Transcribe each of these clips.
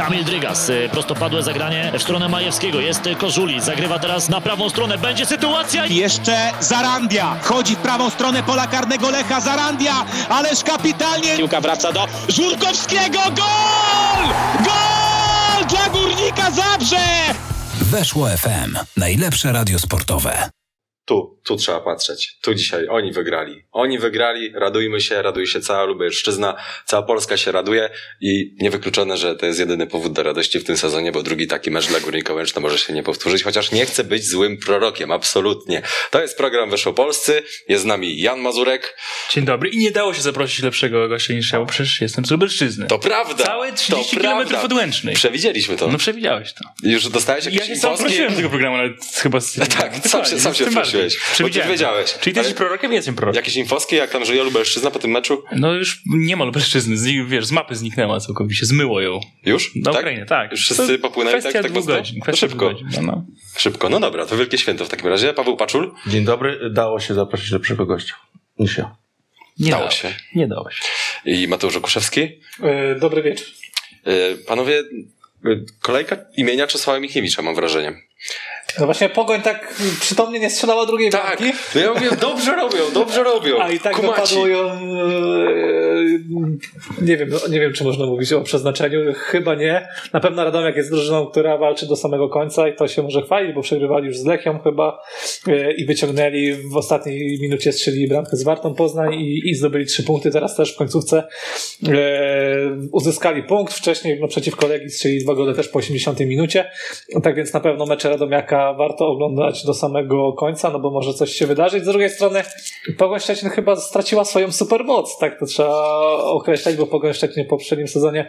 Kamil Drygas, prostopadłe zagranie w stronę Majewskiego. Jest Kożuli, zagrywa teraz na prawą stronę. Będzie sytuacja. Jeszcze Zarandia. Wchodzi w prawą stronę pola karnego Lecha. Zarandia, ależ kapitalnie. Piłka wraca do Żurkowskiego. Gol! Gol dla Górnika Zabrze! Weszło FM. Najlepsze radio sportowe. Tu, tu trzeba patrzeć. Tu dzisiaj oni wygrali. Oni wygrali, radujmy się, raduje się cała Lubelszczyzna, cała Polska się raduje i niewykluczone, że to jest jedyny powód do radości w tym sezonie, bo drugi taki mecz dla Górnika Łęczna może się nie powtórzyć, chociaż nie chcę być złym prorokiem, absolutnie. To jest program Weszło Polscy, jest z nami Jan Mazurek. Dzień dobry i nie dało się zaprosić lepszego gościa niż ja, bo przecież jestem z Lubelszczyzny. To prawda! Całe 30 to km od Łęcznej. Przewidzieliśmy to. No przewidziałeś to. Już dostałeś jakieś Ja się sam prosiłem tego programu, nawet chyba z Tak, sam się, sam się Tym bardziej. prosiłeś. Bo Przewidziałem. wiedziałeś. Czyli ty jesteś prorokiem? Ja jestem prorokiem. Jakieś infoski, jak tam żyje Lubelszczyzna po tym meczu? No już nie ma Lubelszczyzny, z, wiesz, z mapy zniknęła całkowicie, zmyło ją. Już? Na tak? Ukrainie, tak. Już wszyscy To popłynęli tak, kwestia tak godzin. No szybko. dwóch godzin. No, no. Szybko. No dobra, to wielkie święto w takim razie. Paweł Paczul? Dzień dobry, dało się zaprosić lepszego gościa niż ja. Nie Dało dało się. Nie dało się. I Mateusz Okuszewski. E, Dobry wieczór. E, Panowie, e, kolejka imienia Czesława Michniewicza, mam wrażenie. No właśnie Pogoń tak przytomnie nie strzelała drugiej Tak, bramki. no ja mówię, dobrze robią, dobrze robią. A i tak Kumaci. dopadło ją. e, Nie wiem, no, nie wiem, czy można mówić o przeznaczeniu. Chyba nie. Na pewno Radomiak jest drużyną, która walczy do samego końca i to się może chwalić, bo przegrywali już z Lechią chyba e, i wyciągnęli w ostatniej minucie strzelili bramkę z Wartą Poznań i, i zdobyli trzy punkty. Teraz też w końcówce e, uzyskali punkt. Wcześniej no, przeciwko Legii strzelili dwa gole też po 80 minucie. Tak więc na pewno mecze Radomiaka warto oglądać do samego końca, no bo może coś się wydarzyć. Z drugiej strony Pogoń Szczecin chyba straciła swoją supermoc, tak to trzeba określać, bo Pogoń Szczecin w poprzednim sezonie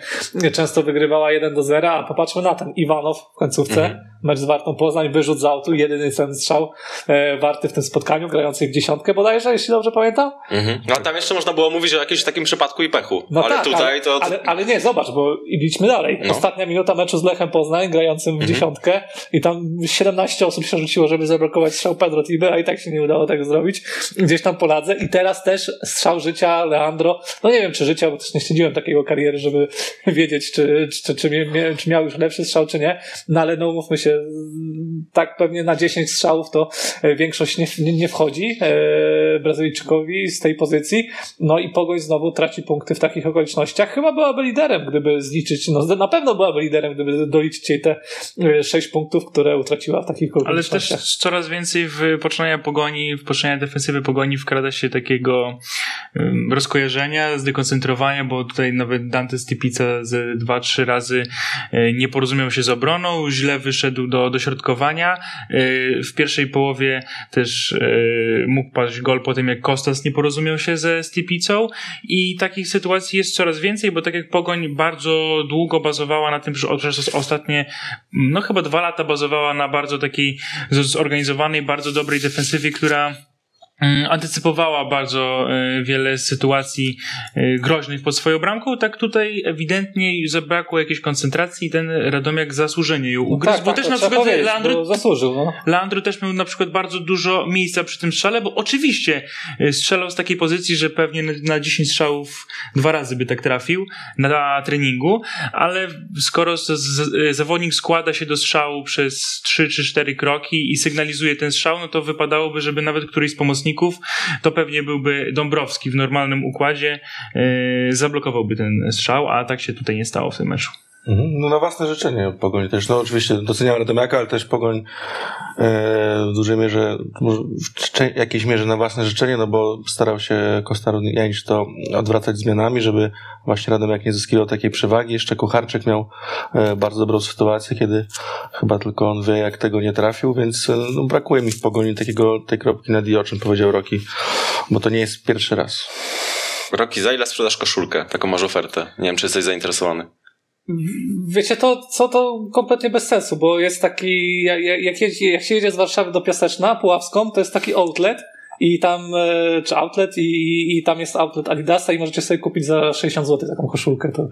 często wygrywała 1 do 0, a popatrzmy na ten Iwanow w końcówce, Mhm. mecz z Wartą Poznań, wyrzut z autu, jedyny ten strzał e, warty w tym spotkaniu, grający w dziesiątkę bodajże, jeśli dobrze pamiętam. Mhm. No, tam jeszcze można było mówić o jakimś takim przypadku i pechu. No ale tak, tutaj ale, to... Ale, ale nie, zobacz, bo idźmy dalej. No. Ostatnia minuta meczu z Lechem Poznań, grającym w dziesiątkę i tam 17 osób się rzuciło, żeby zablokować strzał Pedro Tiby, a i tak się nie udało tego zrobić. Gdzieś tam poladze i teraz też strzał życia Leandro. No nie wiem, czy życia, bo też nie śledziłem takiego kariery, żeby wiedzieć, czy, czy, czy, czy miał już lepszy strzał, czy nie. No ale no umówmy się, tak pewnie na 10 strzałów to e, większość nie, nie, nie wchodzi e, Brazylijczykowi z tej pozycji. No i Pogoń znowu traci punkty w takich okolicznościach. Chyba byłaby liderem, gdyby zliczyć, no na pewno byłaby liderem, gdyby doliczyć jej te e, 6 punktów, które utraciła w takich Ale też coraz więcej w poczynania pogoni, w poczynania defensywy pogoni wkrada się takiego um, rozkojarzenia, zdekoncentrowania, bo tutaj nawet Dante Stipica ze dwa, trzy razy e, nie porozumiał się z obroną, źle wyszedł do dośrodkowania. E, W pierwszej połowie też e, mógł paść gol po tym, jak Kostas nie porozumiał się ze Stipicą i takich sytuacji jest coraz więcej, bo tak jak Pogoń bardzo długo bazowała na tym, że przez ostatnie, no chyba dwa lata bazowała na bardzo takiej zorganizowanej, bardzo dobrej defensywie, która antycypowała bardzo e, wiele sytuacji e, groźnych pod swoją bramką, tak tutaj ewidentnie zabrakło jakiejś koncentracji i ten Radomiak zasłużenie ją ugryzł, tak, bo tak, też to na przykład Leandro zasłużył. No. Leandro też miał na przykład bardzo dużo miejsca przy tym strzale, bo oczywiście y, strzelał z takiej pozycji, że pewnie na- na 10 strzałów dwa razy by tak trafił na treningu, ale skoro zawodnik składa się do strzału przez 3 czy 4 kroki i sygnalizuje ten strzał, no to wypadałoby, żeby nawet któryś z pomocników, to pewnie byłby Dąbrowski w normalnym układzie, y, zablokowałby ten strzał, a tak się tutaj nie stało w tym meczu. Mhm. No na własne życzenie Pogoń też. No oczywiście doceniam Radomiaka, ale też Pogoń e, w dużej mierze, w jakiejś mierze na własne życzenie, no bo starał się Kostar Janicz to odwracać zmianami, żeby właśnie Radomiak nie zyskiwał takiej przewagi. Jeszcze Kucharczyk miał e, bardzo dobrą sytuację, kiedy chyba tylko on wie, jak tego nie trafił, więc e, no, brakuje mi w Pogoni takiego, tej kropki na D, o czym powiedział Roki, bo to nie jest pierwszy raz. Roki, za ile sprzedasz koszulkę? Taką masz ofertę. Nie wiem, czy jesteś zainteresowany. Wiecie, to co to kompletnie bez sensu, bo jest taki, jak, jak, jak się jedzie z Warszawy do Piaseczna, Puławską, to jest taki outlet i tam, e, czy outlet i, i, i tam jest outlet Adidasa i możecie sobie kupić za 60 zł taką koszulkę. To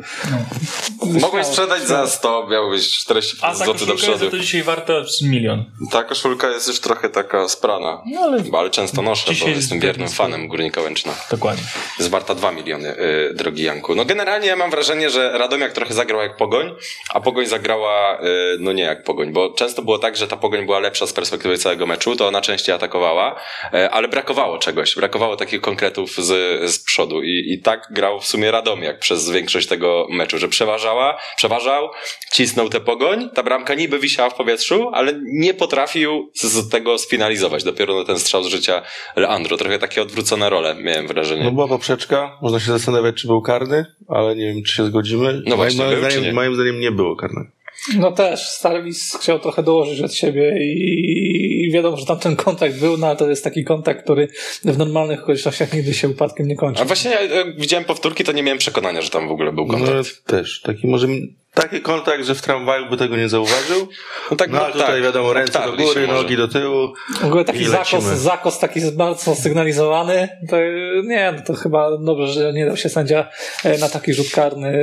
Mogłeś sprzedać za 100, miałbyś 40 A ta zł do koszulka jest przodu. to dzisiaj warta milion. Ta koszulka jest już trochę taka sprana, No ale ale często noszę, bo Dzisiaj jestem jest wiernym fanem Górnika Łęczna. dokładnie. Jest warta 2 miliony, y, drogi Janku. No generalnie ja mam wrażenie, że Radomiak trochę zagrał jak Pogoń, a Pogoń zagrała, y, no nie jak Pogoń, bo często było tak, że ta Pogoń była lepsza z perspektywy całego meczu, to ona częściej atakowała, y, ale brakowało czegoś, brakowało takich konkretów z, z przodu i, i tak grał w sumie Radomiak przez większość tego meczu, że przeważała, przeważał, cisnął tę Pogoń, ta bramka niby wisiała w powietrzu, ale nie potrafił z, z tego sfinalizować. Dopiero na ten strzał z życia Leandro. Trochę takie odwrócone role, miałem wrażenie. No była poprzeczka, można się zastanawiać, czy był karny, ale nie wiem, czy się zgodzimy. No właśnie, moim, zdaniem, nie? moim zdaniem nie było karnego. No też, Starwis chciał trochę dołożyć od siebie i, wiadomo, że tam ten kontakt był, no ale to jest taki kontakt, który w normalnych okolicznościach nigdy się upadkiem nie kończy. A właśnie ja, jak widziałem powtórki, to nie miałem przekonania, że tam w ogóle był No kontakt. też, taki może mi- taki kontakt, że w tramwaju by tego nie zauważył. No tak, No ale tutaj wiadomo, ręce do obtarli się góry, nogi do tyłu. W ogóle taki zakos, zakos taki bardzo sygnalizowany, to nie, no to chyba dobrze, że nie dał się sędzia e, na taki rzut karny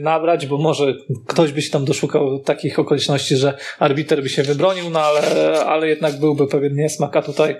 nabrać, bo może ktoś by się tam doszukał takich okoliczności, że arbiter by się wybronił, no ale, ale jednak byłby pewien niesmak, a tutaj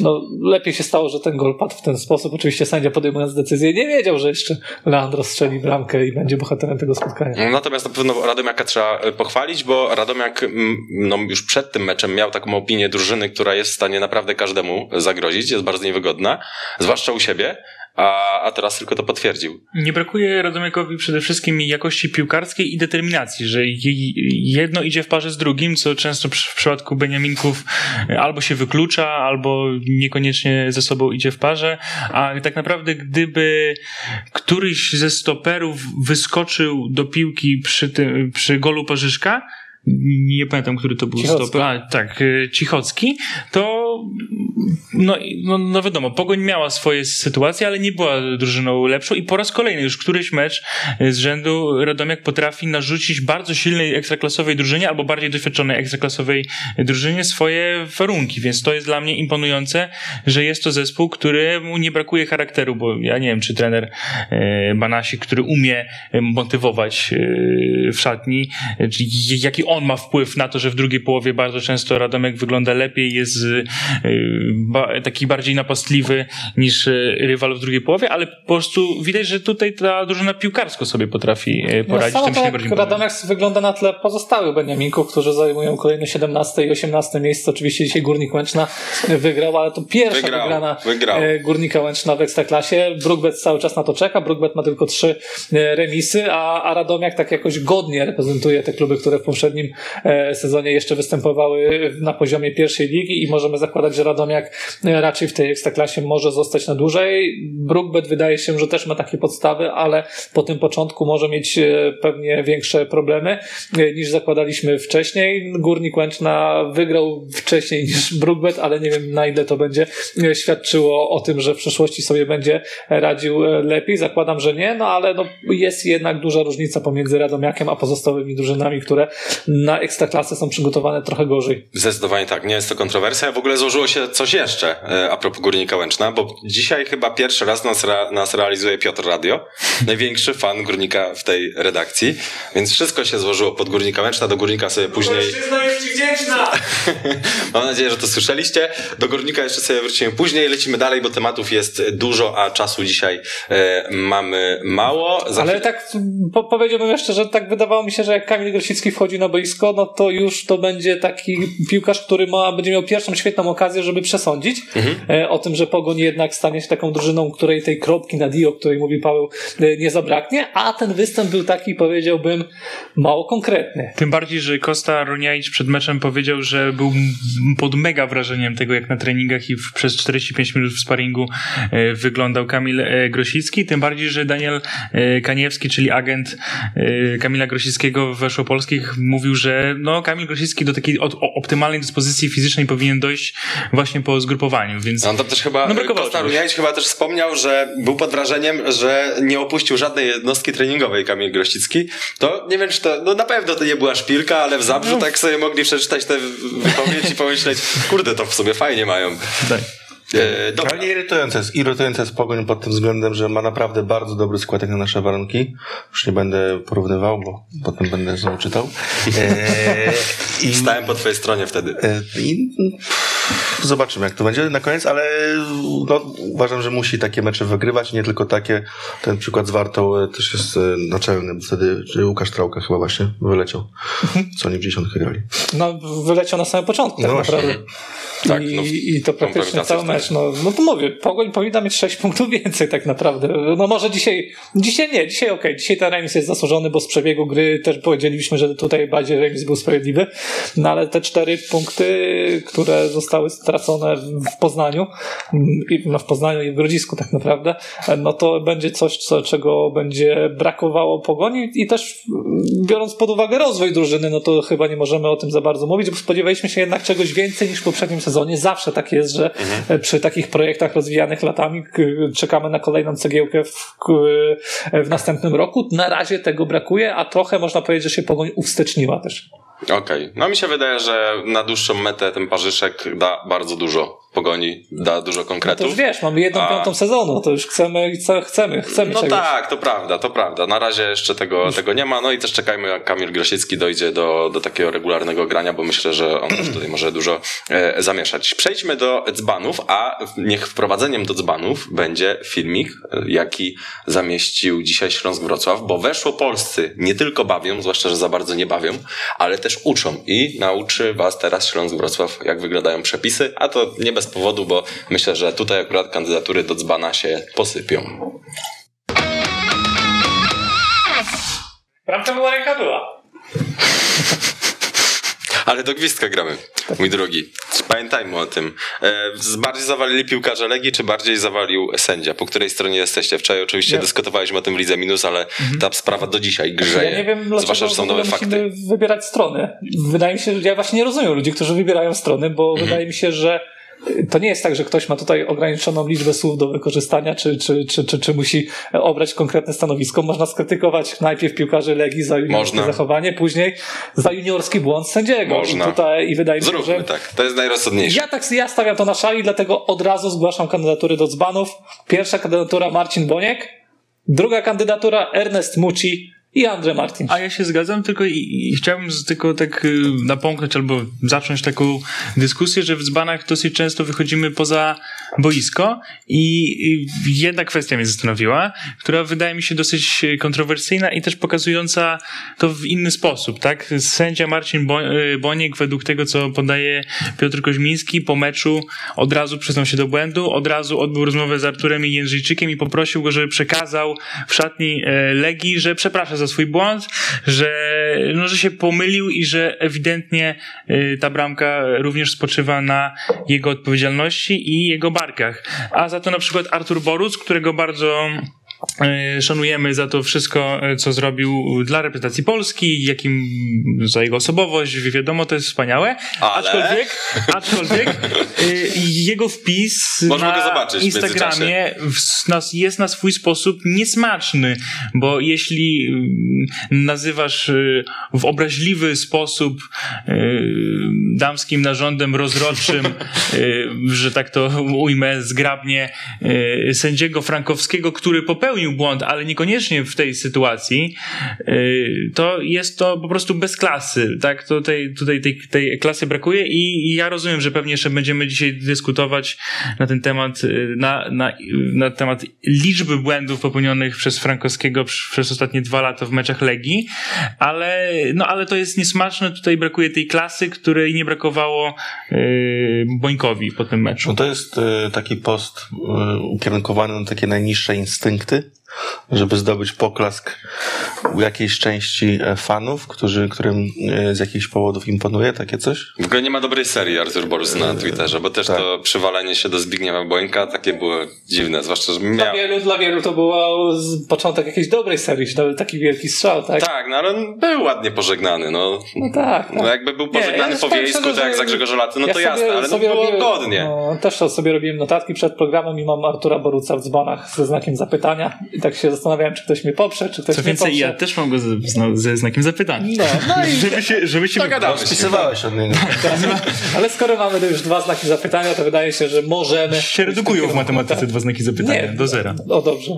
no, lepiej się stało, że ten gol padł w ten sposób. Oczywiście sędzia podejmując decyzję nie wiedział, że jeszcze Leandro strzeli bramkę i będzie bohaterem tego spotkania. No, Natomiast na pewno Radomiaka trzeba e, pochwalić, bo Radomiak no, już przed tym meczem miał taką opinię drużyny, która jest w stanie naprawdę każdemu zagrozić, jest bardzo niewygodna, zwłaszcza u siebie, a, a teraz tylko to potwierdził. Nie brakuje Radomiakowi przede wszystkim jakości piłkarskiej i determinacji, że je- jedno idzie w parze z drugim, co często w przypadku Beniaminków e, albo się wyklucza, albo niekoniecznie ze sobą idzie w parze, a tak naprawdę gdyby któryś ze stoperów wyskoczył do piłki przy, tym, przy golu Parzyszka, nie pamiętam, który to był Cichocki. stoper, a, tak, e, Cichocki, to no, no, no wiadomo, Pogoń miała swoje sytuacje, ale nie była drużyną lepszą i po raz kolejny już któryś mecz z rzędu Radomiak potrafi narzucić bardzo silnej ekstraklasowej drużynie albo bardziej doświadczonej ekstraklasowej drużynie swoje warunki, więc to jest dla mnie imponujące, że jest to zespół, któremu nie brakuje charakteru, bo ja nie wiem, czy trener e, Banasik, który umie motywować e, w szatni, jaki on ma wpływ na to, że w drugiej połowie bardzo często Radomek wygląda lepiej, jest ba, taki bardziej napastliwy niż e, rywal w drugiej połowie, ale po prostu widać, że tutaj ta drużyna piłkarsko sobie potrafi No, poradzić. samo Tym się to. Radomiak wygląda na tle pozostałych Beniaminków, którzy zajmują kolejne 17 i 18 miejsce. Oczywiście dzisiaj Górnik Łęczna wygrał, ale to pierwsza Wygrał, wygrana wygrał. e, Górnika Łęczna w Ekstraklasie. Brookbet cały czas na to czeka. Brookbet ma tylko trzy e, remisy, a, a Radomiak tak jakoś godnie reprezentuje te kluby, które w poprzednim e, sezonie jeszcze występowały na poziomie pierwszej ligi i możemy zakładać, że Radomiak raczej w tej Ekstraklasie może zostać na dłużej. Brookbet wydaje się, że też ma takie podstawy, ale po tym początku może mieć e, pewnie większe problemy e, niż zakładaliśmy wcześniej. Górnik Łęczna wygrał wcześniej niż Brookbet, ale nie wiem na ile to będzie e, świadczyło o tym, że w przyszłości sobie będzie radził lepiej. Zakładam, że nie, no ale no, jest jednak duża różnica pomiędzy Radomiakiem a pozostałymi drużynami, które na ekstraklasę są przygotowane trochę gorzej. Zdecydowanie tak, nie jest to kontrowersja. W ogóle złożyło się coś jeszcze e, a propos Górnika Łęczna, bo dzisiaj chyba pierwszy raz nas, nas realizuje Piotr Radio, największy fan Górnika w tej redakcji, więc wszystko się złożyło pod Górnika Łęczna, do Górnika sobie później... jest ci wdzięczna! Mam nadzieję, że to słyszeliście. Do Górnika jeszcze sobie wrócimy później, lecimy dalej, bo tematów jest dużo, a czasu dzisiaj e, mamy mało. Za Ale tak po, powiedziałbym jeszcze, że tak wydawało mi się, że jak Kamil Grosicki wchodzi na boisko, no to już to będzie taki piłkarz, który ma, będzie miał pierwszą świetną okazję, żeby przesądzić e, o tym, że Pogoń jednak stanie się taką drużyną, której tej kropki na dio, o której mówi Paweł, e, nie zabraknie, a ten występ był taki, powiedziałbym, mało konkretny. Tym bardziej, że Kosta Roniaić przed meczem powiedział, że był pod mega wrażeniem tego, jak na treningach i w, przez 45 minut w sparingu e, wyglądał Kamil e, Grosicki. Tym bardziej, że Daniel e, Kaniewski, czyli agent e, Kamila Grosickiego w Weszłopolskich mówił, że no, Kamil Grosicki do takiej od, o, optymalnej dyspozycji fizycznej powinien dojść właśnie po zgrupowaniu, więc On tam też chyba, No. Runiaić chyba też wspomniał, że był pod wrażeniem, że nie opuścił żadnej jednostki treningowej Kamil Grościcki. To nie wiem, czy to, no na pewno to nie była szpilka, ale w Zabrzu tak sobie mogli przeczytać te wypowiedzi i pomyśleć, kurde, to w sobie fajnie mają. tak. E, dobra. Ale irytujące jest, irytujące jest Pogoń pod tym względem, że ma naprawdę bardzo dobry skład jak na nasze warunki. Już nie będę porównywał, bo potem będę znowu czytał. E, i, Stałem po twojej stronie wtedy. e, I pff, zobaczymy, jak to będzie na koniec, ale no, uważam, że musi takie mecze wygrywać, nie tylko takie. Ten przykład z Wartą e, też jest e, naczelny, bo wtedy Łukasz Trałka chyba właśnie wyleciał, co oni w dziesiątkę grali. No, wyleciał na samym początku, tak No właśnie. Tak, I, no, I to praktycznie cały mecz. No, no to mówię, Pogoń powinna mieć 6 punktów więcej tak naprawdę. No może dzisiaj, dzisiaj nie, dzisiaj okej, dzisiaj ten remis jest zasłużony, bo z przebiegu gry też powiedzieliśmy, że tutaj bardziej remis był sprawiedliwy, no ale te 4 punkty, które zostały stracone w Poznaniu, mm, no w Poznaniu i w Grodzisku tak naprawdę, no to będzie coś, co, czego będzie brakowało Pogoni i też mm, biorąc pod uwagę rozwój drużyny, no to chyba nie możemy o tym za bardzo mówić, bo spodziewaliśmy się jednak czegoś więcej niż w poprzednim sezonie. Zawsze tak jest, że e, przy takich projektach rozwijanych latami czekamy na kolejną cegiełkę w, w następnym roku. Na razie tego brakuje, a trochę można powiedzieć, że się Pogoń uwsteczniła też. Okej. No mi się wydaje, że na dłuższą metę ten parzyszek da bardzo dużo pogoni, da dużo No to konkretów. już wiesz, mamy jedną A- piątą sezonu, to już chcemy, chcemy, chcemy, chcemy No czegoś. tak, to prawda, to prawda. Na razie jeszcze tego, tego nie ma. No i też czekajmy, jak Kamil Grosicki dojdzie do, do takiego regularnego grania, bo myślę, że on też tutaj może dużo e, zamieszać. Przejdźmy do dzbanów, a niech wprowadzeniem do dzbanów będzie filmik, e, jaki zamieścił dzisiaj Śląsk Wrocław, bo weszło polscy nie tylko bawią, zwłaszcza, że za bardzo nie bawią, ale też uczą i nauczy was teraz Śląsk Wrocław, jak wyglądają przepisy, a to nie bez powodu, bo myślę, że tutaj akurat kandydatury do dzbana się posypią. Bramka była ręka była. Ale do gwizdka gramy, mój drogi. Pamiętajmy o tym. E, bardziej zawalili piłkarze Legii, czy bardziej zawalił sędzia? Po której stronie jesteście? Wczoraj oczywiście Ja- Mhm. dyskutowaliśmy o tym w Lidze Minus, ale ta sprawa do dzisiaj grzeje. Ja nie wiem, dlaczego Zwłaszcza, że są nowe fakty. wybierać strony. Wydaje mi się, że ja właśnie nie rozumiem ludzi, którzy wybierają strony, bo Mhm. wydaje mi się, że to nie jest tak, że ktoś ma tutaj ograniczoną liczbę słów do wykorzystania, czy, czy, czy, czy, czy musi obrać konkretne stanowisko. Można skrytykować najpierw piłkarzy Legii za juniorskie Można. zachowanie, później za juniorski błąd sędziego. Można. I, tutaj, I wydaje mi się, Zróbmy że tak, to jest najrozsądniejsze. ja tak ja stawiam to na szali, dlatego od razu zgłaszam kandydatury do dzbanów. Pierwsza kandydatura Marcin Boniek, druga kandydatura Ernest Muci i Andrzej Martin. A ja się zgadzam, tylko i, i chciałbym tylko tak y, napomknąć albo zacząć taką dyskusję, że w dzbanach dosyć często wychodzimy poza boisko i i jedna kwestia mnie zastanowiła, która wydaje mi się dosyć kontrowersyjna i też pokazująca to w inny sposób, tak? Sędzia Marcin y, Boniek według tego, co podaje Piotr Koźmiński po meczu od razu przyznał się do błędu, od razu odbył rozmowę z Arturem Jędrzejczykiem i poprosił go, żeby przekazał w szatni e, Legii, że przeprasza za swój błąd, że, no, że się pomylił i że ewidentnie e, ta bramka również spoczywa na jego odpowiedzialności i jego barkach. A za to na przykład Artur Boruc, którego bardzo szanujemy za to wszystko, e, co zrobił dla reprezentacji Polski, jakim za jego osobowość, wiadomo, to jest wspaniałe. Ale? Aczkolwiek, aczkolwiek e, jego wpis Możemy na Instagramie jest na swój sposób niesmaczny, bo jeśli mm, nazywasz w obraźliwy sposób damskim narządem rozrodczym, że tak to ujmę zgrabnie, sędziego Frankowskiego, który popełnił błąd, ale niekoniecznie w tej sytuacji, y, to jest to po prostu bez klasy, tak? To tej, tutaj tej, tej klasy brakuje i, ja rozumiem, że pewnie jeszcze będziemy dzisiaj dyskutować na ten temat, y, na, na, na temat liczby błędów popełnionych przez Frankowskiego przez ostatnie dwa lata w meczach Legii, ale, no, ale to jest niesmaczne, tutaj brakuje tej klasy, której nie brakowało y, Bońkowi po tym meczu. No to jest taki post ukierunkowany na takie najniższe instynkty, Bitte żeby zdobyć poklask u jakiejś części e, fanów, którzy, którym e, z jakichś powodów imponuje takie coś. W ogóle nie ma dobrej serii Artur Borus na Twitterze, bo też tak. to przywalenie się do Zbigniewa Bońka takie było dziwne, zwłaszcza, że Dla miał... wielu, dla wielu to był z- początek jakiejś dobrej serii, nawet taki wielki strzał, tak? Tak, no ale on był ładnie pożegnany, no. No tak. No jakby był pożegnany ja po wiejsku, tak jak że- za Grzegorza Laty, no ja to sobie- jasne, ale no sobie było robię- godnie. No, też sobie robiłem notatki przed programem i mam Artura Boruca w dzbanach ze znakiem zapytania. Tak się zastanawiałem, czy ktoś mnie poprze, czy ktoś Co mnie więcej, poprze. ja też mam go z, z, ze znakiem zapytania. No, no i Żeby się, żeby się Dogadamy. Spisywałeś od niego. Ale skoro mamy już dwa znaki zapytania, to wydaje się, że możemy. się redukują w matematyce dwa znaki zapytania. Nie. Do zera. O dobrze.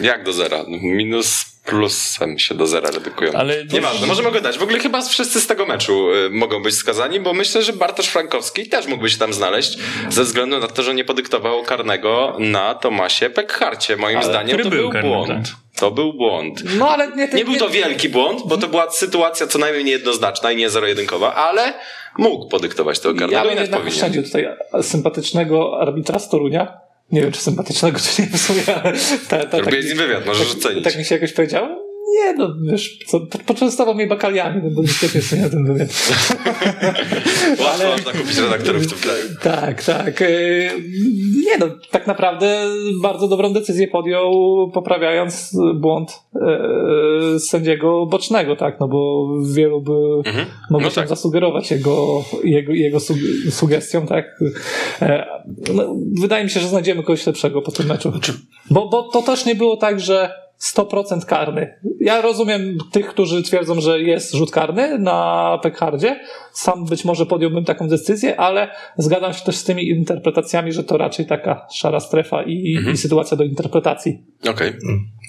Jak do zera? Minus plusem się do zera redukują. Ale- Nieważne, możemy go dać. W ogóle chyba wszyscy z tego meczu y, mogą być skazani, bo myślę, że Bartosz Frankowski też mógłby się tam znaleźć, ze względu na to, że nie podyktował karnego na Tomasie Pekharcie. Moim zdaniem który to był był karny, błąd. tak. To był błąd. No ale nie, Nie był to wielki błąd, bo to była sytuacja co najmniej niejednoznaczna i nie zero-jedynkowa, ale mógł podyktować tego Ja karnego bym i nawet jednak powinien. tutaj sympatycznego arbitra z Torunia. Nie wiem, czy sympatycznego, czy nie w sumie, ale ta, ta, Robię z nim wywiad, możesz tak, ocenić. tak mi się jakoś powiedziało. Nie, no wiesz, co, po- poczęstował mnie bakaliami, no bo niestety jest nie ten wywiad. Łatwo można kupić redaktorów w tym kraju. Tak, tak. Yy, Nie no, tak naprawdę bardzo dobrą decyzję podjął, poprawiając błąd yy, sędziego bocznego, tak, no bo wielu by Mhm. mogło No się tak. zasugerować jego, jego, jego sug- sugestią, tak. E, No, wydaje mi się, że znajdziemy kogoś lepszego po tym meczu. Bo, bo to też nie było tak, że 100% karny. Ja rozumiem tych, którzy twierdzą, że jest rzut karny na Pekhardzie. Sam być może podjąłbym taką decyzję, ale zgadzam się też z tymi interpretacjami, że to raczej taka szara strefa i, Mhm. i sytuacja do interpretacji. Okej.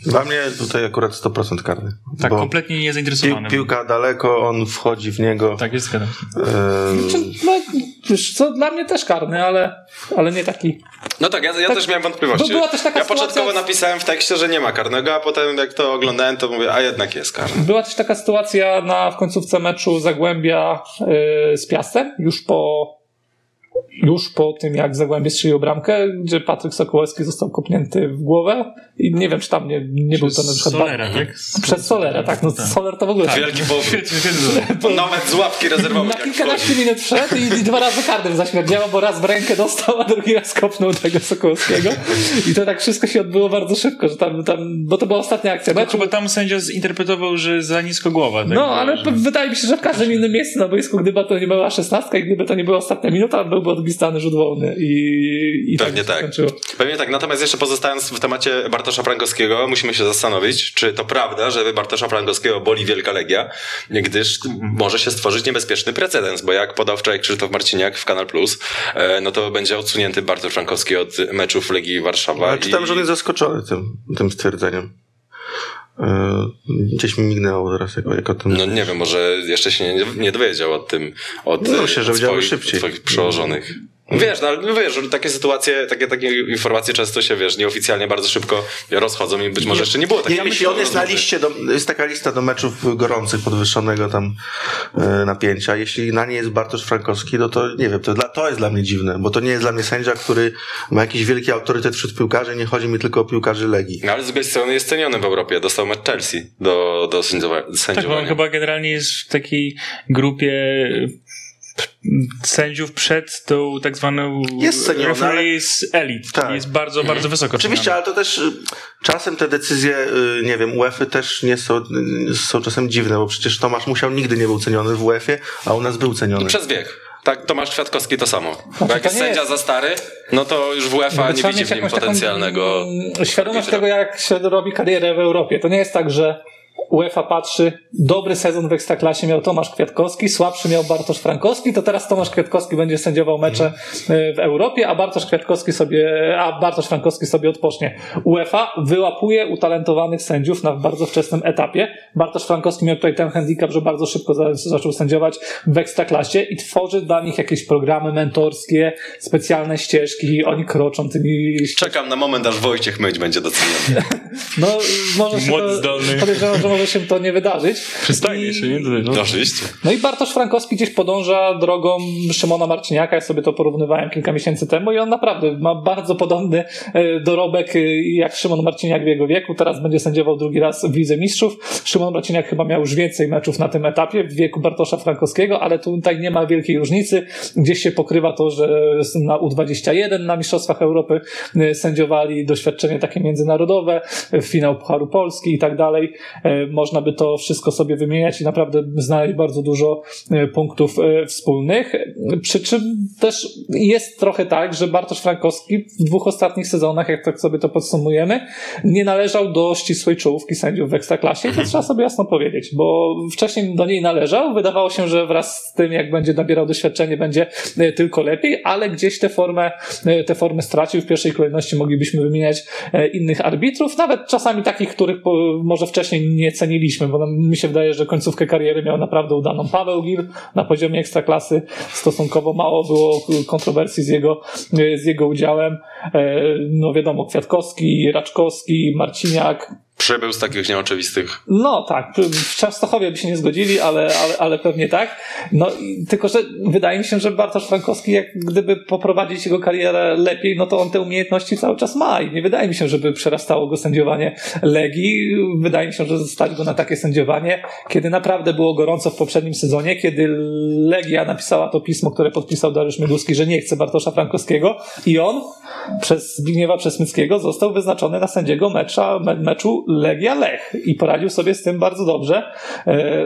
Dla mnie tutaj akurat 100% karny. Tak, bo kompletnie pił, niezainteresowany. piłka daleko, on wchodzi w niego. Tak, jest zgadzam. E, Czy, no, wiesz co, dla mnie też karny, ale, ale nie taki. No tak, ja, ja też miałem wątpliwości. Bo była też taka ja początkowo napisałem w tekście, że nie ma karnego, a potem jak to oglądałem, to mówię, a jednak jest karny. Była też taka sytuacja na, w końcówce meczu Zagłębia yy, z Piastem, już po, już po tym, jak Zagłębie strzelił bramkę, gdzie Patryk Sokołowski został kopnięty w głowę i nie wiem, czy tam nie, nie był to na przykład... Solera, tak? Przez Solera, tak. No, Soler to w ogóle... Wielki powód. Świetnie, świetnie. Nawet z łapki rezerwowej Na kilkanaście minut wszedł i, i dwa razy karnym zaśmierdziało, bo raz w rękę dostał, a drugi raz kopnął tego Sokołowskiego. I to tak wszystko się odbyło bardzo szybko, że tam, tam bo to była ostatnia akcja No, meczu. chyba tam sędzia zinterpretował, że za nisko głowa. Tak? No, ale p- wydaje mi się, że w każdym innym miejscu na boisku, gdyby to nie była szesnastka i gdyby to nie była ostatnia minuta, byłby odgwistany rzut wolny i, i Pewnie tak. się tak. skończyło. Pewnie tak. Natomiast jeszcze pozostając w temacie Bartosza Frankowskiego, musimy się zastanowić, czy to prawda, że Bartosza Frankowskiego boli wielka legia, gdyż może się stworzyć niebezpieczny precedens, bo jak podał wczoraj Krzysztof Marciniak w Kanal Plus, e, no to będzie odsunięty Bartosz Frankowski od meczów Legii Warszawa. ale czytam, i- że on jest zaskoczony tym, tym stwierdzeniem. E, Gdzieś mi mignęło teraz, jak, jak o tym... No nie wiem, może jeszcze się nie, nie dowiedział o tym od, No, myślę, że od swoich, szybciej. od swoich przełożonych. Wiesz, no, ale wiesz, że takie sytuacje, takie, takie informacje często się, wiesz, nieoficjalnie bardzo szybko rozchodzą i być może jeszcze nie było Nie, takiej jeśli on jest na liście, do, jest taka lista do meczów gorących, podwyższonego tam e, napięcia. Jeśli na niej jest Bartosz Frankowski, no to nie wiem, to, dla, to jest dla mnie dziwne, bo to nie jest dla mnie sędzia, który ma jakiś wielki autorytet wśród piłkarzy, nie chodzi mi tylko o piłkarzy Legii. No ale z drugiej strony jest ceniony w Europie. Dostał mecz Chelsea do, do Tak, bo on sędziowania. chyba generalnie jest w takiej grupie sędziów przed tą tak zwaną Jest senior, referees elite. Tak. Tak. Jest bardzo, bardzo wysoko Oczywiście, ale to też y, czasem te decyzje, y, nie wiem, UEFA też nie są, y, są czasem dziwne, bo przecież Tomasz Musiał nigdy nie był ceniony w UEFA, a u nas był ceniony. Przez wiek. Tak, Tomasz Kwiatkowski to samo. Bo Znaczy, jak to jest sędzia jest- za stary, no to już w UEFA nie widzi w nim potencjalnego... mm, Świadomość tego, jak się robi karierę w Europie. To nie jest tak, że UEFA patrzy, dobry sezon w Ekstraklasie miał Tomasz Kwiatkowski, słabszy miał Bartosz Frankowski, to teraz Tomasz Kwiatkowski będzie sędziował mecze e, w Europie, a Bartosz Kwiatkowski sobie, a Bartosz Frankowski sobie odpocznie. UEFA wyłapuje utalentowanych sędziów na bardzo wczesnym etapie. Bartosz Frankowski miał tutaj ten handicap, że bardzo szybko za, zaczął sędziować w Ekstraklasie i tworzy dla nich jakieś programy mentorskie, specjalne ścieżki, oni kroczą tymi Czekam na moment, aż Wojciech Myć będzie doceniony. no, może się Młody, to, zdolny. podejrzewam, że może się to nie wydarzyć. Przystojnie I- się, nie? No. No, oczywiście. No i Bartosz Frankowski gdzieś podąża drogą Szymona Marciniaka. Ja sobie to porównywałem kilka miesięcy temu i on naprawdę ma bardzo podobny e, dorobek e, jak Szymon Marciniak w jego wieku. Teraz będzie sędziował drugi raz w Lidze Mistrzów. Szymon Marciniak chyba miał już więcej meczów na tym etapie w wieku Bartosza Frankowskiego, ale tutaj nie ma wielkiej różnicy. Gdzieś się pokrywa to, że na U21 na Mistrzostwach Europy e, sędziowali doświadczenie takie międzynarodowe, finał Pucharu Polski i tak dalej. Można by to wszystko sobie wymieniać i naprawdę znaleźć bardzo dużo e, punktów e, wspólnych. Przy czym też jest trochę tak, że Bartosz Frankowski w dwóch ostatnich sezonach, jak tak sobie to podsumujemy, nie należał do ścisłej czołówki sędziów w Ekstraklasie i to trzeba sobie jasno powiedzieć, bo wcześniej do niej należał. Wydawało się, że wraz z tym, jak będzie nabierał doświadczenie, będzie e, tylko lepiej, ale gdzieś tę formę, tę formę stracił. W pierwszej kolejności moglibyśmy wymieniać innych arbitrów, nawet czasami takich, których może wcześniej nie ceniliśmy, bo mi się wydaje, że końcówkę kariery miał naprawdę udaną Paweł Gil na poziomie ekstraklasy. Stosunkowo mało było kontrowersji z jego, z jego udziałem. E, No wiadomo, Kwiatkowski, Raczkowski, Marciniak, Przybył z takich nieoczywistych. no tak, w Częstochowie by się nie zgodzili, ale, ale, ale pewnie tak. No tylko, że wydaje mi się, że Bartosz Frankowski, jak gdyby poprowadzić jego karierę lepiej, no to on te umiejętności cały czas ma i nie wydaje mi się, żeby przerastało go sędziowanie Legii. Wydaje mi się, że stać go na takie sędziowanie, kiedy naprawdę było gorąco w poprzednim sezonie, kiedy Legia napisała to pismo, które podpisał Dariusz Mydłuski, że nie chce Bartosza Frankowskiego i on przez Zbigniewa Przesmyckiego został wyznaczony na sędziego mecza, me, meczu Legia Lech i poradził sobie z tym bardzo dobrze, e,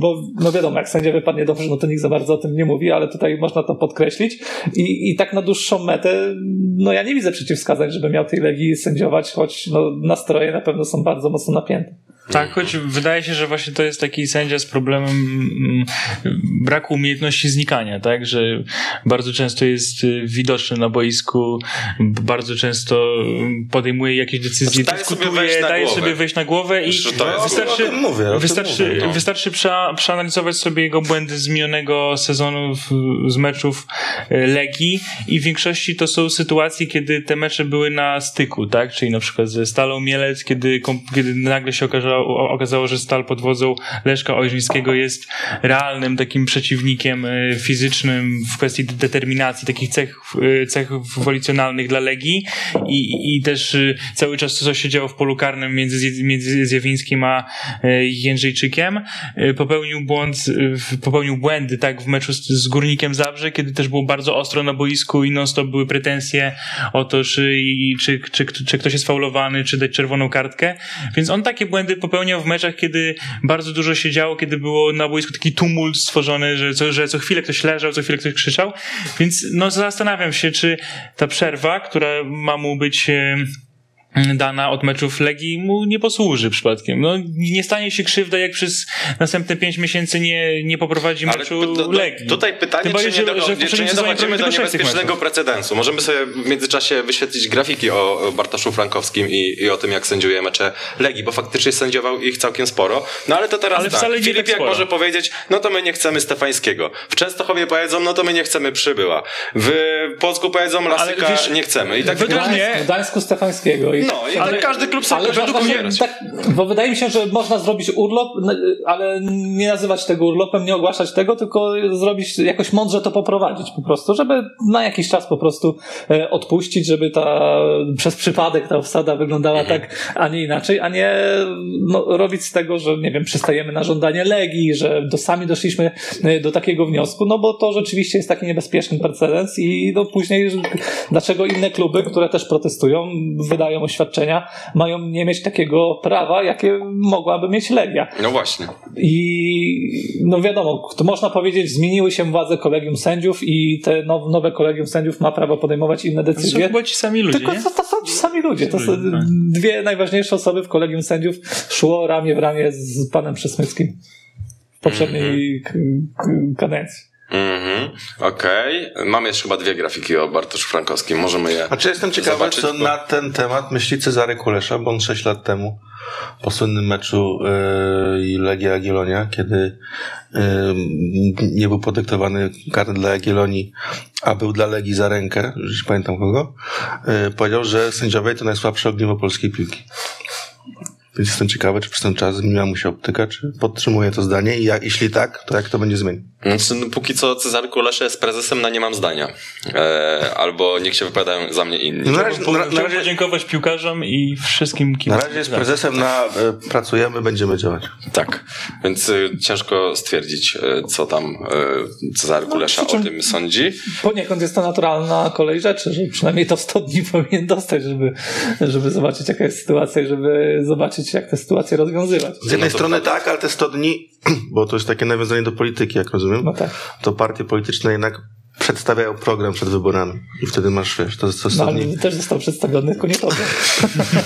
bo no wiadomo, jak sędzia wypadnie dobrze, no to nikt za bardzo o tym nie mówi, ale tutaj można to podkreślić i, i tak na dłuższą metę, no ja nie widzę przeciwwskazań, żeby miał tej Legii sędziować, choć no, nastroje na pewno są bardzo mocno napięte. Tak, choć wydaje się, że właśnie to jest taki sędzia z problemem mm, braku umiejętności znikania, tak, że bardzo często jest y, widoczny na boisku, bardzo często mm, podejmuje jakieś decyzje, Znaczy, daje sobie dyskutuje, wejść na daje głowę. sobie wejść na głowę i to wystarczy, o tym mówię, o tym wystarczy, mówię, no. wystarczy przeanalizować sobie jego błędy z minionego sezonu w, z meczów y, Legii i w większości to są sytuacje, kiedy te mecze były na styku, tak, czyli na przykład ze Stalą Mielec, kiedy, kiedy nagle się okazało, okazało, że Stal pod wodzą Leszka Ojrzyńskiego jest realnym takim przeciwnikiem y, fizycznym w kwestii de- determinacji, takich cech, y, cech wolicjonalnych dla Legii i, i też y, cały czas to, co się działo w polu karnym między, między Zjawińskim a Jędrzejczykiem. Popełnił błąd, popełnił błędy tak w meczu z, Górnikiem Zabrze, kiedy też było bardzo ostro na boisku i non-stop były pretensje o to, czy, czy, czy, czy ktoś jest faulowany, czy dać czerwoną kartkę. Więc on takie błędy popełniał w meczach, kiedy bardzo dużo się działo, kiedy było na boisku taki tumult stworzony, że co, że co chwilę ktoś leżał, co chwilę ktoś krzyczał. Więc no zastanawiam się, czy ta przerwa, która ma mu być dana od meczów Legii mu nie posłuży przypadkiem. No, nie stanie się krzywda, jak przez następne pięć miesięcy nie, nie poprowadzi Ale meczu do, do, Legii. tutaj pytanie, Tym bardziej, czy nie, że- do, że czy nie dochodzimy do niebezpiecznego precedensu. Możemy sobie w międzyczasie wyświetlić grafiki o Bartoszu Frankowskim i, i o tym, jak sędziuje mecze Legii, bo faktycznie sędziował ich całkiem sporo. No ale to teraz Ale tak. wcale Filip tak jak może powiedzieć, no to my nie chcemy Stefańskiego. W Częstochowie powiedzą, no to my nie chcemy Przybyła. W Polsku powiedzą, Lasyka wiesz, nie chcemy. I tak W Gdańsku Stefańskiego. No i Ale- tak każdy klub sobie Ale według mnie. tak, bo wydaje mi się, że można zrobić urlop, ale nie nazywać tego urlopem, nie ogłaszać tego, tylko zrobić, jakoś mądrze to poprowadzić po prostu, żeby na jakiś czas po prostu e, odpuścić, żeby ta przez przypadek ta obsada wyglądała tak, a nie inaczej, a nie no, robić z tego, że nie wiem, przystajemy na żądanie Legii, że do, sami doszliśmy e, do takiego wniosku, no bo to rzeczywiście jest taki niebezpieczny precedens i no później dlaczego inne kluby, które też protestują, wydają oświadczenia, mają nie mieć takiego prawa, jakie mogłaby mieć Legia. No właśnie. I no wiadomo, to można powiedzieć, zmieniły się władze kolegium sędziów i te now, nowe kolegium sędziów ma prawo podejmować inne To są decyzje. chyba ci sami ludzie, Tylko nie? to, to są ci sami ludzie. To są tak. dwie najważniejsze osoby w kolegium sędziów szło ramię w ramię z panem Przesmyckim w poprzedniej k- k- kadencji. Mhm, okej. Mam jeszcze chyba dwie grafiki o Bartoszu Frankowskim. Możemy je Znaczy jestem ciekawy, zobaczyć, co bo- na ten temat myśli Cezary Kulesza, bo on 6 lat temu po słynnym meczu yy, Legia Jagiellonia, kiedy yy, nie był podyktowany karny dla Jagiellonii, a był dla Legii za rękę, już pamiętam kogo, yy, powiedział, że sędziowie to najsłabsze ogniwo polskiej piłki. Więc jestem ciekawy, czy przez ten czas zmieniła mu się optyka, czy podtrzymuje to zdanie i jak, jeśli tak, to jak to będzie zmienić? Znaczy, no, póki co Cezary Kulesza jest prezesem na nie mam zdania. E, albo niech się wypowiadają za mnie inni. No na razie, na, na razie, podziękować piłkarzom i wszystkim na kibicom. razie jest prezesem na y, pracujemy, będziemy działać. Tak, więc y, ciężko stwierdzić, y, co tam y, Cezary Kulesza czym- o tym sądzi. Poniekąd jest to naturalna kolej rzeczy, że przynajmniej to 100 dni powinien dostać, żeby, żeby zobaczyć jaka jest sytuacja i żeby zobaczyć jak te sytuacje rozwiązywać. Z jednej No strony tak, ale te 100 dni, bo to jest takie nawiązanie do polityki, jak rozumiem, No tak. to partie polityczne jednak przedstawiają program przed wyborami i wtedy masz, wiesz, to jest No, 100 ale też został przedstawiony, tylko nie tobie.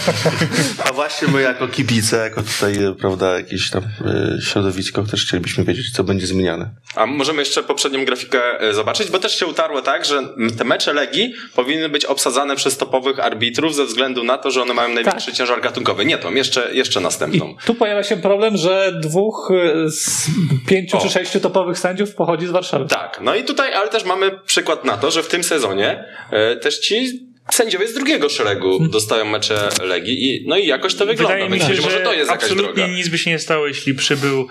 A właśnie my jako kibice, jako tutaj, e, prawda, jakieś tam e, środowisko, też chcielibyśmy wiedzieć, co będzie zmieniane. A możemy jeszcze poprzednią grafikę e, zobaczyć, bo też się utarło tak, że te mecze Legii powinny być obsadzane przez topowych arbitrów ze względu na to, że one mają największy ciężar gatunkowy. Nie tą, jeszcze, jeszcze I następną. tu pojawia się problem, że dwóch y, z pięciu O. czy sześciu topowych sędziów pochodzi z Warszawy. Tak, no i tutaj, ale też mamy przykład na to, że w tym sezonie e, też ci sędziowie z drugiego szeregu dostają mecze Legii i no i jakoś to wygląda. Wydaje mi Więc się, być może że to jest absolutnie nic by się nie stało, jeśli przybył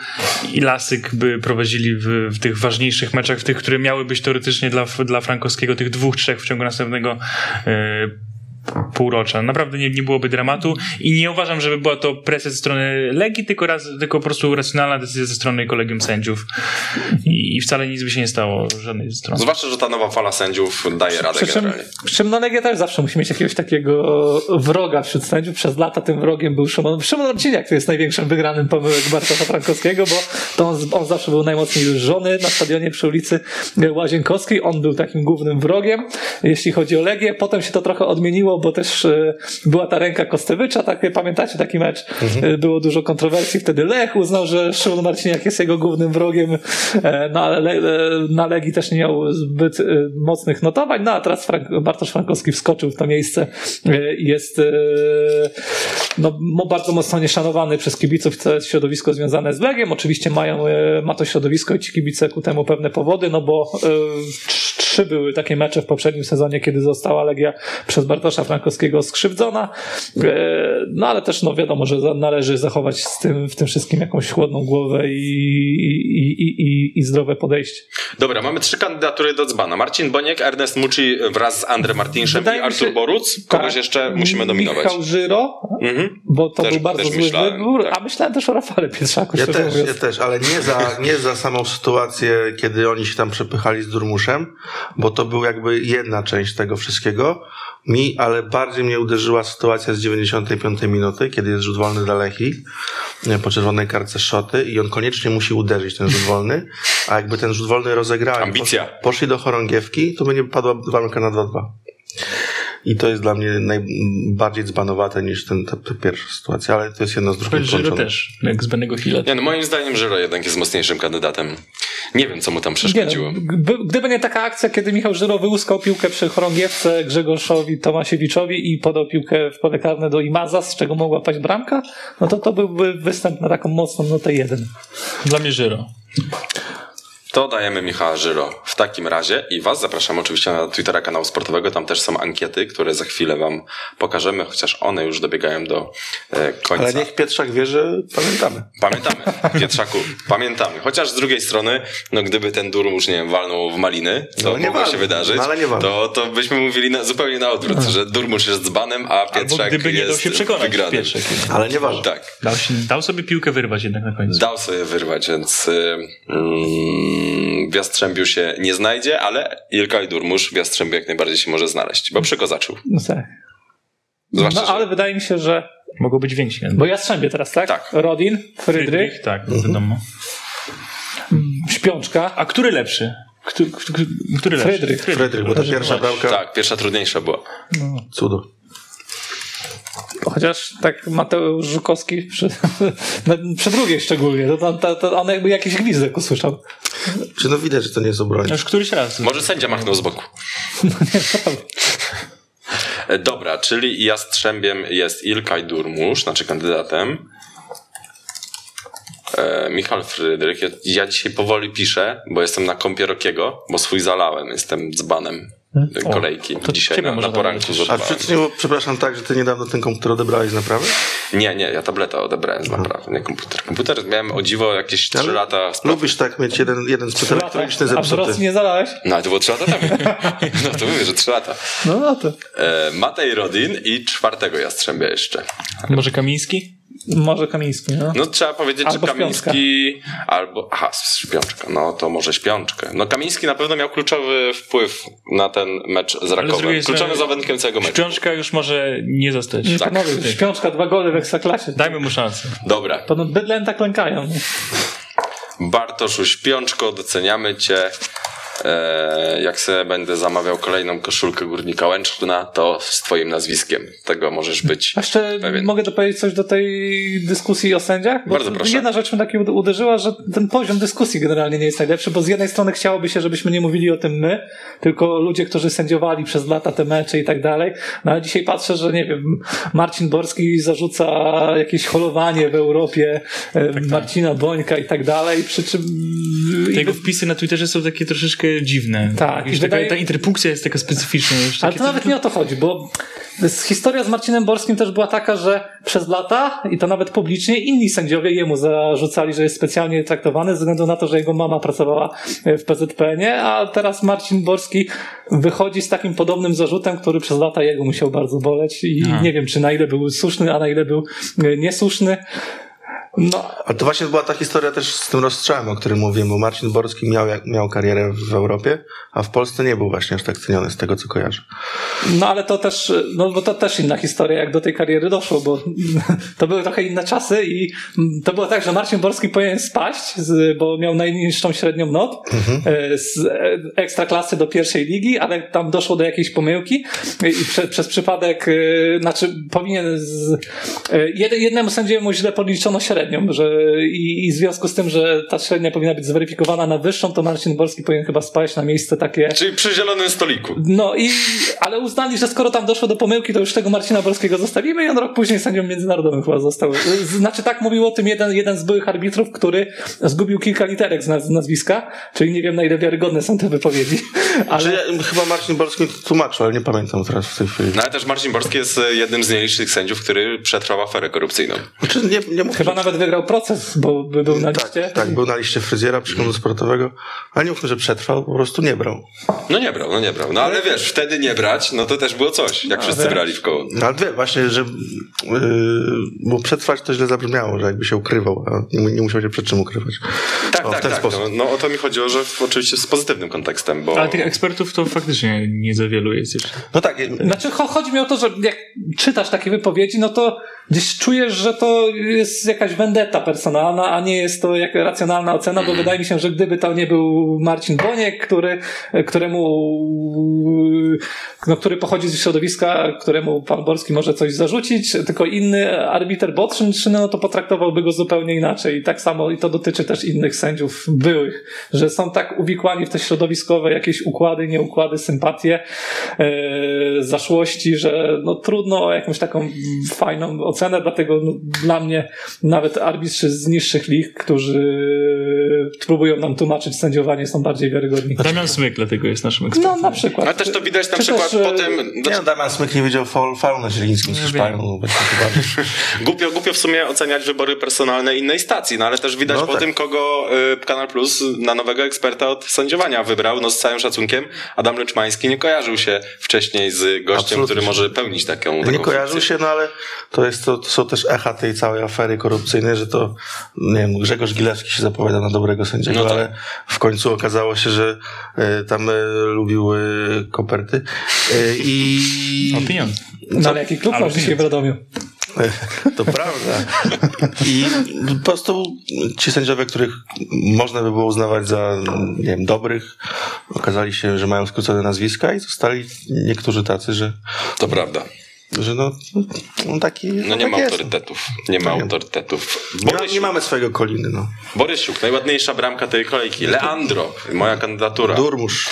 i Lasyk by prowadzili w, w tych ważniejszych meczach, w tych, które miały być teoretycznie dla, dla Frankowskiego, tych dwóch, trzech w ciągu następnego e, półrocza. Naprawdę nie, nie byłoby dramatu i nie uważam, żeby była to presja ze strony Legii, tylko, raz, tylko po prostu racjonalna decyzja ze strony kolegium sędziów i, i wcale nic by się nie stało z żadnej ze stron. Zwłaszcza, że ta nowa fala sędziów daje radę Przy czym, generalnie. przy czym no Legia też zawsze musi mieć jakiegoś takiego wroga wśród sędziów. Przez lata tym wrogiem był Szymon, Szymon Marciniak, który jest największym wygranym pomyłek Bartosza Frankowskiego, bo to on, on zawsze był najmocniej żony na stadionie przy ulicy Łazienkowskiej. On był takim głównym wrogiem, jeśli chodzi o Legię. Potem się to trochę odmieniło, bo też e, była ta ręka Kostewicza, tak, pamiętacie taki mecz? E, Było dużo kontrowersji. Wtedy Lech uznał, że Szymon Marciniak jest jego głównym wrogiem, e, no ale Le, na Legii też nie miał zbyt mocnych notowań, no a teraz Frank, Bartosz Frankowski wskoczył w to miejsce i jest no, bardzo mocno nieszanowany przez kibiców całe środowisko związane z Legiem. Oczywiście mają, ma to środowisko i ci kibice ku temu pewne powody, no bo trzy były takie mecze w poprzednim sezonie, kiedy została Legia przez Bartosza Frankowskiego skrzywdzona. E, No ale też no wiadomo, że należy zachować z tym, w tym wszystkim jakąś chłodną głowę i, i, i, i, i zdrowe podejście. Dobra, mamy trzy kandydatury do dzbana. Marcin Boniek, Ernest Mucci wraz z Andrem Martinszem Wydaje i Artur się- Boruc. Kogoś Tak. jeszcze musimy dominować. Michał Żyro, Mhm. bo to Też- był bardzo zły myślałem, wybór, tak. a myślałem też o Rafale Pietrzaku, Ja też, mówiąc. ja też, ale nie za, nie za samą sytuację, kiedy oni się tam przepychali z Durmuszem, bo to był jakby jedna część tego wszystkiego. Mi, ale bardziej mnie uderzyła sytuacja z 95 minuty, kiedy jest rzut wolny dla Lechi e, po czerwonej kartce szoty i on koniecznie musi uderzyć ten rzut wolny, a jakby ten rzut wolny rozegrałem, Ambicja. posz- poszli do chorągiewki, to by nie padła walka na 2-2. I to jest dla mnie najbardziej dzbanowate niż ten, ta, ta pierwsza sytuacja, ale to jest jedno z drugim Żyro połączone. też, jak z Bennego Hilla. Nie, no moim zdaniem Żyro jednak jest mocniejszym kandydatem. Nie wiem, co mu tam Nie, przeszkodziło. no, gdyby, gdyby nie taka akcja, kiedy Michał Żyro wyłuskał piłkę przy chorągiewce Grzegorzowi Tomasiewiczowi i podał piłkę w pole karne do Imaza, z czego mogła paść bramka, no to to byłby występ na taką mocną notę jeden. Dla mnie Żyro. To dajemy Michała Żyro w takim razie i Was zapraszam oczywiście na Twittera kanału sportowego. Tam też są ankiety, które za chwilę Wam pokażemy, chociaż one już dobiegają do e, końca. Ale niech Pietrzak wie, że pamiętamy. Pamiętamy, Pietrzaku, pamiętamy. Chociaż z drugiej strony, no gdyby ten Durmusz, nie wiem, walnął w maliny, to No nie mogło się wydarzyć, no ale nie walnął. to, to byśmy mówili na, zupełnie na odwrót, że Durmusz jest dzbanem, a Albo Pietrzak gdyby nie jest dał się przekonać wygranym. Pietrzak. Ale nie ważne. Tak. Dał, się, dał sobie piłkę wyrwać jednak na końcu. Dał sobie wyrwać, więc y, mm, w Jastrzębiu się nie znajdzie, ale Ilka i Durmusz w Jastrzębiu jak najbardziej się może znaleźć, bo przykozaczył. No tak. Zwłaszcza, No że- ale wydaje mi się, że. Mogą być więksi. Bo Jastrzębie teraz, tak? Tak. Rodin, Frydrych, Tak, wiadomo. Śpiączka. A który lepszy? Który, który? Frydrych. Fredryk, bo ta pierwsza bramka, Tak, pierwsza trudniejsza była. cudo. Chociaż tak Mateusz Żukowski przy, przy drugiej szczególnie, to, to, to, to on jakby jakiś gwizdek usłyszał. Czy no widać, że to nie jest obrońca. Już któryś raz. Może sędzia machnął z boku. E, Dobra, czyli Jastrzębiem jest Ilka i Durmusz, znaczy kandydatem. E, Michał Frydryk. Ja, ja dzisiaj powoli piszę, bo jestem na kąpie Rokiego, bo swój zalałem. Jestem dzbanem kolejki. to dzisiaj na, na poranku. A nie, przepraszam, tak, że ty niedawno ten komputer odebrałeś z naprawy? Nie, nie, ja tableta odebrałem z naprawy, nie komputer. Komputer miałem o dziwo jakieś 3 Ale lata. z- Lubisz tak mieć jeden, jeden sprzęt elektroniczny A w Rosji zepsuty. nie zalałeś? No, ale to było 3 lata temu. No to mówię, że 3 lata. No, no to. E, Matej Rodin i czwartego Jastrzębia jeszcze. Może Kamiński? Może Kamiński, no. No trzeba powiedzieć, Albo że Kamiński albo... Aha, śpiączka. No to może śpiączkę. No Kamiński na pewno miał kluczowy wpływ na ten mecz z Rakowem. strony zawodnikiem całego meczu. Śpiączka już może nie zostać. Nie, tak. Panowie, śpiączka, dwa gole w Ekstraklasie. Dajmy mu szansę. Dobra. To no, bydlęta tak klękają. nie? Bartoszu Śpiączko, doceniamy cię. E, jak sobie będę zamawiał kolejną koszulkę Górnika Łęczna, to z twoim nazwiskiem. Tego możesz być A jeszcze pewien. mogę dopowiedzieć coś do tej dyskusji o sędziach? Bo Bardzo proszę. Jedna rzecz mnie tak uderzyła, że ten poziom dyskusji generalnie nie jest najlepszy, bo z jednej strony chciałoby się, żebyśmy nie mówili o tym my, tylko ludzie, którzy sędziowali przez lata te mecze i tak dalej. No ale dzisiaj patrzę, że nie wiem, Marcin Borski zarzuca jakieś holowanie w Europie e, Marcina Bońka i tak dalej, przy czym... i Jego wpisy na Twitterze są takie troszeczkę dziwne. Tak, Już i taka, wydaje- ta interpunkcja jest taka specyficzna. Już Ale takie to nawet nie o to chodzi, bo historia z Marcinem Borskim też była taka, że przez lata, i to nawet publicznie, inni sędziowie jemu zarzucali, że jest specjalnie traktowany ze względu na to, że jego mama pracowała w PZPN-ie, a teraz Marcin Borski wychodzi z takim podobnym zarzutem, który przez lata jego musiał bardzo boleć i A. nie wiem, czy na ile był słuszny, a na ile był e, niesłuszny. No, A to właśnie była ta historia też z tym rozstrzałem, o którym mówiłem, bo Marcin Borski miał, miał karierę w Europie, a w Polsce nie był właśnie aż tak ceniony z tego, co kojarzę. No ale to też, no bo to też inna historia, jak do tej kariery doszło, bo to były trochę inne czasy i to było tak, że Marcin Borski powinien spaść, bo miał najniższą średnią not e, z ekstraklasy do pierwszej ligi, ale tam doszło do jakiejś pomyłki i prze, przez przypadek, e, znaczy powinien z, e, jed, jednemu sędziemu źle podliczono średnią, że i, i w związku z tym, że ta średnia powinna być zweryfikowana na wyższą, to Marcin Borski powinien chyba spaść na miejsce takie Czyli przy zielonym stoliku. no i, ale uznali, że skoro tam doszło do pomyłki, to już tego Marcina Borskiego zostawimy i on rok później sędzią międzynarodowym chyba został. Znaczy tak mówił o tym jeden, jeden z byłych arbitrów, który zgubił kilka literek z naz- nazwiska, czyli nie wiem na ile wiarygodne są te wypowiedzi, ale... Że ja, chyba Marcin Borski tłumaczył, ale nie pamiętam teraz w tej chwili. No ale też Marcin Borski jest e, jednym z nielicznych sędziów, który przetrwał aferę korupcyjną. Znaczy, nie, nie Chyba nawet wygrał proces, bo by był na liście. tak, tak, był na liście fryzjera przykładu sportowego, ale nie mówmy, że przetrwał, po prostu nie brał. No nie brał, no nie brał. No ale wiesz, wtedy nie brać, no to też było coś, jak wszyscy wiesz. brali w koło. No, ale wie, właśnie, że yy, bo przetrwać to źle zabrzmiało, że jakby się ukrywał, a nie, nie musiał się przed czym ukrywać. Tak, O, w tak, ten tak. sposób. No, no o to mi chodziło, że w, oczywiście z pozytywnym kontekstem, bo... Ale tych ekspertów to faktycznie nie za wielu jest jeszcze. No tak, Znaczy, cho- chodzi mi o to, że jak czytasz takie wypowiedzi, no to gdzieś czujesz, że to jest jakaś vendetta personalna, a nie jest to jaka racjonalna ocena, bo wydaje mi się, że gdyby to nie był Marcin Boniek, który, któremu, no, który pochodzi z środowiska, któremu pan Borski może coś zarzucić, tylko inny arbiter Botrzyn, no to potraktowałby go zupełnie inaczej. I tak samo, i to dotyczy też innych sędziów byłych, że są tak uwikłani w te środowiskowe jakieś układy, nieukłady, sympatie, e, zaszłości, że no trudno o jakąś taką fajną ocenę, dlatego no, dla mnie nawet arbitrzy z niższych lig, którzy próbują nam tłumaczyć sędziowanie, są bardziej wiarygodni. Damian Smyk dlatego jest naszym ekspertem. No na przykład. Ale też to widać na Czy przykład też, e, po tym... nie no, Damian Smyk nie wiedział faul, faul na Zielińskim z Hiszpanią, no, głupio, głupio w sumie oceniać wybory personalne innej stacji, no ale też widać No po tak. tym, kogo y, Kanal Plus na nowego eksperta od sędziowania wybrał, no z całym szacunkiem. Adam Leczmański nie kojarzył się wcześniej z gościem, Absolutnie. który może pełnić taką, taką Nie kojarzył funkcję. się, no ale to, jest, to, to są też echa tej całej afery korupcyjnej, że to, nie wiem, Grzegorz Gilewski się zapowiada na dobrego sędziego, No tak. ale w końcu okazało się, że e, tam e, lubił e, koperty. I O pieniądze. No ale jaki klub masz dzisiaj w Radomiu? to prawda. I po prostu ci sędziowie, których można by było uznawać za, nie wiem, dobrych, okazali się, że mają skrócone nazwiska i zostali niektórzy tacy, że, To prawda. Że no, no taki. No nie tak ma jest. autorytetów. Nie ma Tak. autorytetów. Nie, Borysiuk, nie mamy swojego koliny, no. Borysiuk, najładniejsza bramka tej kolejki. Leandro, moja kandydatura. Durmusz.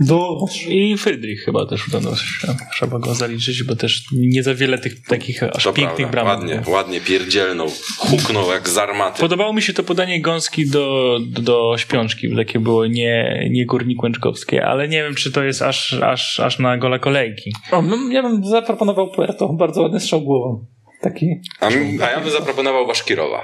Do... I Friedrich chyba też udało się. Trzeba go zaliczyć, bo też nie za wiele tych takich aż To pięknych prawda, bramek. ładnie, ładnie pierdzielnął. Huknął jak z armaty. Podobało mi się to podanie gąski do, do, do śpiączki, takie było nie, nie górnik łęczkowskie, ale nie wiem, czy to jest aż, aż, aż na gola kolejki. O, no, ja bym zaproponował Puerto, bardzo ładny strzał głową. Taki. A, mi- a ja bym zaproponował Baszkirowa.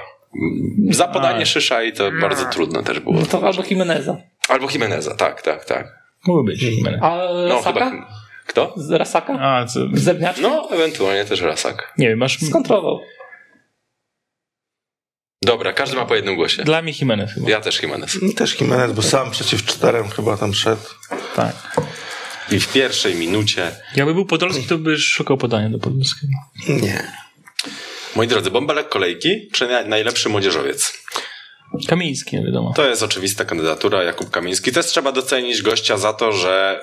Za podanie A. Szysza i to bardzo trudne też było. No to albo Jimeneza. Albo Jimeneza, tak, tak, tak. Mógł być. Jimenez. A No Rasaka? chyba. Kto? Z Rasaka? A, co? Zebniaczki? No, ewentualnie też Rasak. Nie wiem, masz... Skontrował. Dobra, każdy ma po jednym głosie. Dla mnie Jimenez chyba. Ja też Jimenez. Też Jimenez, bo sam przeciw czterem chyba tam szedł. Tak. I w pierwszej minucie, Jakby był Podolski, to by szukał podania do Podolskiego. Nie. moi drodzy, bąbelek kolejki czy na- najlepszy młodzieżowiec? Kamiński, wiadomo. To jest oczywista kandydatura, Jakub Kamiński. Też trzeba docenić gościa za to, że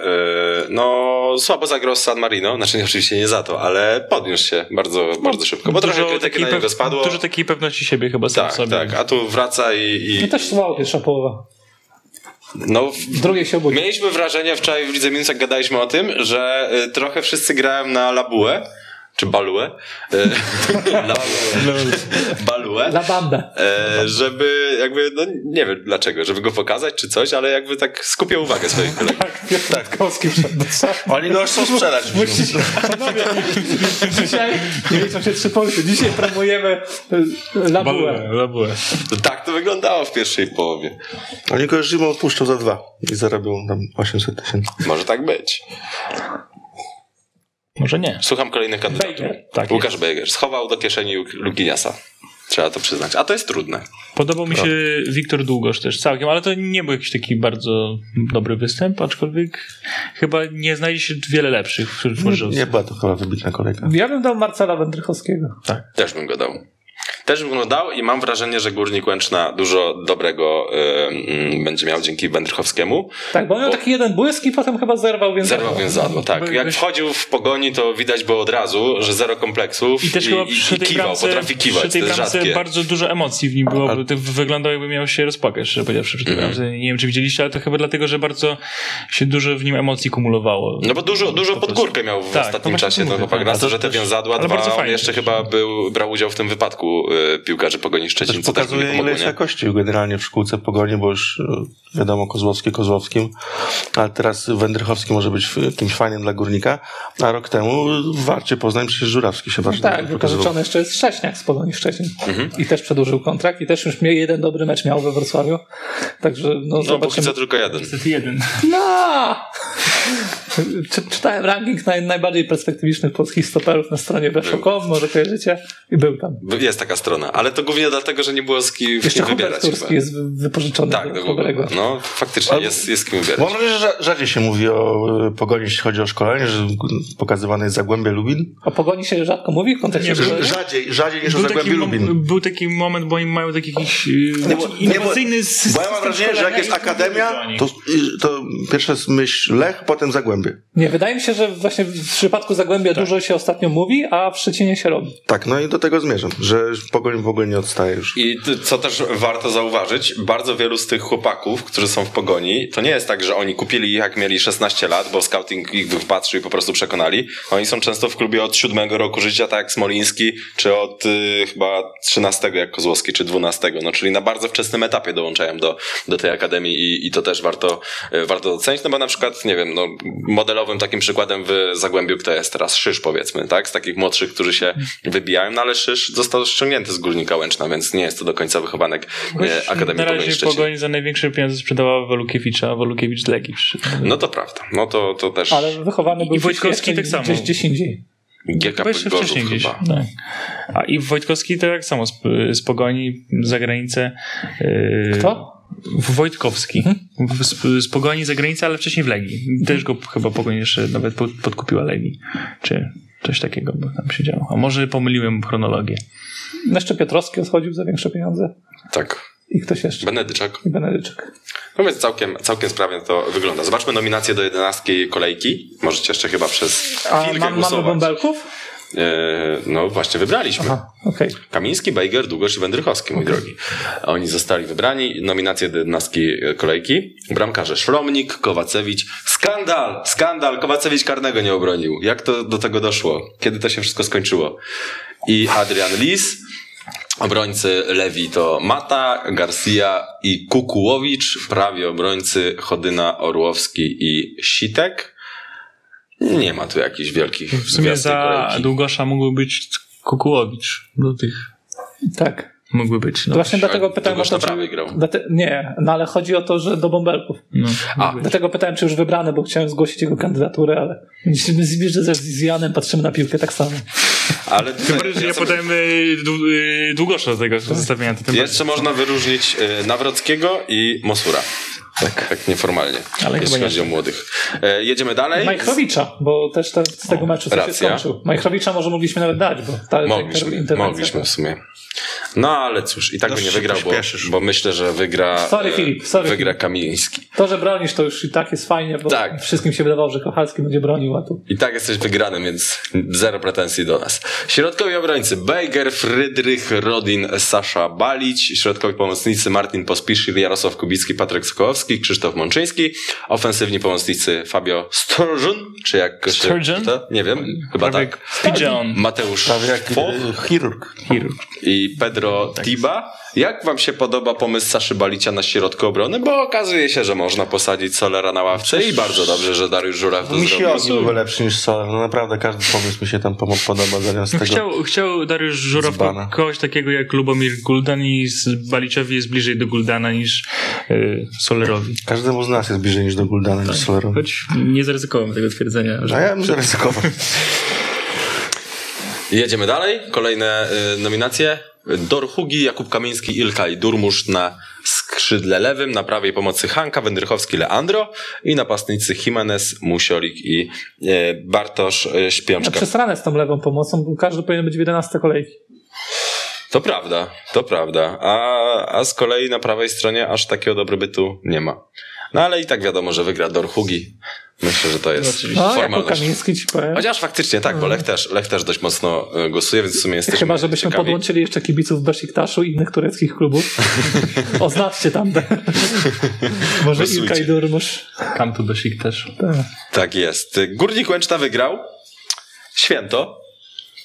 yy, no słabo zagrał z San Marino. Znaczy nie, oczywiście nie za to, ale podniósł się bardzo, bardzo szybko. Bo trochę krytyki na niego spadło. Dużo takiej pewności siebie chyba sam Tak, sobie. tak. A tu wraca i... No i też słabo pierwsza połowa. no, W drugiej się obudził. Mieliśmy wrażenie wczoraj w Lidze Minus, jak gadaliśmy o tym, że y, trochę wszyscy grają na labuę, czy baluę, y, labuę, baluę, La banda. e, żeby jakby, no nie wiem dlaczego, żeby go pokazać czy coś, ale jakby tak skupię uwagę swoich kolegów. Piotr Kowski wszedł do trzech. Oni go już chcą sprzedać. Panowie, dzisiaj nie liczą się trzy punkty. Dzisiaj promujemy y, Labuę. Labuę. To tak to wyglądało w pierwszej połowie. Oni go już zimą odpuszczą za dwa i zarobią tam 800 tysięcy. Może tak być. Może nie. Słucham kolejnych kandydatów. Bejger. Tak Łukasz Bejger schował do kieszeni Luginiasa. Trzeba to przyznać. A to jest trudne. Podobał mi się Wiktor Długosz też całkiem, ale to nie był jakiś taki bardzo dobry występ, aczkolwiek chyba nie znajdzie się wiele lepszych wśród Nie, nie była to chyba wybitna kolejka. Ja bym dał Marcela Wędrychowskiego. Też bym go dał. Też bym go dał i mam wrażenie, że Górnik Łęczna dużo dobrego y, mm, będzie miał dzięki Wędrychowskiemu. Tak, bo on miał Bo- taki jeden błysk i potem chyba zerwał, więc... Zerwał więc zadło, tak. Jak wchodził w pogoni, to widać było od razu, że zero kompleksów I też chyba i, przy i tej kiwał, bramce, potrafi kiwać, przy tej bramce rzadkie. bardzo dużo emocji w nim było, bo to wyglądał jakby miał się rozpłakać, szczerze powiedziawszy, przy tej Mhm. bramce. Nie wiem, czy widzieliście, ale to chyba dlatego, że bardzo się dużo w nim emocji kumulowało. No bo dużo, dużo Po pod prostu. górkę miał w Tak, ostatnim no właśnie czasie ten mówię, chłopak. tak. Na to, że te ale dwa, bardzo on jeszcze chyba był, brał udział w tym wypadku piłkarzy Pogoni Szczecin, Też pokazuje, ile pomogło, jest nie? jakości generalnie w szkółce Pogoni, bo już e, wiadomo Kozłowski Kozłowskim, ale teraz Wędrychowski może być kimś fajnym dla Górnika, a rok temu w Warcie Poznań przecież Żurawski się bardzo Tak, dobrze pokazywał. wypożyczony jeszcze jest Szcześniak z Polonii Szczecin. Mhm. I też przedłużył kontrakt i też już miał jeden dobry mecz miał we Wrocławiu. Także no, No zobaczymy. co tylko jeden. Niestety jeden. No! Czy, czytałem ranking naj, najbardziej perspektywicznych polskich stoperów na stronie weszło.com, może kojarzycie? I był tam. Jest taka strona, ale to głównie dlatego, że nie było z kim, Jeszcze wybierać Turski jest wy- wypożyczony Tak, do no, w ogóle. Huberego. no faktycznie jest, jest z kim wybierać. Mam wrażenie, że rzadziej się mówi o e, Pogoni, jeśli chodzi o szkolenie, że pokazywane jest Zagłębie Lubin. O Pogoni się rzadko mówi w kontekście Nie? Rzadziej, rzadziej niż o Był taki, Zagłębiu mom- Lubin. był taki moment, bo oni mają taki jakiś Nie, bo- nie, bo- innowacyjny system Bo ja mam wrażenie, że jak jest akademia, to, to pierwsza jest myśl Lech, potem Zagłębie. Nie, wydaje mi się, że właśnie w przypadku Zagłębia Tak. dużo się ostatnio mówi, a w Szczecinie się robi. Tak, no i do tego zmierzam, że Pogoń w ogóle nie odstaje już. I co też warto zauważyć, bardzo wielu z tych chłopaków, którzy są w pogoni, to nie jest tak, że oni kupili ich jak mieli 16 lat, bo scouting ich wypatrzył i po prostu przekonali. Oni są często w klubie od 7 roku życia, tak jak Smoliński, czy od y, chyba 13 jak Kozłowski, czy 12. No, czyli na bardzo wczesnym etapie dołączają do, do tej akademii i, i to też warto, y, warto docenić, no bo na przykład, nie wiem, no, modelowym takim przykładem w Zagłębiu kto jest teraz? Szysz powiedzmy, tak? Z takich młodszych, którzy się wybijają, no ale Szysz został ściągnięty z Górnika Łęczna, więc nie jest to do końca wychowanek e, Akademii Na Pogoni razie Szczecin. Pogoń za największe pieniądze sprzedawała Walukiewicza, a Walukiewicz z Legii. No to prawda. No to, to też Ale wychowany był I Wojtkowski gdzieś, tak gdzieś, samo. gdzieś indziej. GK Gorzów wcześniej gdzieś. chyba. Tak. A i Wojtkowski to tak samo z, z Pogoni za granicę. Yy, Kto? Wojtkowski. Z, z Pogoni za granicę, ale wcześniej w Legii. Też go chyba Pogoń jeszcze nawet pod, podkupiła Legii. Czy coś takiego by tam się działo. A może pomyliłem chronologię. Jeszcze Piotrowski odchodził za większe pieniądze. Tak. I ktoś jeszcze. Benedyczak. I Benedyczek. No więc całkiem, całkiem sprawnie to wygląda. Zobaczmy nominację do jedenastki kolejki. Możecie jeszcze chyba przez A chwilkę mam, mamy bąbelków? E, no właśnie wybraliśmy. Aha, okej. Kamiński, Bejger, Długosz i Wędrychowski, mój drogi. Oni zostali wybrani. Nominacje do jedenastki kolejki. Bramkarze Szlomnik, Kowacewicz. Skandal! Skandal! Kowacewicz karnego nie obronił. Jak to do tego doszło? Kiedy to się wszystko skończyło? I Adrian Lis. Obrońcy Lewi to Mata, Garcia i Kukułowicz. Prawie obrońcy Chodyna, Orłowski i Sitek. Nie ma tu jakichś wielkich W sumie za kolejki. Długosza mógłby być Kukułowicz do tych. Tak. Mógłby być. No. Właśnie dlatego pytałem o to, czy... grał. Dlate... Nie, no ale chodzi o to, że do bąbelków. No, A. Dlatego pytałem, czy już wybrany, bo chciałem zgłosić jego kandydaturę, ale my z, z, z Janem patrzymy na piłkę tak samo. Ale Tym bardziej, że ja sobie- podałem y, dłu- długosza do tego zestawienia. Jeszcze można wyróżnić y, Nawrockiego i Mosura. Tak, tak nieformalnie, Ale jeśli chyba chodzi o młodych. E, jedziemy dalej. Majchrowicza, bo też z tego meczu coś się skończył. Majchrowicza może mogliśmy nawet dać, bo ta, ta Mogliśmy, interwencja- mogliśmy w sumie. No ale cóż, i tak by Dość nie wygrał, bo, bo myślę, że wygra. Sorry, Filip, sorry, Wygra Filip. Kamiński. To, że bronisz, to już i tak jest fajnie, bo Tak. wszystkim się wydawało, że Kochalski będzie bronił, a tu I tak jesteś wygrany, więc zero pretensji do nas. Środkowi obrońcy Bejger, Frydrych, Rodin, Sasza Balić. Środkowi pomocnicy Martin Pospiszil, Jarosław Kubicki, Patryk Sokołowski, Krzysztof Mączyński. Ofensywni pomocnicy Fabio Sturgeon, czy jak się Sturgeon? czyta? Nie wiem, chyba Prawie tak. Pigeon. Mateusz Foch chirurg. Chirurg. i Pedro Tiba. Jak wam się podoba pomysł Saszy Balicia na środku obrony? Bo okazuje się, że można posadzić Solera na ławce i bardzo dobrze, że Dariusz Żuraw to Mi się zrobił. ogni byłby lepszy niż Solar. No naprawdę każdy pomysł mi się tam podoba zamiast tego. Chciał, chciał Dariusz Żuraw kogoś takiego jak Lubomir Guldan i z Baliczowi jest bliżej do Guldana niż y, Solerowi. Każdemu z nas jest bliżej niż do Guldana niż Solarowi. Choć nie zaryzykowałem tego twierdzenia. A Że... ja bym zaryzykował. Jedziemy dalej. Kolejne y, nominacje. Dorhugi, Jakub Kamiński, Ilka i Durmusz na skrzydle lewym, na prawej pomocy Hanka, Wędrychowski, Leandro i napastnicy Jimenez, Musiolik i y, Bartosz y, ja Śpiączka. przesrane z tą lewą pomocą, bo każdy powinien być w 11 kolejki. To prawda, to prawda. A, a z kolei na prawej stronie aż takiego dobrobytu nie ma. No ale i tak wiadomo, że wygra Dorhugi. Myślę, że to jest. No, jako formalność. Kamiński ci powiem. Chociaż faktycznie tak, bo Lech też, Lech też dość mocno y, głosuje, więc w sumie jesteśmy Chyba, żebyśmy ciekawi. podłączyli jeszcze kibiców Besiktaszu i innych tureckich klubów. Oznaczcie tam. Może. Ilka i Durmusz. Come to Besiktas. Tak. Tak jest. Górnik Łęczna wygrał. Święto.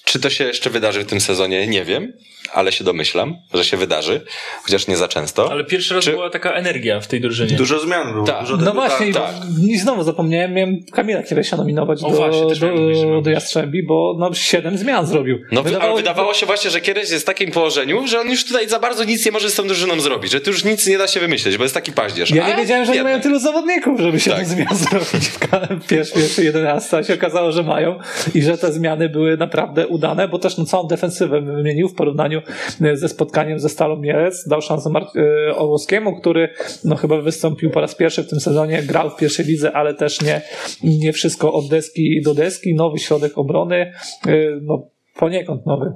Czy to się jeszcze wydarzy w tym sezonie? Nie wiem, ale się domyślam, że się wydarzy, chociaż nie za często. Ale pierwszy raz Czy- była taka energia w tej drużynie. Dużo zmian było. Tak. Dużo No właśnie, tak. i znowu zapomniałem, miałem Kamila Kieresia nominować O do, właśnie, mówić, do, miał do Jastrzębi, bo no, siedem zmian zrobił. No, wydawało, ale wydawało się właśnie, że kiedyś jest w takim położeniu, że on już tutaj za bardzo nic nie może z tą drużyną zrobić, że tu już nic nie da się wymyśleć, bo jest taki paździerz. Ja A nie wiedziałem, że nie mają tylu zawodników, żeby się Tak. tak. zmian zrobić w pierwszy, pierwszy 11, a się okazało, że mają i że te zmiany były naprawdę udane, bo też no, całą defensywę wymienił w porównaniu e, ze spotkaniem ze Stalą Mielec. Dał szansę Mar- e, Orłowskiemu, który no, chyba wystąpił po raz pierwszy w tym sezonie, grał w pierwszej lidze, ale też nie, nie wszystko od deski do deski. Nowy środek obrony, e, no poniekąd nowy,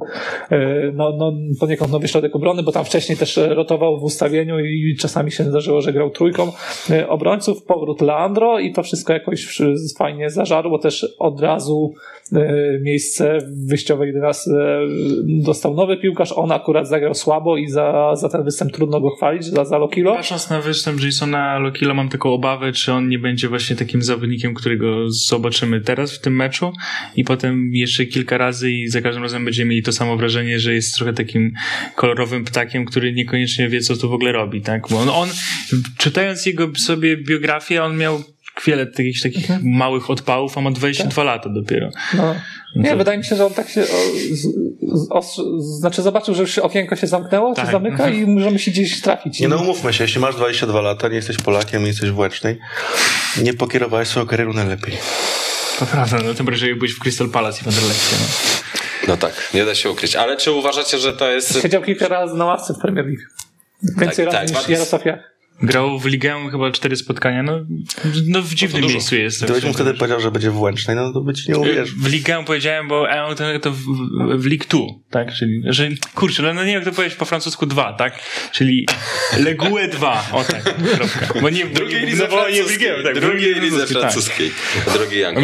no, no, poniekąd nowy środek obrony, bo tam wcześniej też rotował w ustawieniu i czasami się zdarzyło, że grał trójką obrońców, powrót Leandro i to wszystko jakoś fajnie zażarło, też od razu miejsce w wyjściowej 11 dostał nowy piłkarz, on akurat zagrał słabo i za, za ten występ trudno go chwalić, za, za Lokilo. Patrząc na występ Jasona Lokila mam taką obawę, czy on nie będzie właśnie takim zawodnikiem, którego zobaczymy teraz w tym meczu i potem jeszcze kilka razy i za każdym razem będziemy mieli to samo wrażenie, że jest trochę takim kolorowym ptakiem, który niekoniecznie wie, co tu w ogóle robi, tak? Bo on, on czytając jego sobie biografię, on miał wiele takich, takich małych odpałów, a ma 22 lata dopiero. No. Nie, to- wydaje mi się, że on tak się. O, z, z, ostrzy- znaczy, zobaczył, że już się okienko się zamknęło, Tak. czy zamyka i możemy się gdzieś trafić. Nie no, umówmy się, jeśli masz 22 lata, nie jesteś Polakiem, nie jesteś w Łęcznej, nie pokierowałeś swoją karierą najlepiej. To prawda, no tym bardziej byłeś w Crystal Palace i w Anderlechcie. No. No tak, nie da się ukryć. Ale czy uważacie, że to jest... Siedział kilka razy na ławce w Premier League. Więcej Tak, razy tak, niż Jarosław Jach. Grał w ligę chyba cztery spotkania, no, no w dziwnym dużo. miejscu jest. Gdybyś mu wtedy powiedział, że będzie w Łęcznej, no to by ci nie uwierzył. W ligę powiedziałem, bo a on to, to w, w League 2, tak? Czyli, że kurczę, ale no nie wiem jak to powiedzieć po francusku 2, tak? Czyli Legue 2, o tak, kropka. Bo nie w Drugiej nie- lidze no nie w ligę, tak, drugiej lidze francuskiej, tak. Drogi Ale,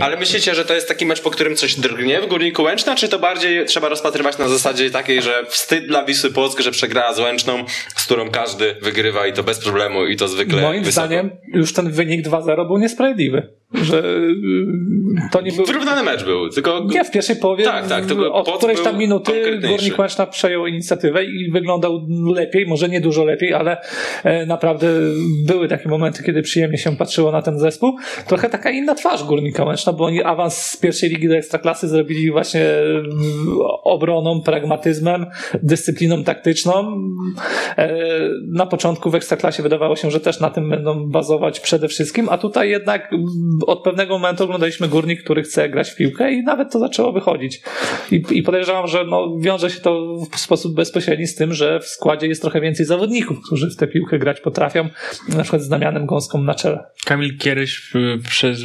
ale myślicie, że to jest taki mecz, po którym coś drgnie w Górniku Łęczna, czy to bardziej trzeba rozpatrywać na zasadzie takiej, że wstyd dla Wisły Płock, że przegrała z Łęczną, z którą każdy wygrywa i to bez problemu i to zwykle Moim wysoko. zdaniem już ten wynik 2-0 był niesprawiedliwy. że y, to nie był... Wyrównany mecz był, tylko Nie, w pierwszej połowie Tak, tak, tylko od którejś tam minuty. Górnik Łęczna przejął inicjatywę i wyglądał lepiej, może nie dużo lepiej, ale e, naprawdę były takie momenty, kiedy przyjemnie się patrzyło na ten zespół. Trochę taka inna twarz Górnika Łęczna, bo oni awans z pierwszej ligi do Ekstraklasy zrobili właśnie mm, obroną, pragmatyzmem, dyscypliną taktyczną. E, Na początku w Ekstraklasie wydawało się, że też na tym będą bazować przede wszystkim, a tutaj jednak od pewnego momentu oglądaliśmy Górnik, który chce grać w piłkę i nawet to zaczęło wychodzić. I, i podejrzewam, że no, wiąże się to w sposób bezpośredni z tym, że w składzie jest trochę więcej zawodników, którzy w tę piłkę grać potrafią, na przykład z Damianem Gąską na czele. Kamil Kieryś przez,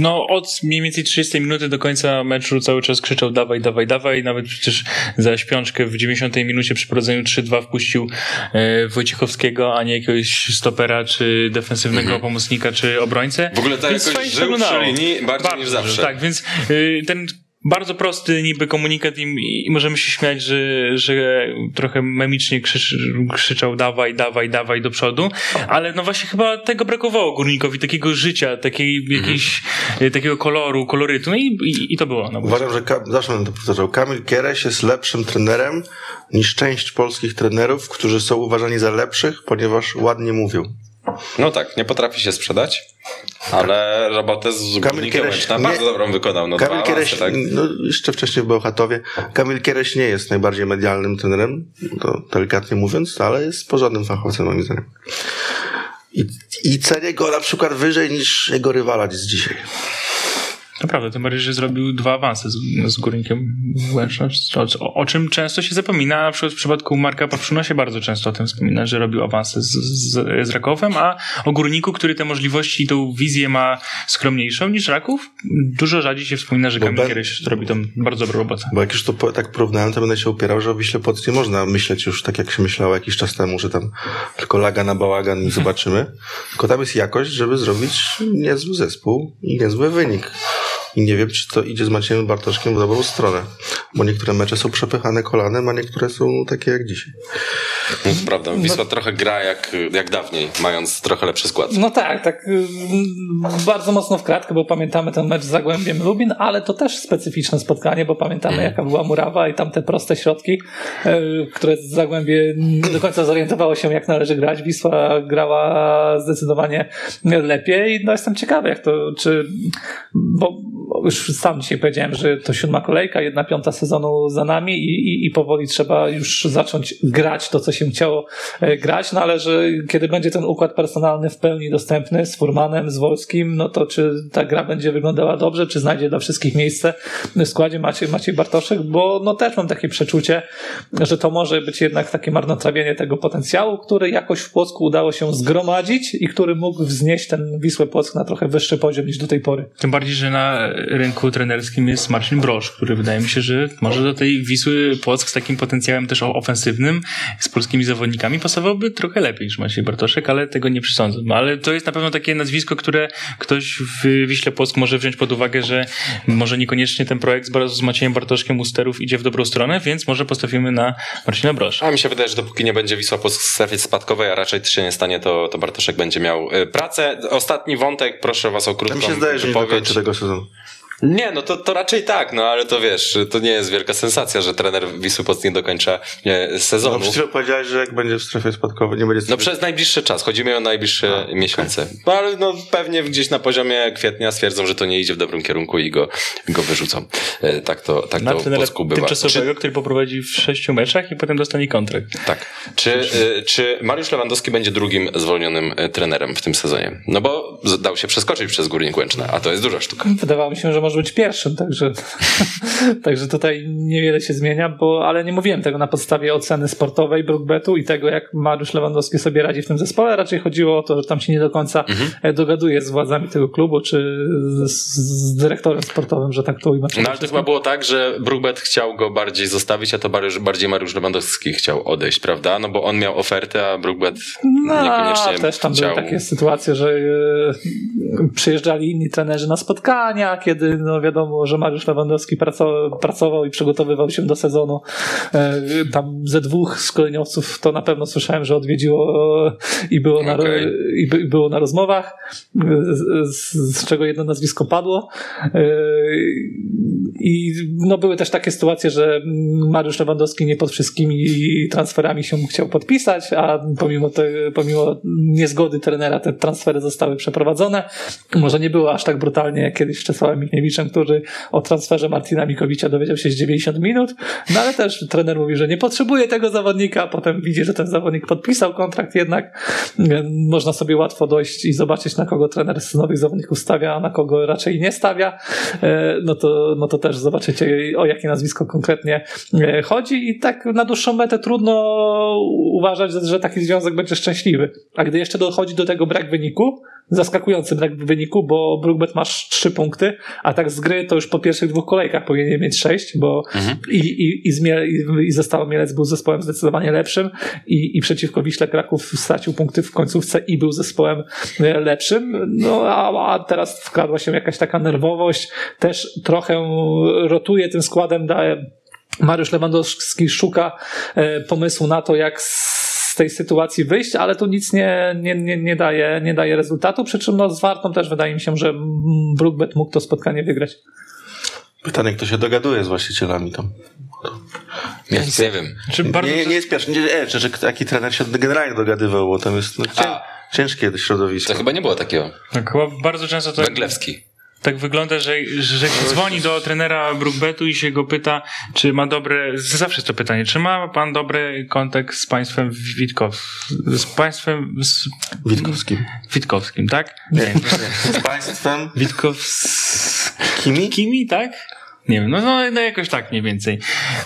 no od mniej więcej 30 minuty do końca meczu cały czas krzyczał dawaj, dawaj, dawaj, nawet przecież za śpiączkę w 90 minucie przy prowadzeniu 3-2 wpuścił e, Wojciechowskiego, a nie jakiegoś stopera, czy defensywnego pomocnika, czy obrońcę. W ogóle to Więc jakoś żył przy linii bardziej Bardzo niż zawsze. Tak, więc y, ten bardzo prosty niby komunikat i, i możemy się śmiać, że, że trochę memicznie krzycz, krzyczał dawaj, dawaj, dawaj do przodu, ale no właśnie chyba tego brakowało Górnikowi, takiego życia, takiej, jakiejś, y, takiego koloru, kolorytu, no i, i, i to było. No, Uważam, że Ka- zawsze będę to powtarzał. Kamil Kiereś jest lepszym trenerem niż część polskich trenerów, którzy są uważani za lepszych, ponieważ ładnie mówią. No tak, nie potrafi się sprzedać, ale robotę z Kamil Kiereś nie- bardzo dobrą wykonał. No, Kamil Kiereś, tak? no, jeszcze wcześniej w Bełchatowie, Kamil Kiereś nie jest najbardziej medialnym trenerem, to delikatnie mówiąc, ale jest porządnym fachowcem moim zdaniem. I, I cenię go na przykład wyżej niż jego rywala z dzisiaj. Naprawdę, tym bardziej, że zrobił dwa awanse z, z Górnikiem Łęczna, o, o czym często się zapomina, na przykład w przypadku Marka Papszuna się bardzo często o tym wspomina, że robił awanse z, z, z Rakowem, a o Górniku, który te możliwości i tą wizję ma skromniejszą niż Raków, dużo rzadziej się wspomina, że Kamil Kieryś robi tam bardzo dobrą robotę. Bo jak już to po, tak porównałem, to będę się upierał, że o Wiśle Płock nie można myśleć już tak, jak się myślało jakiś czas temu, że tam tylko laga na bałagan i zobaczymy. Tylko tam jest jakość, żeby zrobić niezły zespół i niezły wynik. I nie wiem, czy to idzie z Maciejem Bartoszkiem w dobrą stronę. Bo niektóre mecze są przepychane kolanem, a niektóre są takie jak dzisiaj. No, to prawda, Wisła trochę gra jak, jak dawniej, mając trochę lepszy skład. No tak, tak y, bardzo mocno w kratkę, bo pamiętamy ten mecz z Zagłębiem Lubin, ale to też specyficzne spotkanie, bo pamiętamy jaka była murawa i tam te proste środki, y, które Zagłębie nie do końca zorientowało się jak należy grać. Wisła grała zdecydowanie lepiej. No jestem ciekawy jak to, czy, bo już sam dzisiaj powiedziałem, że to siódma kolejka, jedna piąta sezonu za nami i, i, i powoli trzeba już zacząć grać to, co się chciało e, grać, no ale że kiedy będzie ten układ personalny w pełni dostępny z Furmanem, z Wolskim, no to czy ta gra będzie wyglądała dobrze, czy znajdzie dla wszystkich miejsce w składzie Maciej, Maciej Bartoszek, bo no też mam takie przeczucie, że to może być jednak takie marnotrawienie tego potencjału, który jakoś w Płocku udało się zgromadzić i który mógł wznieść ten Wisłę Płock na trochę wyższy poziom niż do tej pory. Tym bardziej, że na rynku trenerskim jest Marcin Brosz, który wydaje mi się, że może do tej Wisły Płock z takim potencjałem też ofensywnym, z polskimi zawodnikami pasowałby trochę lepiej niż Maciej Bartoszek, ale tego nie przesądzę. No, ale to jest na pewno takie nazwisko, które ktoś w Wiśle Płock może wziąć pod uwagę, że może niekoniecznie ten projekt z, z Maciejem Bartoszkiem u sterów idzie w dobrą stronę, więc może postawimy na Marcina Brosza. A mi się wydaje, że dopóki nie będzie Wisła po strefie spadkowej, a raczej to się nie stanie, to, to Bartoszek będzie miał y, pracę. Ostatni wątek, proszę was o Ja krótką mi się zdaje, że nie wypowiedź. tego sezonu. Nie, no to, to raczej tak, no ale to wiesz, to nie jest wielka sensacja, że trener Wisły Płock nie dokończa e, No sezonu. przed chwilą powiedziałeś, że jak będzie w strefie spadkowej, nie będzie No strefy... przez najbliższy czas, chodzi mi o najbliższe miesiące. No ale no pewnie gdzieś na poziomie kwietnia stwierdzą, że to nie idzie w dobrym kierunku i go, go wyrzucą. E, Tak to, tak Na to w trenera bywa. tymczasowego, który poprowadzi w sześciu meczach i potem dostanie kontrakt. Tak. Czy, y, czy Mariusz Lewandowski będzie drugim zwolnionym y, trenerem w tym sezonie? No bo dał się przeskoczyć przez Górnik Łęczna, a to jest duża sztuka. Wydawało mi się, że może być pierwszym, także, także tutaj niewiele się zmienia, bo, ale nie mówiłem tego na podstawie oceny sportowej Brookbetu i tego, jak Mariusz Lewandowski sobie radzi w tym zespole. Raczej chodziło o to, że tam się nie do końca e, dogaduje z władzami tego klubu, czy z, z dyrektorem sportowym, że tak to ujmę. No ale to chyba było tak, że Brookbet chciał go bardziej zostawić, a to bardziej, Mariusz Lewandowski chciał odejść, prawda? No bo on miał ofertę, a Brookbet No, niekoniecznie też tam chciał. były takie sytuacje, że e, przyjeżdżali inni trenerzy na spotkania, kiedy no wiadomo, że Mariusz Lewandowski pracował, pracował i przygotowywał się do sezonu. E, Tam ze dwóch szkoleniowców to na pewno słyszałem, że odwiedziło i było na, Okej. i by- było na rozmowach, z, z, czego jedno nazwisko padło. E, I no, były też takie sytuacje, że Mariusz Lewandowski nie pod wszystkimi transferami się chciał podpisać, a pomimo, te, pomimo niezgody trenera te transfery zostały przeprowadzone. Może nie było aż tak brutalnie jak kiedyś z Czesławem Michniewiczem, który o transferze Martina Mikowicza dowiedział się z 90 minut, no ale też trener mówi, że nie potrzebuje tego zawodnika, potem widzi, że ten zawodnik podpisał kontrakt jednak. Można sobie łatwo dojść i zobaczyć, na kogo trener z nowych zawodników stawia, a na kogo raczej nie stawia. E, No to, no to też zobaczycie, o jakie nazwisko konkretnie e, chodzi i tak na dłuższą metę trudno uważać, że taki związek będzie szczęśliwy. A gdy jeszcze dochodzi do tego brak wyniku, zaskakujący brak wyniku, bo Brookbet masz trzy punkty, a tak z gry to już po pierwszych dwóch kolejkach powinien mieć sześć, bo i, i, i, Zmie- i, i Zestawa Mielec był zespołem zdecydowanie lepszym i, i przeciwko Wiśle Kraków stracił punkty w końcówce i był zespołem e, lepszym. No a, a teraz wkradła się jakaś taka nerwowość, też trochę rotuje tym składem, daje Mariusz Lewandowski szuka e, pomysłu na to, jak z tej sytuacji wyjść, ale tu nic nie, nie, nie, nie, daje, nie daje rezultatu, przy czym no, z Wartą też wydaje mi się, że Brookbet mógł to spotkanie wygrać. Pytanie, kto się dogaduje z właścicielami tam. Ja nic nie wiem. Czy bardzo nie, nie, jest pierwszy. Nie, nie, że, że taki trener się generalnie dogadywał, bo tam jest no, cię, ciężkie środowisko. To chyba nie było takiego. tak, chyba bardzo często to Węglewski. Tak wygląda, że, że się dzwoni do trenera Brookbetu i się go pyta, czy ma dobre, zawsze jest to pytanie, czy ma pan dobry kontakt z państwem Witkow, z państwem z Witkowskim. Witkowskim, tak? Nie, nie, z państwem Witkowskimi? Kimi, tak? Nie wiem, no, no, no jakoś tak mniej więcej.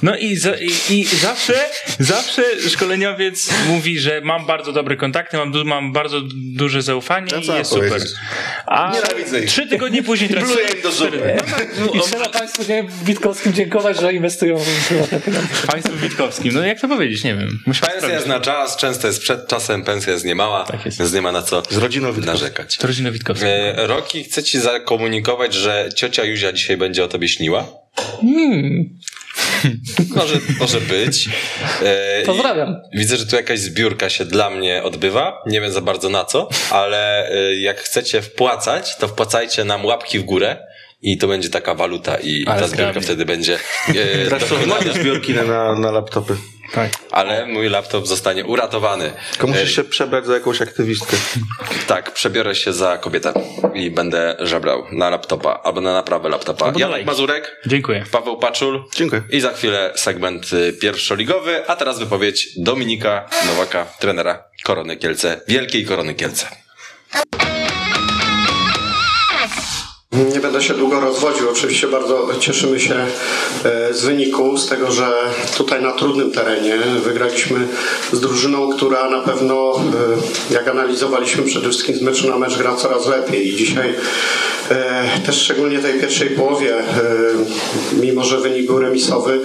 No i, za, i, i zawsze, zawsze szkoleniowiec mówi, że mam bardzo dobre kontakty, mam, du, mam bardzo duże zaufanie No i jest super. powiedzieć? A Nienawidzę ich. trzy tygodnie później tracę do zupy. I trzeba Państwu nie, Witkowskim dziękować, że inwestują w. Państwu Witkowskim. No jak to powiedzieć, nie wiem. Musimy Pensja sprawdzić. jest na czas, często jest przed czasem, pensja jest niemała, Tak jest. więc nie ma na co Z rodziną Witkowską. narzekać. To rodzina Witkowska. E, Roki, chcę ci zakomunikować, że ciocia Juzia dzisiaj będzie o tobie śniła. Hmm, Może, może być. E, pozdrawiam. Widzę, że tu jakaś zbiórka się dla mnie odbywa. Nie wiem za bardzo na co, ale e, jak chcecie wpłacać, to wpłacajcie nam łapki w górę. I to będzie taka waluta i Ale ta zbiórka zgrabnie. wtedy będzie e, Teraz są moje zbiórki na, na laptopy. Tak. Ale mój laptop zostanie uratowany. Tylko E, musisz się przebrać za jakąś aktywistkę. Tak, przebiorę się za kobietę i będę żebrał na laptopa albo na naprawę laptopa. Albo Janek. Mazurek, Dziękuję. Paweł Paczul Dziękuję. i za chwilę segment y, pierwszoligowy, a teraz wypowiedź Dominika Nowaka, trenera Korony Kielce, Wielkiej Korony Kielce. Nie będę się długo rozwodził. Oczywiście bardzo cieszymy się e, z wyniku, z tego, że tutaj na trudnym terenie wygraliśmy z drużyną, która na pewno, e, jak analizowaliśmy przede wszystkim z meczu na mecz, gra coraz lepiej. I dzisiaj e, też szczególnie tej pierwszej połowie, mimo że wynik był remisowy,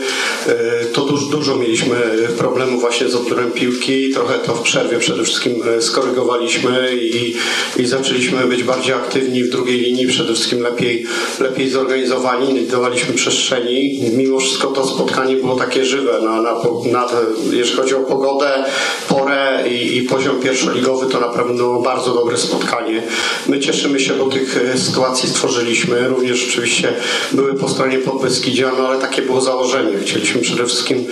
to dużo, dużo mieliśmy problemów właśnie z odbiorem piłki. Trochę to w przerwie przede wszystkim skorygowaliśmy i, i zaczęliśmy być bardziej aktywni w drugiej linii, przede wszystkim lepiej, lepiej zorganizowani, nie dawaliśmy przestrzeni. Mimo wszystko to spotkanie było takie żywe. Na, na, na, jeżeli chodzi o pogodę, porę i, i poziom pierwszoligowy, to na pewno bardzo dobre spotkanie. My cieszymy się, bo tych e, sytuacji stworzyliśmy. Również oczywiście były po stronie Podbeskidzia, no ale takie było założenie. Chcieliśmy przede wszystkim,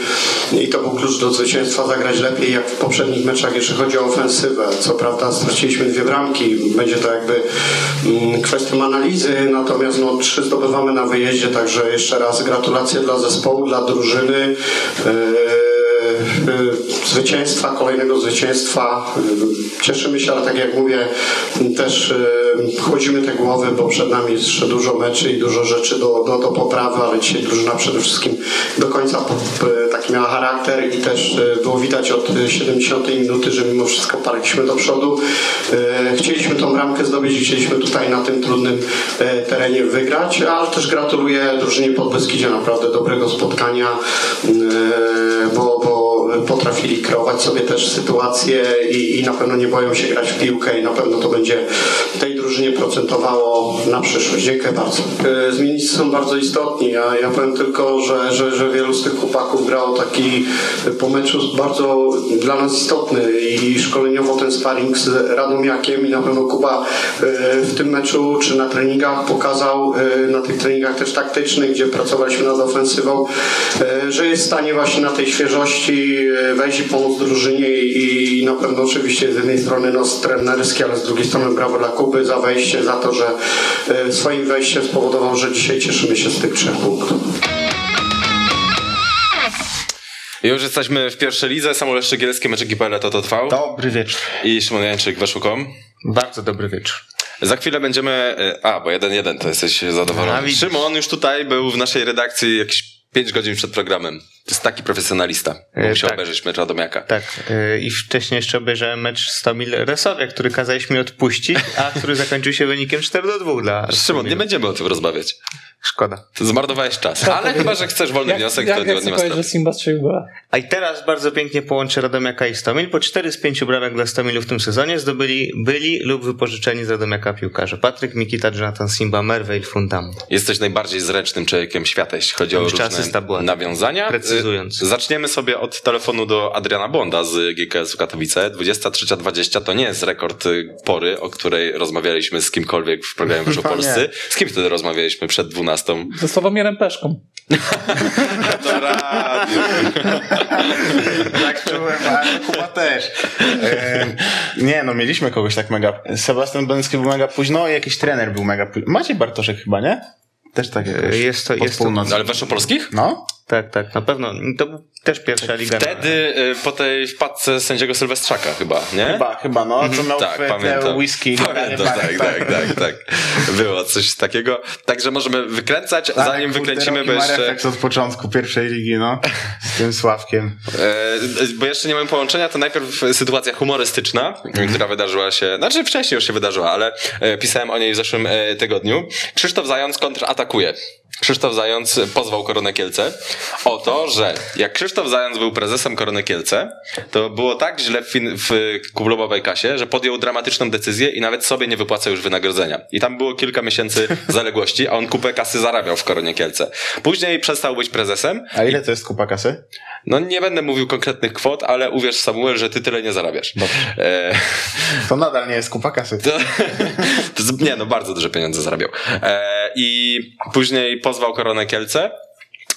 i to był klucz do zwycięstwa, zagrać lepiej jak w poprzednich meczach, jeżeli chodzi o ofensywę. Co prawda straciliśmy dwie bramki, będzie to jakby mm, kwestią analizy, natomiast no, trzy zdobywamy na wyjeździe, także jeszcze raz gratulacje dla zespołu, dla drużyny. Yy, zwycięstwa, kolejnego zwycięstwa. Yy, Cieszymy się, ale tak jak mówię, też yy, chłodzimy te głowy, bo przed nami jest jeszcze dużo meczy i dużo rzeczy do, do, do poprawy, ale dzisiaj drużyna przede wszystkim do końca taki miała charakter i też było widać od yy, 70 minuty, że mimo wszystko parliśmy do przodu. Chcieliśmy tą bramkę zdobyć i chcieliśmy tutaj na tym trudnym terenie wygrać, ale też gratuluję drużynie Podbeskidzia naprawdę dobrego spotkania, bo, bo potrafili kreować sobie też sytuacje i, i na pewno nie boją się grać w piłkę i na pewno to będzie tej drużynie procentowało na przyszłość. Dziękuję bardzo. E, Zmiennicy są bardzo istotni. Ja, ja powiem tylko, że, że, że wielu z tych chłopaków grało taki po meczu bardzo dla nas istotny i szkoleniowo ten sparring z Radomiakiem i na pewno Kuba e, w tym meczu czy na treningach pokazał, e, na tych treningach też taktycznych, gdzie pracowaliśmy nad ofensywą, że jest w stanie właśnie na tej świeżości e, wejść i pomóc drużynie i, na pewno oczywiście z jednej strony nos trenerski, ale z drugiej strony brawo dla Kuby za wejście, za to, że e, swoim wejściem spowodował, że dzisiaj cieszymy się z tych trzech punktów. Już jesteśmy w pierwszej lidze. Samuel Szczegielski, mecz ekipy to to trwał. Dobry wieczór. I Szymon Jańczyk, Weszło.com. Bardzo dobry wieczór. Za chwilę będziemy... e, A, bo jeden jeden, to jesteś zadowolony. Szymon już tutaj był w naszej redakcji jakieś 5 godzin przed programem. To jest taki profesjonalista. E, Musiał tak. obejrzeć mecz Radomiaka. Tak. yy, I wcześniej jeszcze obejrzałem mecz Stomil Resowia, który kazałeś mi odpuścić, a który zakończył się wynikiem 4 do 2 dla Szymon, nie będziemy o tym rozmawiać. Szkoda. To zmarnowałeś czas. Tak, Ale tak. chyba, że chcesz wolny Jak, wniosek, jak, to jak nie, ma sprawy. że Simba strzelił gola. A i teraz bardzo pięknie połączy Radomiaka i Stomil. Po 4 z 5 bramek dla Stomilu w tym sezonie zdobyli byli lub wypożyczeni z Radomiaka piłkarze. Patryk Mikita, Jonathan Simba, Merveil Fundam. Jesteś najbardziej zręcznym człowiekiem świata, jeśli chodzi o różne była. nawiązania. Precyzując. Y, Zaczniemy sobie od telefonu do Adriana Bonda z GKS-u Katowice. 23.20 to nie jest rekord y, pory, o której rozmawialiśmy z kimkolwiek w programie Wyszło No. Polscy. Z kim wtedy rozmawialiśmy przed 12? Ze Sławomirem Peszką. To radio. Tak czułem, ale Kuba też. E, nie, no mieliśmy kogoś tak mega. Sebastian Bęcki był mega późno i jakiś trener był mega późno. Maciej Bartoszek chyba, nie? Też tak jakoś. Jest to- jest to-. Ale Weszło Polskich? No? Tak, tak, na pewno. To był też pierwsza liga. Wtedy y, po tej wpadce sędziego Sylwestrzaka chyba, nie? Chyba, chyba, no. Co miał Tak, w pamiętam. whisky. Pamiętam, tak, tak, tak, tak. Było coś takiego. Także możemy wykręcać, Tak, zanim kurde, wykręcimy, bo jeszcze... refleks od początku pierwszej ligi, no. Z tym Sławkiem. E, bo jeszcze nie mamy połączenia, to najpierw sytuacja humorystyczna, która wydarzyła się, znaczy wcześniej już się wydarzyła, ale e, pisałem o niej w zeszłym e, tygodniu. Krzysztof Zając kontratakuje. Krzysztof Zając pozwał Koronę Kielce o to, że jak Krzysztof Zając był prezesem Korony Kielce, to było tak źle w, fin- w klubowej kasie, że podjął dramatyczną decyzję i nawet sobie nie wypłaca już wynagrodzenia. I tam było kilka miesięcy zaległości, a on kupę kasy zarabiał w Koronie Kielce. Później przestał być prezesem A ile to jest kupa kasy? no nie będę mówił konkretnych kwot, ale uwierz Samuel, że ty tyle nie zarabiasz. E, To nadal nie jest kupa kasy. to, nie, no bardzo duże pieniądze zarabiał. E, I później pozwał Koronę Kielce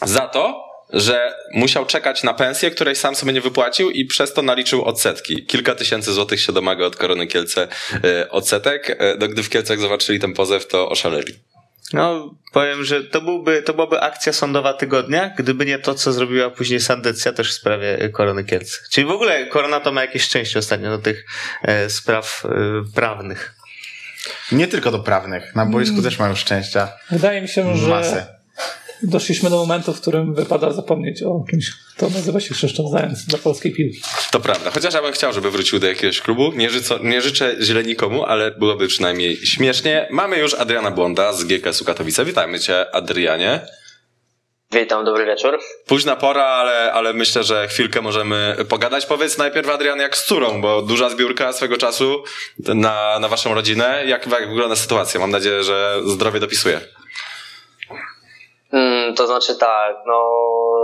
za to, że musiał czekać na pensję, której sam sobie nie wypłacił i przez to naliczył odsetki. Kilka tysięcy złotych się domaga od Korony Kielce e, odsetek. E, no, gdy w Kielcach zobaczyli ten pozew, to oszaleli. No, powiem, że to, byłby, to byłaby akcja sądowa tygodnia, gdyby nie to, co zrobiła później Sandecja też w sprawie Korony Kielce. Czyli w ogóle Korona to ma jakieś szczęście ostatnio do tych e, spraw e, prawnych. Nie tylko do prawnych. Na boisku też mają szczęścia. Wydaje mi się, że Masę. doszliśmy do momentu, w którym wypada zapomnieć o kimś, kto nazywa się Krzysztof Zając dla polskiej piłki. To prawda. Chociaż ja bym chciał, żeby wrócił do jakiegoś klubu. Nie, życzę, nie życzę źle nikomu, ale byłoby przynajmniej śmiesznie. Mamy już Adriana Błąda z GKS-u Katowice. Witajmy cię, Adrianie. Witam, dobry wieczór. Późna pora, ale, ale myślę, że chwilkę możemy pogadać. Powiedz najpierw, Adrian, jak z córą, bo duża zbiórka swego czasu na, na waszą rodzinę. Jak, jak wygląda sytuacja? Mam nadzieję, że zdrowie dopisuje. Mm, to znaczy tak, no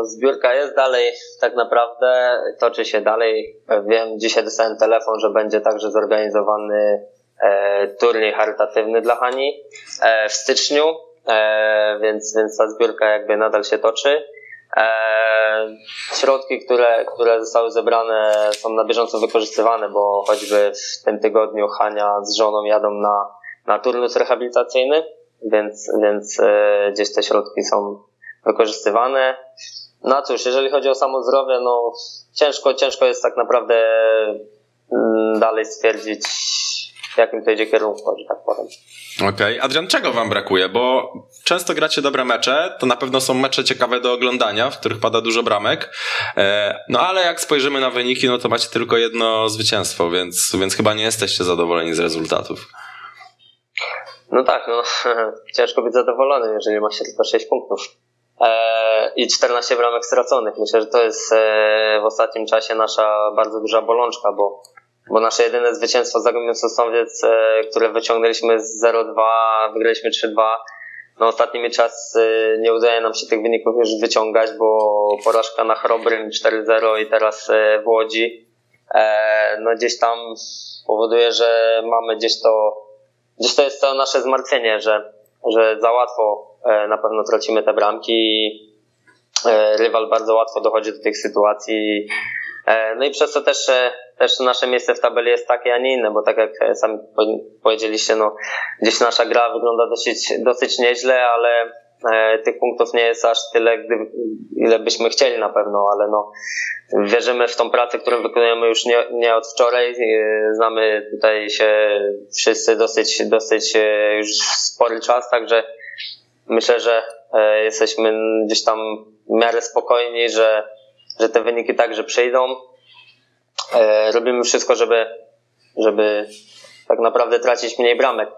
zbiórka jest dalej tak naprawdę, toczy się dalej. Wiem, dzisiaj dostałem telefon, że będzie także zorganizowany e, turniej charytatywny dla Hani e, w styczniu, więc, więc ta zbiórka jakby nadal się toczy. E, środki, które, które zostały zebrane są na bieżąco wykorzystywane, bo choćby w tym tygodniu Hania z żoną jadą na, na turnus rehabilitacyjny, więc, więc e, gdzieś te środki są wykorzystywane. No cóż, jeżeli chodzi o samo zdrowie, no ciężko, ciężko jest tak naprawdę mm, dalej stwierdzić, w jakim to idzie kierunku, że tak powiem. Okej. Adrian, czego wam brakuje? Bo często gracie dobre mecze, to na pewno są mecze ciekawe do oglądania, w których pada dużo bramek. E, no ale jak spojrzymy na wyniki, no to macie tylko jedno zwycięstwo, więc, więc chyba nie jesteście zadowoleni z rezultatów. No tak, no ciężko być zadowolonym, jeżeli ma się tylko 6 punktów. e, i 14 bramek straconych. Myślę, że to jest e, w ostatnim czasie nasza bardzo duża bolączka, bo, bo nasze jedyne zwycięstwo z Zagłębiem Sosnowiec, e, które wyciągnęliśmy z 0-2, wygraliśmy 3-2. No ostatnimi czas e, nie udaje nam się tych wyników już wyciągać, bo porażka na Chrobrym 4-0 i teraz e, w Łodzi no gdzieś tam powoduje, że mamy gdzieś to, gdzieś to jest to nasze zmartwienie, że, że za łatwo na pewno tracimy te bramki i rywal bardzo łatwo dochodzi do tych sytuacji. E, No i przez to też, e, też nasze miejsce w tabeli jest takie, a nie inne, bo tak jak e, sami po- powiedzieliście, no gdzieś nasza gra wygląda dosyć, dosyć nieźle, ale tych punktów nie jest aż tyle, gdy, ile byśmy chcieli na pewno, ale no wierzymy w tą pracę, którą wykonujemy już nie, nie od wczoraj. Znamy tutaj się wszyscy dosyć, dosyć już spory czas, także myślę, że jesteśmy gdzieś tam w miarę spokojni, że, że te wyniki także przyjdą. E, Robimy wszystko, żeby, żeby tak naprawdę tracić mniej bramek.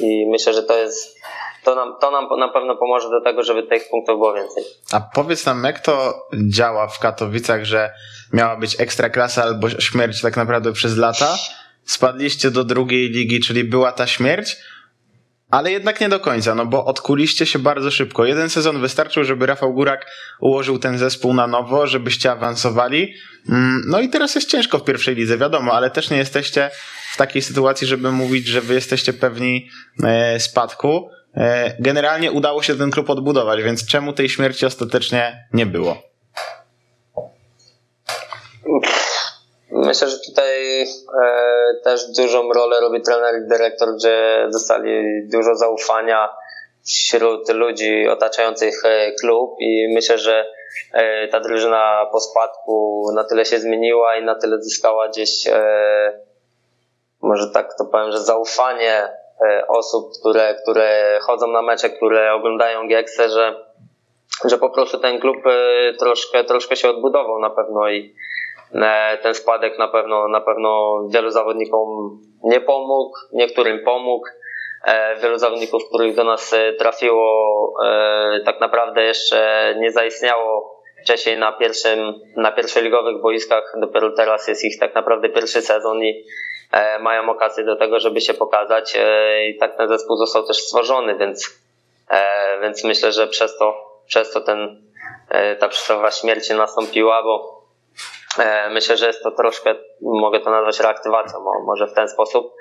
I myślę, że to jest, to nam, to nam na pewno pomoże do tego, żeby tych punktów było więcej. A powiedz nam, jak to działa w Katowicach, że miała być ekstra klasa albo śmierć tak naprawdę przez lata? Spadliście do drugiej ligi, czyli była ta śmierć, ale jednak nie do końca, no bo odkuliście się bardzo szybko. Jeden sezon wystarczył, żeby Rafał Górak ułożył ten zespół na nowo, żebyście awansowali. Mm, No i teraz jest ciężko w pierwszej lidze, wiadomo, ale też nie jesteście w takiej sytuacji, żeby mówić, że wy jesteście pewni e, spadku. E, Generalnie udało się ten klub odbudować, więc czemu tej śmierci ostatecznie nie było? Myślę, że tutaj e, też dużą rolę robi trener i dyrektor, że dostali dużo zaufania wśród ludzi otaczających e, klub i myślę, że e, ta drużyna po spadku na tyle się zmieniła i na tyle zyskała gdzieś, e, może tak to powiem, że zaufanie e, osób, które, które chodzą na mecze, które oglądają Gieksę, że, że po prostu ten klub e, troszkę, troszkę się odbudował na pewno i ten spadek na pewno, na pewno wielu zawodnikom nie pomógł, niektórym pomógł. E, Wielu zawodników, których do nas e, trafiło, e, tak naprawdę jeszcze nie zaistniało wcześniej na pierwszym, na pierwszoligowych boiskach. Dopiero teraz jest ich tak naprawdę pierwszy sezon i e, mają okazję do tego, żeby się pokazać. E, I tak ten zespół został też stworzony, więc, e, więc myślę, że przez to, przez to ten, e, ta przysłowiowa śmierć nastąpiła, bo E, Myślę, że jest to troszkę, mogę to nazwać reaktywacją, mo- może w ten sposób.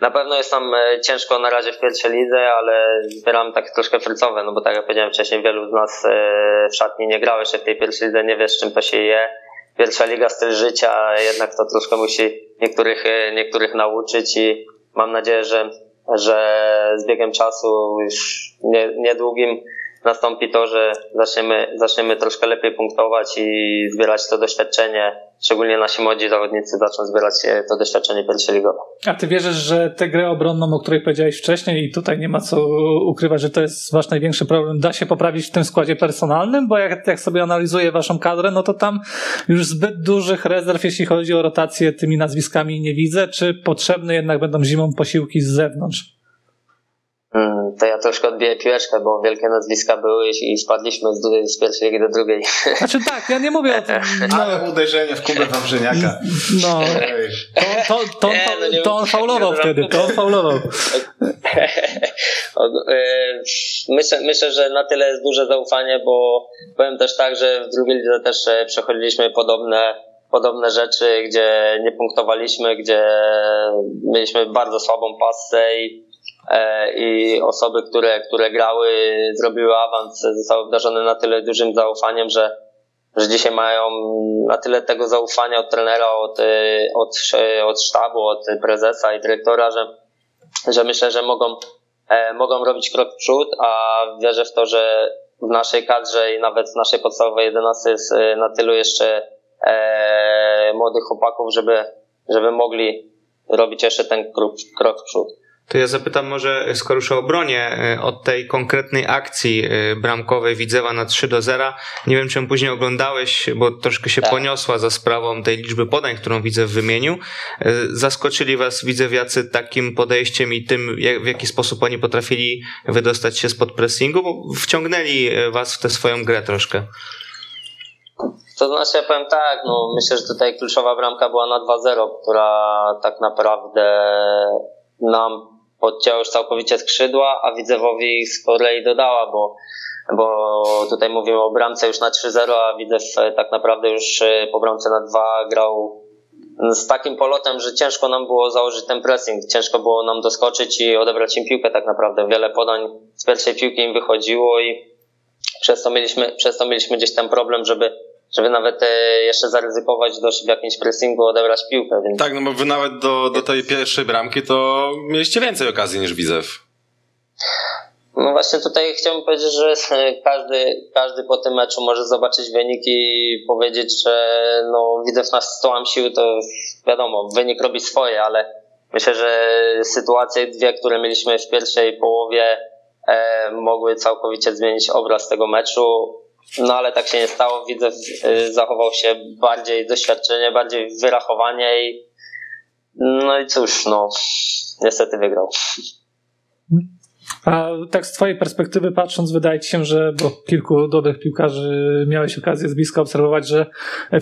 Na pewno jest nam e, ciężko na razie w pierwszej lidze, ale zbieramy tak troszkę frycowe, no bo tak jak powiedziałem wcześniej, wielu z nas e, w szatni nie grało jeszcze w tej pierwszej lidze, nie wie z czym to się je. Pierwsza liga, styl życia, jednak to troszkę musi niektórych, e, niektórych nauczyć i mam nadzieję, że, że z biegiem czasu już nie, niedługim nastąpi to, że zaczniemy, zaczniemy troszkę lepiej punktować i zbierać to doświadczenie. Szczególnie nasi młodzi zawodnicy zaczną zbierać e, to doświadczenie pierwszoligowe. A ty wierzysz, że tę grę obronną, o której powiedziałeś wcześniej, i tutaj nie ma co ukrywać, że to jest wasz największy problem, da się poprawić w tym składzie personalnym? Bo jak, jak sobie analizuję waszą kadrę, no to tam już zbyt dużych rezerw, jeśli chodzi o rotację tymi nazwiskami nie widzę. Czy potrzebne jednak będą zimą posiłki z zewnątrz? Mm, To ja troszkę odbiję piłeczkę, bo wielkie nazwiska były i spadliśmy z, drugiej- z pierwszej ligi do drugiej. Znaczy tak, ja nie mówię o tym. No, Ale uderzenie w Kubę Wawrzyniaka. no to, to, to, Nie, no nie to on faulował nie, wtedy, to on faulował. E, Myślę, myślę, że na tyle jest duże zaufanie, bo powiem też tak, że w drugiej lidze też e, przechodziliśmy podobne, podobne rzeczy, gdzie nie punktowaliśmy, gdzie mieliśmy bardzo słabą passę i, i osoby, które, które grały, zrobiły awans, zostały obdarzone na tyle dużym zaufaniem, że, że dzisiaj mają na tyle tego zaufania od trenera, od, e, od, od sztabu, od prezesa i dyrektora, że, że myślę, że mogą e, mogą robić krok w przód, a wierzę w to, że w naszej kadrze i nawet w naszej podstawowej 11 jest e, na tylu jeszcze e, młodych chłopaków, żeby, żeby mogli robić jeszcze ten krok, krok w przód. To ja zapytam może, skoro już o obronie, y, od tej konkretnej akcji y, bramkowej Widzewa na 3 do 0. Nie wiem, czy ją później oglądałeś, bo troszkę się Tak. poniosła za sprawą tej liczby podań, którą Widzew wymienił. Y, Zaskoczyli was Widzewiacy takim podejściem i tym, w jaki sposób oni potrafili wydostać się spod pressingu, bo wciągnęli was w tę swoją grę troszkę. To znaczy, ja powiem tak, no myślę, że tutaj kluczowa bramka była na 2-0, która tak naprawdę nam podcięła już całkowicie skrzydła, a Widzewowi z kolei dodała, bo, bo tutaj mówimy o bramce już na 3-0, a Widzew e, tak naprawdę już e, po bramce na 2 grał z takim polotem, że ciężko nam było założyć ten pressing, ciężko było nam doskoczyć i odebrać im piłkę tak naprawdę. Wiele podań z pierwszej piłki im wychodziło i przez to mieliśmy, przez to mieliśmy gdzieś ten problem, żeby, żeby nawet e, jeszcze zaryzykować dość w jakimś pressingu odebrać piłkę, więc Tak, no bo wy nawet do, do tej pierwszej bramki to mieliście więcej okazji niż Widzew. No właśnie tutaj chciałbym powiedzieć, że każdy, każdy po tym meczu może zobaczyć wynik i powiedzieć, że no Widzew nas stołam sił, to wiadomo, wynik robi swoje, ale myślę, że sytuacje dwie, które mieliśmy w pierwszej połowie e, mogły całkowicie zmienić obraz tego meczu. No ale tak się nie stało. Widzew e, zachował się bardziej doświadczenie, bardziej wyrachowanie i no i cóż, no niestety wygrał. A tak z twojej perspektywy patrząc, wydaje ci się, że bo kilku dobrych piłkarzy miałeś okazję z bliska obserwować, że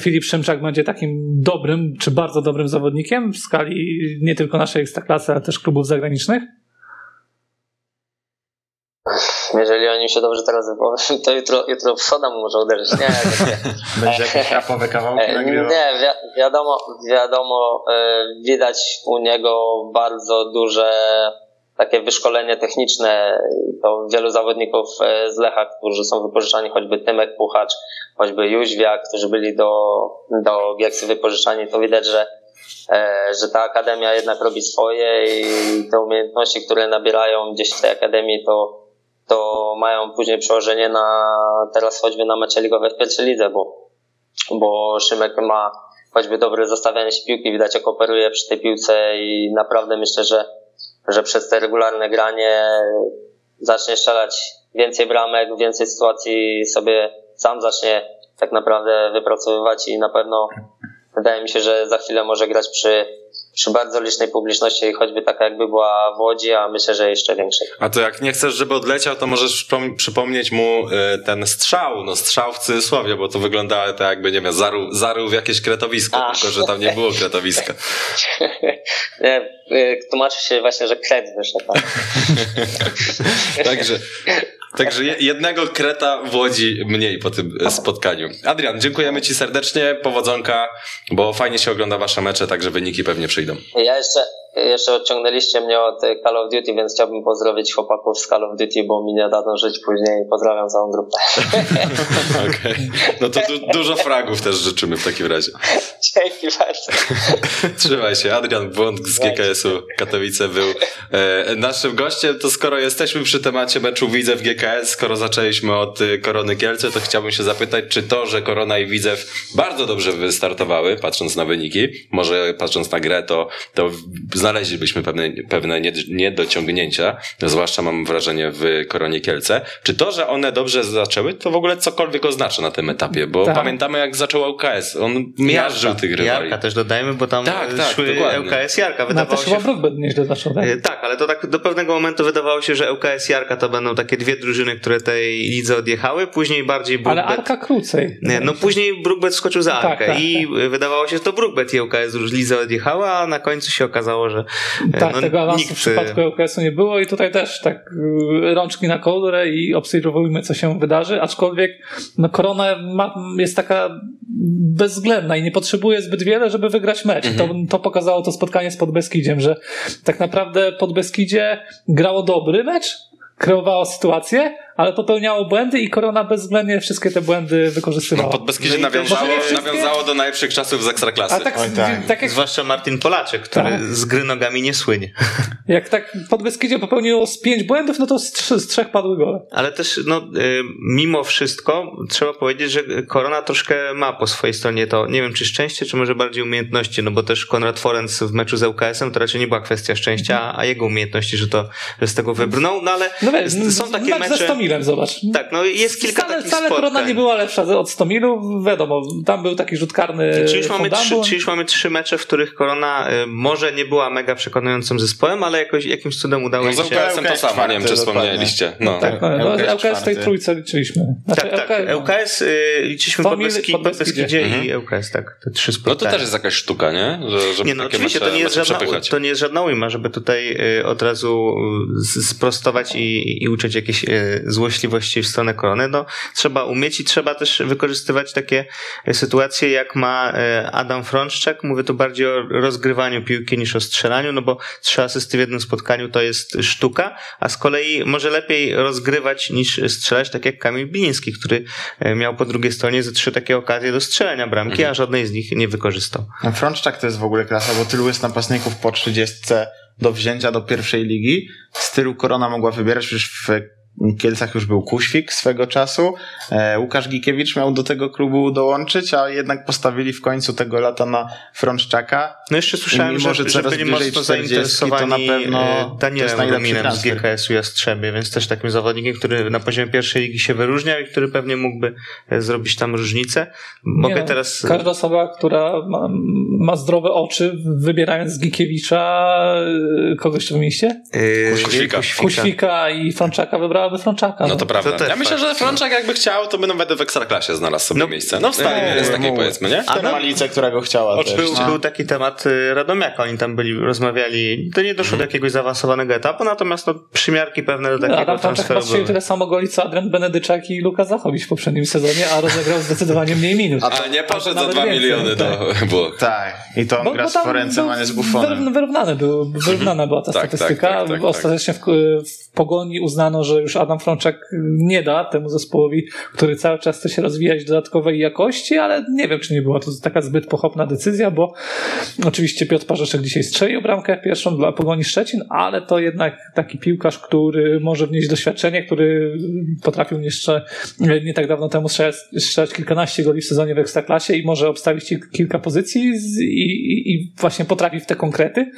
Filip Szymczak będzie takim dobrym, czy bardzo dobrym zawodnikiem w skali nie tylko naszej ekstraklasy, ale też klubów zagranicznych? Jeżeli o nim się dobrze teraz wypowiem, to jutro, jutro w soda mu może uderzyć. Nie. Będzie jakieś rapowe kawałki E, nagrywał. Nie, wi- wiadomo, wiadomo, e, widać u niego bardzo duże takie wyszkolenie techniczne. To wielu zawodników e, z Lecha, którzy są wypożyczani, choćby Tymek Puchacz, choćby Jóźwiak, którzy byli do, do Gieksy wypożyczani, to widać, że, że ta akademia jednak robi swoje i te umiejętności, które nabierają gdzieś w tej akademii, to, to mają później przełożenie na teraz choćby na mecze ligowe w pierwszej lidze, bo bo Szymek ma choćby dobre zostawianie się piłki, widać jak operuje przy tej piłce i naprawdę myślę, że, że przez te regularne granie zacznie strzelać więcej bramek, więcej sytuacji sobie sam zacznie tak naprawdę wypracowywać i na pewno wydaje mi się, że za chwilę może grać przy, przy bardzo licznej publiczności, choćby taka jakby była w Łodzi, a myślę, że jeszcze większej. A to jak nie chcesz, żeby odleciał, to możesz przypom- przypomnieć mu y, ten strzał, no strzał w cudzysłowie, bo to wyglądało tak jakby, nie wiem, zarył, zarył w jakieś kretowisko, A. tylko że tam nie było kretowiska. Nie, y, tłumaczy się właśnie, że kret wyszedł. Tak. Także, także je- jednego kreta w Łodzi mniej po tym e, spotkaniu. Adrian, dziękujemy Ci serdecznie, powodzonka, bo fajnie się ogląda Wasze mecze, także wyniki pewnie przyjdą. Ja jeszcze, jeszcze odciągnęliście mnie od Call of Duty, więc chciałbym pozdrowić chłopaków z Call of Duty, bo mi nie dadzą żyć później. Pozdrawiam całą grupę. Okej. No to du- dużo fragów też życzymy w takim razie. Dzięki bardzo. Trzymaj się. Adrian Błąd z GKS-u Katowice był e, naszym gościem. To skoro jesteśmy przy temacie meczu Widzew GKS, skoro zaczęliśmy od e, Korony Kielce, to chciałbym się zapytać, czy to, że Korona i Widzew bardzo dobrze wystartowały, patrząc na wyniki, może patrząc na grę, to, to znaleźlibyśmy pewne, pewne nied- niedociągnięcia, zwłaszcza mam wrażenie w Koronie Kielce. Czy to, że one dobrze zaczęły, to w ogóle cokolwiek oznacza na tym etapie? Bo Tak. pamiętamy, jak zaczął UKS. On miażdżył tych rywali. Jarka też dodajmy, bo tam Tak, tak, szły dokładnie. ŁKS Jarka. No Wydawało też się, chyba nieźle zaczął, tak? E, Tak, ale to tak do pewnego momentu wydawało się, że ŁKS Jarka to będą takie dwie drużyny, które tej lidze odjechały, później bardziej Ale Brookbet. Arka krócej. Nie, no później Brookbet skoczył za Tak, Arkę tak, i wydawało się, że to Brookbet i ŁKS już lidze odjechały, a na końcu się okazało, że e, Tak, no, tego awansu nikt... w przypadku LKS-u nie było i tutaj też tak y, rączki na kołdrę i obserwujmy, co się wydarzy, aczkolwiek no, korona ma, jest taka bezwzględna i nie potrzebuje zbyt wiele, żeby wygrać mecz. To, to pokazało to spotkanie z Podbeskidziem, że tak naprawdę Podbeskidzie grało dobry mecz, kreowało sytuację, ale popełniało błędy i Korona bezwzględnie wszystkie te błędy wykorzystywała. No, Podbeskidzie No nawiązało, wszystkie- nawiązało do najlepszych czasów z Ekstraklasy. A tak, tak. jak, Zwłaszcza Martin Polaczek, który Tak. z gry nogami nie słynie. jak tak Podbeskidzie popełniło z pięć błędów, no to z, trzy, z trzech padły gole. Ale też, no, y, mimo wszystko, trzeba powiedzieć, że Korona troszkę ma po swojej stronie to, nie wiem, czy szczęście, czy może bardziej umiejętności, no bo też Konrad Forenc w meczu z ŁKS-em to raczej nie była kwestia szczęścia, a jego umiejętności, że to że z tego wybrnął, no ale No są takie mecz mecze... ze Stomilem, zobacz. Tak, no jest kilka wcale, takich wcale spotkań. Korona nie była lepsza od Stomilu, wiadomo, tam był taki rzut karny Czyli już, mamy trzy, czyli już mamy trzy mecze, w których Korona y, może nie była mega przekonującym zespołem, ale jakoś, jakimś cudem udało No im z się... ŁKS-em to samo, nie wiem czy wspomnieliście. No. Tak, no, no, LKS LKS w tej trójce liczyliśmy. Znaczy, Tak, tak. ŁKS y, liczyliśmy Podbeski, Podbeskidzie. Podbeskidzie i ŁKS, tak. Te trzy No to spotkania. też jest jakaś sztuka, nie? Że, żeby Nie, no oczywiście mecze, to nie, jest żadna, to nie jest żadna ujma, żeby tutaj y, od razu y, sprostować i, i uczyć jakieś y, złośliwości w stronę korony. No, trzeba umieć i trzeba też wykorzystywać takie y, sytuacje, jak ma y, Adam Frączczak. Mówię tu bardziej o rozgrywaniu piłki niż o strzelaniu, no bo trzy asysty w jednym spotkaniu to jest sztuka, a z kolei może lepiej rozgrywać niż strzelać, tak jak Kamil Biliński, który y, miał po drugiej stronie ze trzy takie okazje do strzelenia bramki, a żadnej z nich nie wykorzystał. No Frączczak to jest w ogóle klasa, bo tylu jest napastników po 30 do wzięcia do pierwszej ligi. Z tylu Korona mogła wybierać, przecież w Kielcach już był Kuświk swego czasu. E, Łukasz Gikiewicz miał do tego klubu dołączyć, a jednak postawili w końcu tego lata na Frączczaka. No jeszcze słyszałem, mimo, że, że że byli mocno 40, to zainteresowani na pewno e, Danielem Ruminem z. GKS-u Jastrzębie, więc też takim zawodnikiem, który na poziomie pierwszej ligi się wyróżniał i który pewnie mógłby e, zrobić tam różnicę. Mogę Nie teraz... Każda osoba, która ma, ma zdrowe oczy, wybierając z Gikiewicza, kogoś tu wymieniście? e, Kuświka. Kuświka i Frączaka wybrałaby Frączaka. No to prawda. To ja myślę, że Frączak jakby chciał, to by nawet w Ekstraklasie znalazł sobie No, miejsce. No w stanie nie, jest takiej powiedzmy, nie? W Termalice, która go chciała też. Był, no. był taki temat y, Radomiaka, oni tam byli, rozmawiali, to nie doszło do jakiegoś zaawansowanego etapu, natomiast no, przymiarki pewne do takiego Adam transferu były. tyle samo goli co Adrian Benedyczak i Luka Zachowicz w poprzednim sezonie, a rozegrał zdecydowanie mniej minut. A nie poszedł za nawet dwa więcej, miliony tak. do Włoch. Tak, i to on gra z Forencem, a nie z Buffonem. był, wyrównana była ta Tak, statystyka. tak, tak, tak, Ostatecznie w Pogoni uznano, że już już Adam Frączak nie da temu zespołowi, który cały czas chce się rozwijać dodatkowej jakości, ale nie wiem, czy nie była to taka zbyt pochopna decyzja, bo oczywiście Piotr Parzeszek dzisiaj strzelił bramkę pierwszą dla Pogoni Szczecin, ale to jednak taki piłkarz, który może wnieść doświadczenie, który potrafił jeszcze nie tak dawno temu strzelać, kilkanaście goli w sezonie w Ekstraklasie i może obstawić kilka pozycji i, i, i właśnie potrafi w te konkrety,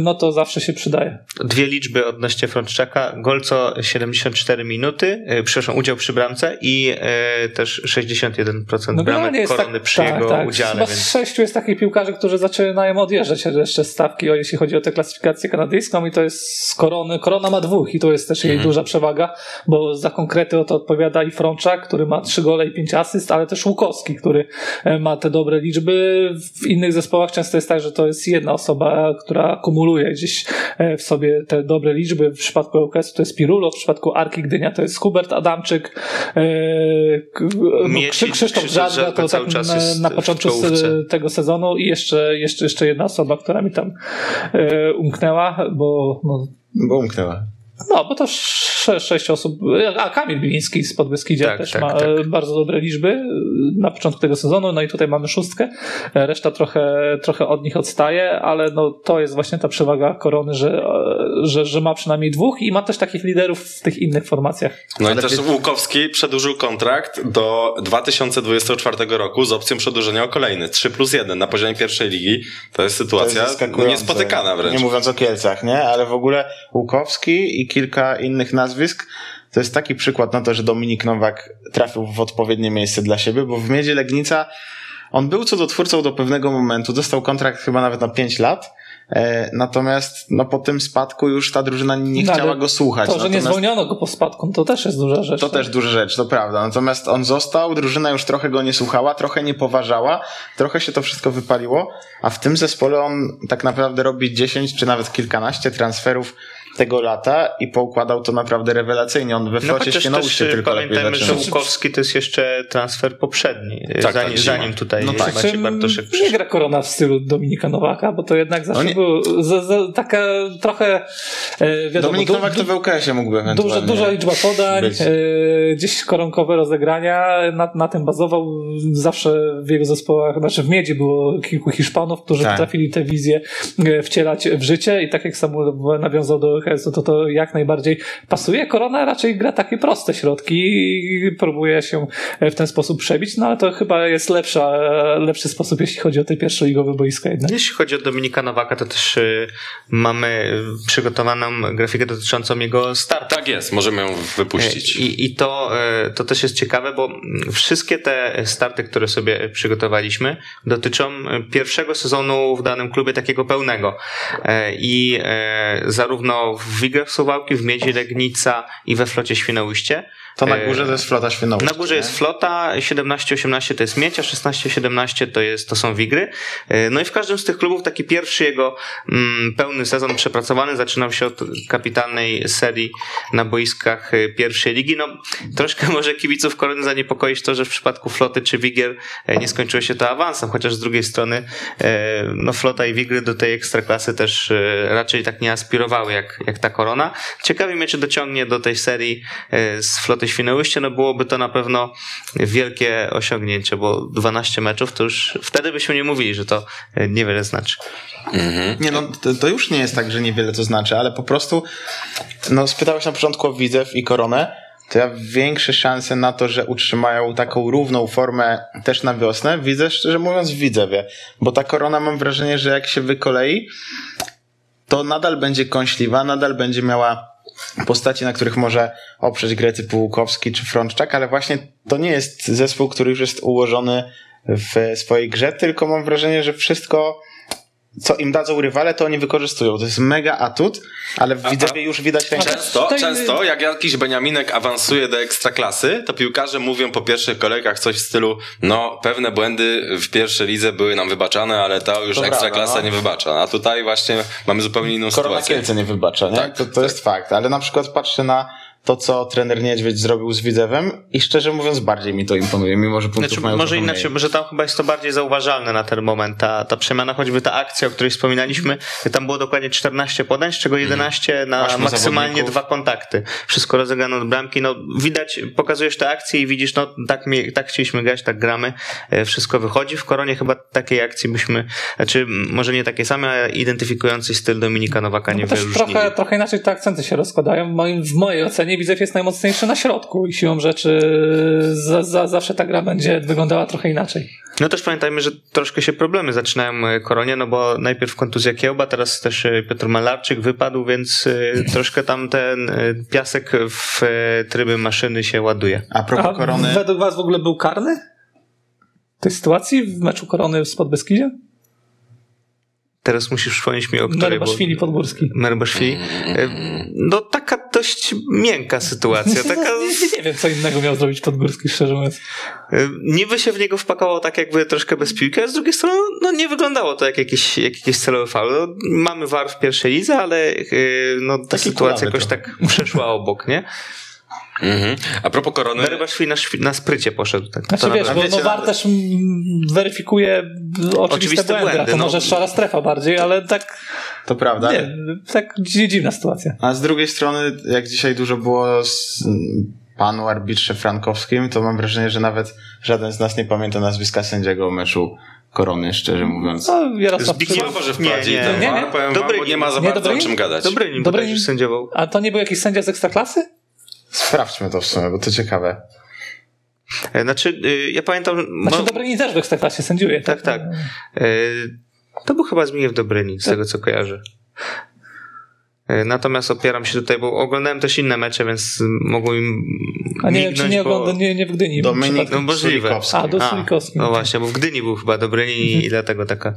no to zawsze się przydaje. Dwie liczby odnośnie Frączczaka. Golco 70 54 minuty, e, przepraszam, udział przy bramce i e, też 61% no, bramek koronny tak, przy tak, jego tak. udziale. Chyba więc... z sześciu jest takich piłkarzy, którzy zaczynają odjeżdżać jeszcze stawki, jeśli chodzi o tę klasyfikację kanadyjską i to jest z korony. Korona ma dwóch i to jest też jej mhm. duża przewaga, bo za konkrety o to odpowiada i Frączak, który ma trzy gole i pięć asyst, ale też Łukowski, który e, ma te dobre liczby. W innych zespołach często jest tak, że to jest jedna osoba, która kumuluje gdzieś w sobie te dobre liczby. W przypadku ŁKS to jest Pirulo, w przypadku Arki Gdynia to jest Hubert Adamczyk, e, k- no, Miecic, Krzy- Krzysztof Krzysztof Żadra to cały tak czas na, początku tego sezonu i jeszcze, jeszcze, jeszcze jedna osoba, która mi tam e, umknęła, bo no, Bo umknęła. No, bo to sze, sześć osób. A Kamil Biliński z Podbeskidzia Tak, też tak, ma tak. e, bardzo dobre liczby e, na początku tego sezonu. No i tutaj mamy szóstkę. E, Reszta trochę, trochę od nich odstaje, ale no, to jest właśnie ta przewaga korony, że, że, że ma przynajmniej dwóch i ma też takich liderów w tych innych formacjach. No Ale i też wie- Łukowski przedłużył kontrakt do 2024 roku z opcją przedłużenia o kolejny 3 plus 1 na poziomie pierwszej ligi. To jest To sytuacja jest zaskakujące. niespotykana wręcz. Nie mówiąc o Kielcach, nie? Ale w ogóle Łukowski i kilka innych nazwisk to jest taki przykład na to, że Dominik Nowak trafił w odpowiednie miejsce dla siebie, bo w Miedzie Legnica on był cudotwórcą do pewnego momentu, dostał kontrakt chyba nawet na 5 lat, e, natomiast no, po tym spadku już ta drużyna nie No, chciała go słuchać. To, że nie Natomiast- zwolniono go po spadku, to też jest duża rzecz. to też duża rzecz, to prawda. Natomiast on został, drużyna już trochę go nie słuchała, trochę nie poważała, trochę się to wszystko wypaliło, a w tym zespole on tak naprawdę robi 10 czy nawet kilkanaście transferów tego lata i poukładał to naprawdę rewelacyjnie. On we No flocie też Świnoujście y, tylko lepiej pamiętajmy, że. Łukowski to jest jeszcze transfer poprzedni, y, tak, zanim, zima. zanim tutaj No tak. Maciej Czym Bartoszek nie przyszedł. gra Korona w stylu Dominika Nowaka, bo to jednak zawsze No nie- było za, za, taka trochę e, wiadomo, Dominik du- Nowak to w ŁKS-ie mógłby Duża, ewentualnie duża liczba podań, e, gdzieś koronkowe rozegrania, na, na tym bazował. Zawsze w jego zespołach, znaczy w Miedzi było kilku Hiszpanów, którzy Tak. potrafili tę wizję e, wcielać w życie i tak jak Samuel nawiązał do OHS-u, to to jak najbardziej pasuje. Korona raczej gra takie proste środki i próbuje się w ten sposób przebić, no ale to chyba jest lepsza, lepszy sposób, jeśli chodzi o te pierwszoligowe boiska jednak. Jeśli chodzi o Dominika Nowaka, to też y, mamy przygotowaną grafikę dotyczącą jego startu. Tak jest, możemy ją wypuścić. I, i to, e, to też jest ciekawe, bo wszystkie te starty, które sobie przygotowaliśmy, dotyczą e, pierwszego sezonu w danym klubie takiego pełnego. E, I e, w Wigrach Suwałki, w Miedzi Legnica i we Flocie Świnoujście. To na E, górze to jest flota Świnoujście. na górze jest flota, 17-18 to jest Miecia, 16-17 to, jest, to są Wigry. E, No i w każdym z tych klubów taki pierwszy jego mm, pełny sezon przepracowany zaczynał się od kapitalnej serii na boiskach e, pierwszej ligi. No troszkę może kibiców Korony zaniepokoić to, że w przypadku floty czy Wigier nie skończyło się to awansem, chociaż z drugiej strony no flota i Wigry do tej ekstraklasy też raczej tak nie aspirowały jak, jak ta Korona. Ciekawi mnie, czy dociągnie do tej serii e, z floty Świnoujście, no byłoby to na pewno wielkie osiągnięcie, bo 12 meczów to już wtedy byśmy nie mówili, że to e, niewiele znaczy. Nie no, to, to już nie jest tak, że niewiele to znaczy, ale po prostu no spytałeś na początku o Widzew i Koronę, to ja większe szanse na to, że utrzymają taką równą formę też na wiosnę widzę, szczerze mówiąc, w Widzewie. Bo ta Korona mam wrażenie, że jak się wykolei, to nadal będzie kąśliwa, nadal będzie miała postaci, na których może oprzeć grę typu Łukowski czy Frączczak, ale właśnie to nie jest zespół, który już jest ułożony w swojej grze, tylko mam wrażenie, że wszystko co im dadzą rywale, to oni wykorzystują. To jest mega atut, ale w Widzewie już widać rękę. Często, często, jak jakiś Beniaminek awansuje do ekstraklasy, to piłkarze mówią po pierwszych kolejkach coś w stylu, no pewne błędy w pierwszej lidze były nam wybaczane, ale to już To ekstraklasa prawda, no. nie wybacza. A tutaj właśnie mamy zupełnie inną Korona sytuację. Kielce nie wybacza, nie? Tak, to, to jest fakt. Ale na przykład patrzę na to, co trener Niedźwiedź zrobił z Widzewem i szczerze mówiąc bardziej mi to imponuje, mimo że punktów Znaczy, mają może inaczej, mniej. że tam chyba jest to bardziej zauważalne na ten moment, ta, ta przemiana, choćby ta akcja, o której wspominaliśmy, tam było dokładnie 14 podań, z czego 11 na Ośmiu maksymalnie zawodników. dwa kontakty. Wszystko rozegrane od bramki, no widać, pokazujesz te akcje i widzisz, no tak, mie- tak chcieliśmy grać, tak gramy, e, wszystko wychodzi. W Koronie chyba takiej akcji byśmy, znaczy może nie takie same, ale identyfikujący styl Dominika Nowaka nie No wyróżnili. trochę, trochę inaczej te akcenty się rozkładają. W, moim, w mojej ocenie Widzew jest najmocniejszy na środku i siłą rzeczy za, za, zawsze ta gra będzie wyglądała trochę inaczej. No też pamiętajmy, że troszkę się problemy zaczynają e, Koronie, no bo najpierw kontuzja Kiełba, teraz też e, Piotr Malarczyk wypadł, więc e, troszkę tam ten piasek w tryby maszyny się ładuje. A propos A Korony... według was w ogóle był karny? W tej sytuacji w meczu Korony z Podbeskidzie? Teraz musisz przypomnieć mi o której... bo- Merbaszwili Podgórski. Merbaszwili. E, No taka dość miękka sytuacja, taka... nie, nie wiem, co innego miał zrobić Podgórski, szczerze mówiąc. E, Niby się w niego wpakował tak jakby troszkę bez piłki, a z drugiej strony no nie wyglądało to jak jakiś, jak jakiś celowy faul. No, mamy VAR w pierwszej lidze, ale e, no, ta Taki sytuacja jakoś tak przeszła obok, nie? Mhm. A propos korony, na, szwi- na sprycie poszedł. Tak, Znaczy to wiesz, bo wiecie, no, VAR no- też weryfikuje oczywiste, Oczywiste błędy, a błędy, to no. może szara strefa bardziej, ale tak, To prawda. nie, tak dzi- dziwna sytuacja. A z drugiej strony, jak dzisiaj dużo było z mm, panu arbitrze Frankowskim, to mam wrażenie, że nawet żaden z nas nie pamięta nazwiska sędziego meczu Korony, szczerze mówiąc. No, Jarosław Zbigniew- Krzywa- może Nie, wprowadzić nie, nie, nie. powiem Dobry nie ma za nie, bardzo dobry o czym gadać. Dobry nim Dobry sędziował. A to nie był jakiś sędzia z Ekstraklasy? Sprawdźmy to w sumie, bo to ciekawe. E, Znaczy, y, ja pamiętam... Znaczy no, Dobryni też w Ekstraklasie sędziuje. Tak, tak. E, To był chyba Zbigniew Dobryni, z tego co kojarzę. E, Natomiast opieram się tutaj, bo oglądałem też inne mecze, więc mogło im A nie czy nie bo- ogląda, nie, nie w Gdyni. Dominik. No możliwe. A, do Sulikowski. No właśnie, bo w Gdyni był chyba Dobryni i dlatego taka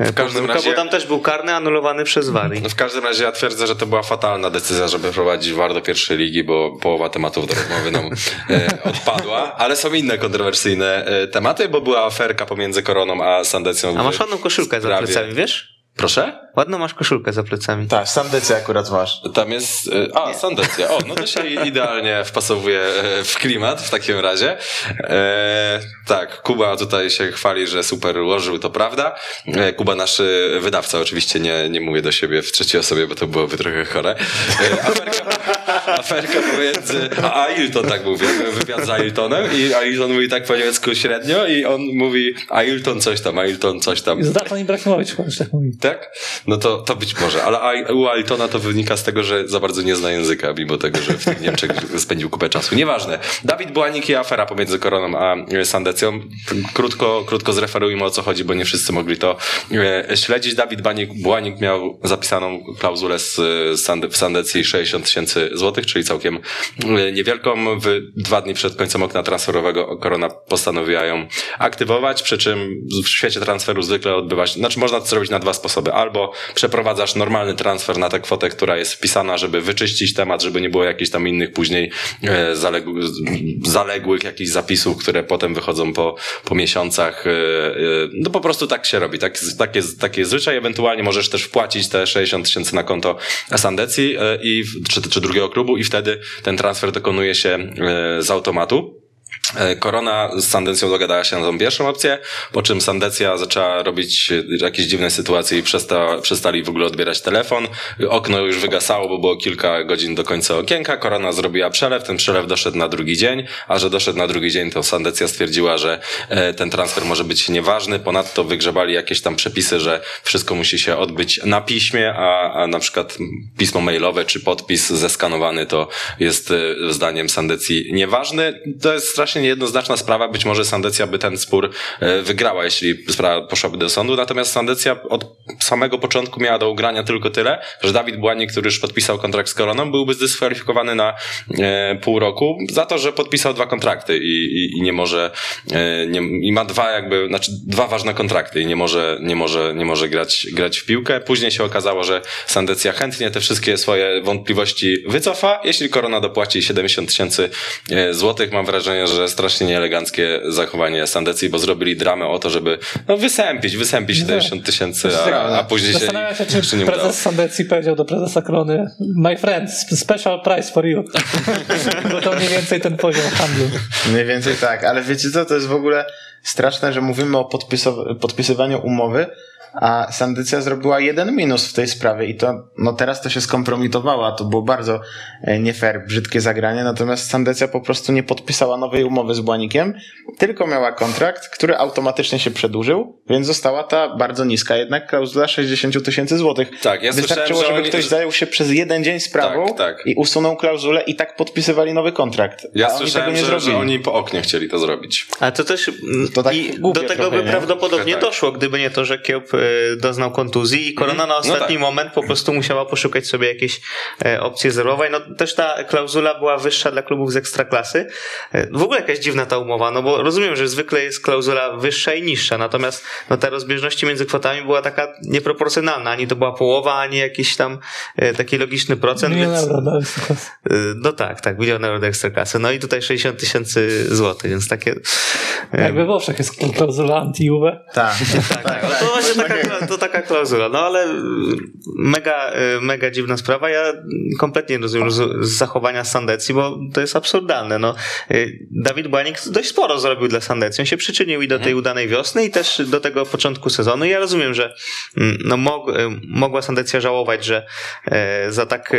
w każdym razie- bo tam też był karny anulowany przez Wari. No w każdym razie ja twierdzę, że to była fatalna decyzja, żeby prowadzić VAR do pierwszej ligi, bo połowa tematów do rozmowy nam e, odpadła, ale są inne kontrowersyjne e, tematy, bo była aferka pomiędzy Koroną a Sandecją. A masz ładną koszulkę za plecami, wiesz? Proszę? Ładną masz koszulkę za plecami. Tak, Sandecja akurat masz. Tam jest. y, A, Sandecja. O, no to się idealnie wpasowuje w klimat w takim razie. E, tak, Kuba tutaj się chwali, że super ułożył, to prawda. E, Kuba, nasz e, wydawca, oczywiście nie, nie mówię do siebie w trzeciej osobie, bo to byłoby trochę chore. E, aferka pomiędzy. A Ailton tak mówi, wywiad z Ailtonem i Ailton mówi tak po niemiecku średnio i on mówi Ailton coś tam, Ailton coś tam. Zlatan Ibrahimowicz też tak mówi. Tak? No to, to być może, ale u Ailtona to wynika z tego, że za bardzo nie zna języka, mimo tego, że w tych Niemczech spędził kupę czasu. Nieważne. Dawid Błanik i afera pomiędzy Koroną a e, Sandecją. Krótko, krótko zreferujmy o co chodzi, bo nie wszyscy mogli to e, śledzić. Dawid Błanik, Błanik miał zapisaną klauzulę z, z Sande, w Sandecji 60 tysięcy złotych, czyli całkiem e, niewielką. W dwa dni przed końcem okna transferowego Korona postanowiła ją aktywować, przy czym w świecie transferu zwykle odbywa się, znaczy można to zrobić na dwa sposoby. Albo przeprowadzasz normalny transfer na tę kwotę, która jest wpisana, żeby wyczyścić temat, żeby nie było jakichś tam innych później e, zaległ, zaległych jakichś zapisów, które potem wychodzą po, po miesiącach. e, No po prostu tak się robi. Tak, tak, jest, tak jest zwyczaj. Ewentualnie możesz też wpłacić te 60 tysięcy na konto Sandecji i, czy, czy drugiego klubu i wtedy ten transfer dokonuje się e, z automatu. E, Korona z Sandecją dogadała się na tą pierwszą opcję, po czym Sandecja zaczęła robić e, jakieś dziwne sytuacje i przesta, przestali w ogóle odbierać telefon. Okno już wygasało, bo było kilka godzin do końca okienka. Korona zrobiła przelew, ten przelew doszedł na drugi dzień, a że doszedł na drugi dzień, to Sandecja stwierdziła, że e, ten transfer może być nieważny. Ponadto wygrzebali jakieś tam przepisy, że wszystko musi się odbyć na piśmie, a, a na przykład pismo mailowe czy podpis zeskanowany to jest zdaniem Sandecji nieważny. To jest strasznie niejednoznaczna sprawa. Być może Sandecja by ten spór e, wygrała, jeśli sprawa poszłaby do sądu. Natomiast Sandecja od samego początku miała do ugrania tylko tyle, że Dawid Błanik, który już podpisał kontrakt z Koroną, byłby zdyskwalifikowany na e, pół roku za to, że podpisał dwa kontrakty i, i, i nie może, e, nie, i ma dwa jakby, znaczy dwa ważne kontrakty i nie może, nie może, nie może grać, grać w piłkę. Później się okazało, że Sandecja chętnie te wszystkie swoje wątpliwości wycofa, jeśli Korona dopłaci 70 tysięcy złotych. Mam wrażenie, że strasznie nieeleganckie zachowanie Sandecji, bo zrobili dramę o to, żeby no, wysępić, wysępić 70 tysięcy, a, a później się Zastanawiam się, czy nie udało. prezes Sandecji powiedział do prezesa Krony My friend, special price for you. Bo to mniej więcej ten poziom handlu. Mniej więcej tak, ale wiecie co, to jest w ogóle straszne, że mówimy o podpisow- podpisywaniu umowy, a Sandycja zrobiła jeden minus w tej sprawie i to, no teraz to się skompromitowało, a to było bardzo e, nie fair, brzydkie zagranie, natomiast Sandycja po prostu nie podpisała nowej umowy z Błanikiem, tylko miała kontrakt, który automatycznie się przedłużył, więc została ta bardzo niska jednak klauzula 60 tysięcy złotych. Tak, ja Wystarczyło, żeby oni- ktoś zajął się przez jeden dzień sprawą Tak, tak. i usunął klauzulę i tak podpisywali nowy kontrakt. Ja a oni tego słyszałem, nie że, że oni po oknie chcieli to zrobić. A to też To tak i do tego trochę, by nie? prawdopodobnie tak. doszło, gdyby nie to, że Kiełb e, doznał kontuzji i Korona na No ostatni tak. moment po prostu musiała poszukać sobie jakiejś e, opcji zerowej. No też ta klauzula była wyższa dla klubów z ekstraklasy. E, w ogóle jakaś dziwna ta umowa, no bo rozumiem, że zwykle jest klauzula wyższa i niższa, natomiast no ta rozbieżność między kwotami była taka nieproporcjonalna. Ani to była połowa, ani jakiś tam e, taki logiczny procent. Milion więc- euro dałem sobie. E, No tak, tak, milion euro do ekstraklasy. No i tutaj 60 tysięcy złotych, więc takie... e, Jak we Włoszech jest klauzula anti-Juve. Tak, tak, tak. No to właśnie taka, to taka klauzula. No ale mega, y, mega dziwna sprawa. Ja kompletnie nie rozumiem zachowania Sandecji, bo to jest absurdalne. No, y, Dawid Błanik dość sporo zrobił dla Sandecji. On się przyczynił i do tej udanej wiosny i też do tego początku sezonu. I ja rozumiem, że mm, no, mog, y, mogła Sandecja żałować, że za tak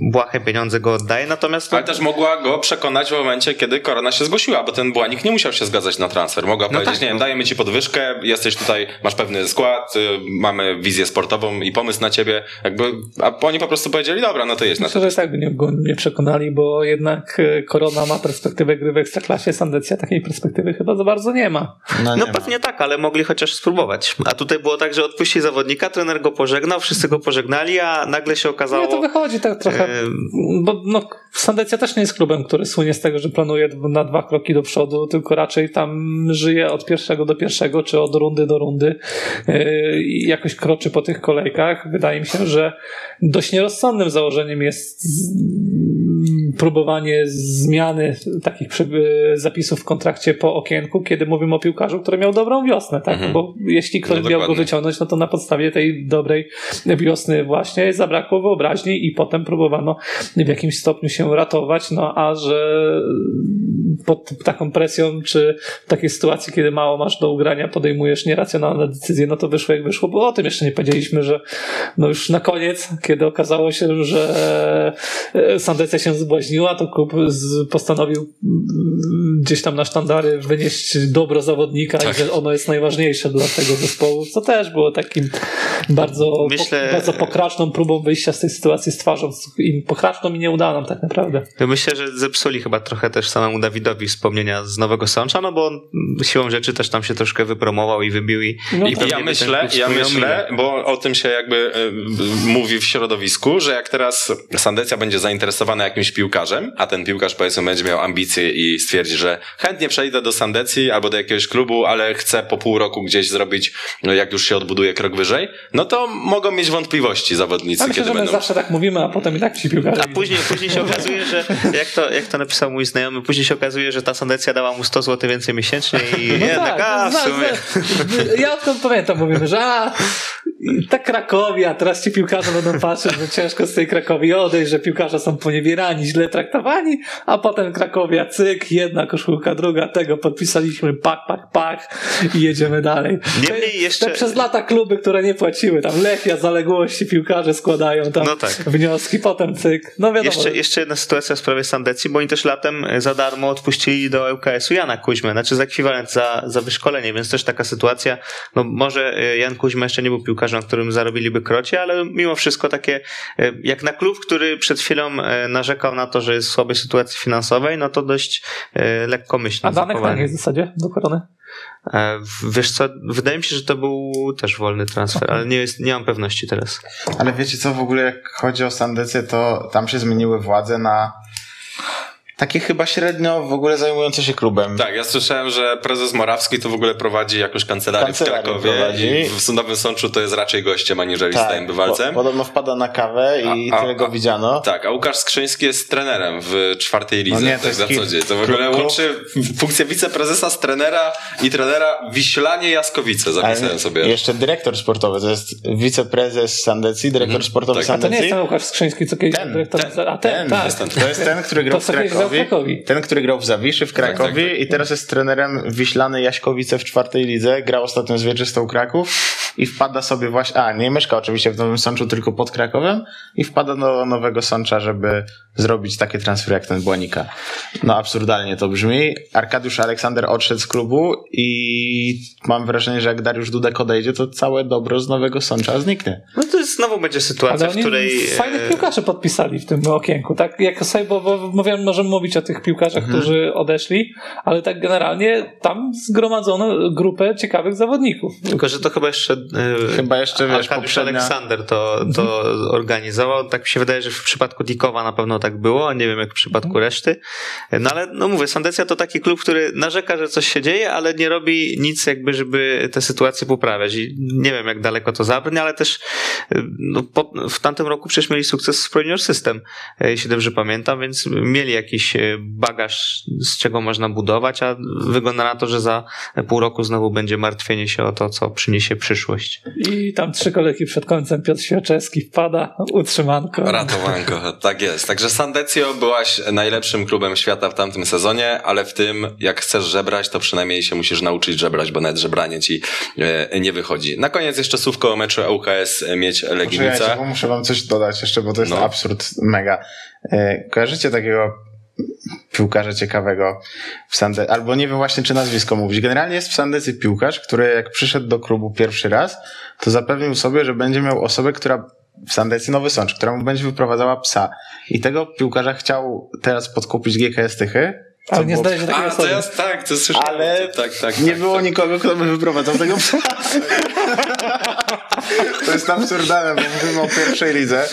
błahe pieniądze go oddaje. Natomiast no, Ale też mogła go przekonać w momencie, kiedy Korona się zgłosiła, bo ten Błanik nie musiał się zgadzać na transfer. Mogła No powiedzieć, tak, nie wiem, no. dajemy ci podwyżkę, jesteś tutaj, masz pewny skład, y, mamy wizję sportową i pomysł na ciebie. Jakby, a oni po prostu powiedzieli, dobra, no to na Myślę, to. że tak by nie, nie przekonali, bo jednak e, Korona ma perspektywę gry w Ekstraklasie, Sandecja takiej perspektywy chyba za bardzo nie ma. no, No nie pewnie tak, ale mogli chociaż spróbować. A tutaj było tak, że odpuścili zawodnika, trener go pożegnał, wszyscy go pożegnali, a nagle się okazało... Nie, to wychodzi tak trochę, e, bo no, Sandecja też nie jest klubem, który słynie z tego, że planuje na dwa kroki do przodu, tylko raczej tam żyje od pierwszego do pierwszego, czy od rundy do rundy yy, i jakoś kroczy po tych kolejkach. Wydaje mi się, że dość nierozsądnym założeniem jest próbowanie zmiany takich e, zapisów w kontrakcie po okienku, kiedy mówimy o piłkarzu, który miał dobrą wiosnę, tak? Mhm. Bo jeśli ktoś No miał go wyciągnąć, no to na podstawie tej dobrej wiosny właśnie zabrakło wyobraźni i potem próbowano w jakimś stopniu się ratować, no a że pod taką presją, czy w takiej sytuacji, kiedy mało masz do ugrania, podejmujesz nieracjonalne decyzje, no to wyszło jak wyszło, bo o tym jeszcze nie powiedzieliśmy, że no już na koniec, kiedy okazało się, że e, Sandecja się zbłaźniła, to klub z, postanowił mm, gdzieś tam na sztandary wynieść dobro zawodnika Tak. i że ono jest najważniejsze dla tego zespołu, co też było takim bardzo, Myślę- po, bardzo pokraczną próbą wyjścia z tej sytuacji, stwarząc im pokraczną i nieudaną tak naprawdę. Myślę, że zepsuli chyba trochę też samemu Dawidowi wspomnienia z Nowego Sącza, no bo on siłą rzeczy też tam się troszkę wypromował i wybił i, No i tak. Ja myślę, ja myślę, bo o tym się jakby y, mówi w środowisku, że jak teraz Sandecja będzie zainteresowana jakimś piłkarzem, a ten piłkarz powiedzmy będzie miał ambicje i stwierdzi, że chętnie przejdę do Sandecji albo do jakiegoś klubu, ale chcę po pół roku gdzieś zrobić, no, jak już się odbuduje krok wyżej, no to mogą mieć wątpliwości zawodnicy, myślę, kiedy że my będą. zawsze tak mówimy, a potem i tak ci piłkarze A później, później się okazuje, że jak to, jak to napisał mój znajomy, później się okazuje, że ta Sandecja dała mu 100 zł więcej miesięcznie i No jednak, a w zna- sumie... zna- ja odkąd pamiętam, mówimy, że a, ta Krakowia, teraz ci piłkarze będą patrzeć, że ciężko z tej Krakowi odejść, że piłkarze są poniewierani, źle traktowani, a potem Krakowia, cyk, jedna koszulka, druga, tego podpisaliśmy, pak, pak, pak i jedziemy dalej. Niemniej jeszcze- te przez lata kluby, które nie płaciły, tam Lechia, zaległości, piłkarze składają tam No tak. wnioski, potem cyk, no wiadomo. Jeszcze, jeszcze jedna sytuacja w sprawie Sandecji, bo oni też latem za darmo odpuścili do ŁKS-u Jana Kuźmę, znaczy za ekwiwalent za, za wyszkolenie, więc też taka sytuacja, no może e, Jan Kuźma jeszcze nie był piłkarzem, na którym zarobiliby krocie, ale mimo wszystko takie, e, jak na klub, który przed chwilą e, narzekał na to, że jest w słabej sytuacji finansowej, no to dość e, lekkomyślne a Danek na zachowanie. jakiej zasadzie do korony? E, Wiesz co, wydaje mi się, że to był też wolny transfer, ale nie, jest, nie mam pewności teraz. Ale wiecie co, w ogóle jak chodzi o Sandecję, to tam się zmieniły władze na takie chyba średnio w ogóle zajmujące się klubem. Tak, ja słyszałem, że prezes Morawski to w ogóle prowadzi jakąś kancelarię, Kancelarię w Krakowie prowadzi. i w Nowym Sączu to jest raczej gościem aniżeli Tak, stałym bywalcem. po, podobno wpada na kawę i A- a- tyle go a- widziano. Tak, a Łukasz Skrzyński jest trenerem w czwartej lidze, No nie, to tak jest za kim? co dzień. To w ogóle klub- łączy funkcję wiceprezesa z trenera i trenera Wiślanie Jaskowice, zapisałem Ale sobie. Jeszcze dyrektor sportowy, to jest wiceprezes Sandecji, dyrektor sportowy tak. A to nie Sandecji. jest ten Łukasz Skrzyński, co kiedyś Ten, był dyrektorem. ten, a ten, ten, tak. jest ten. To jest ten, który grał w Krakowie. Krakowi. Ten, który grał w Zawiszy w Krakowie Tak, tak, tak. i teraz jest trenerem Wiślany Jaśkowice w czwartej lidze. Grał ostatnio z Wieczystą Kraków i wpada sobie właśnie, a nie mieszka oczywiście w Nowym Sączu, tylko pod Krakowem i wpada do Nowego Sącza, żeby zrobić takie transfery jak ten Błanika. No absurdalnie to brzmi. Arkadiusz Aleksander odszedł z klubu i mam wrażenie, że jak Dariusz Dudek odejdzie, to całe dobro z Nowego Sącza zniknie. No to jest, znowu będzie sytuacja, Ale w której... fajnych e, piłkarzy podpisali w tym okienku. Tak jak sobie, bo, bo mówiłem, możemy mówić o tych piłkarzach, Mhm. którzy odeszli, ale tak generalnie tam zgromadzono grupę ciekawych zawodników. Tylko, że to chyba jeszcze. E, Chyba jeszcze, wiesz, Arkadiusz poprzednia- Aleksander to, to organizował. Tak mi się wydaje, że w przypadku Dikowa na pewno tak było, nie wiem jak w przypadku reszty. No ale no mówię, Sandecja to taki klub, który narzeka, że coś się dzieje, ale nie robi nic jakby, żeby tę sytuację poprawiać. I nie wiem jak daleko to zabrnie, ale też e, no, po, w tamtym roku przecież mieli sukces z Pro Junior System, e, jeśli dobrze pamiętam, więc mieli jakiś bagaż, z czego można budować, a wygląda na to, że za pół roku znowu będzie martwienie się o to, co przyniesie przyszłość. I tam trzy kolejki przed końcem Piotr Świerczewski wpada, utrzymanko. Ratowanko, tak jest. Także Sandecjo byłaś najlepszym klubem świata w tamtym sezonie, ale w tym, jak chcesz żebrać, to przynajmniej się musisz nauczyć żebrać, bo nawet żebranie ci e, nie wychodzi. Na koniec jeszcze słówko o meczu ŁKS Mieć Poczekajcie, Legnica. bo muszę wam coś dodać jeszcze, bo to jest No. absurd mega. E, Kojarzycie takiego piłkarza ciekawego w Sandecji, albo nie wiem właśnie, czy nazwisko mówić. Generalnie jest w Sandecji piłkarz, który jak przyszedł do klubu pierwszy raz, to zapewnił sobie, że będzie miał osobę, która w Sandecji Nowy Sącz, która mu będzie wyprowadzała psa. I tego piłkarza chciał teraz podkupić GKS Tychy. Co Ale nie zdaje się takiej A, to osoby. jest tak, to słyszałem. Ale tak, tak, nie tak, było tak. nikogo, kto by wyprowadzał tego psa. To jest absurdalne, bo mówimy o pierwszej lidze.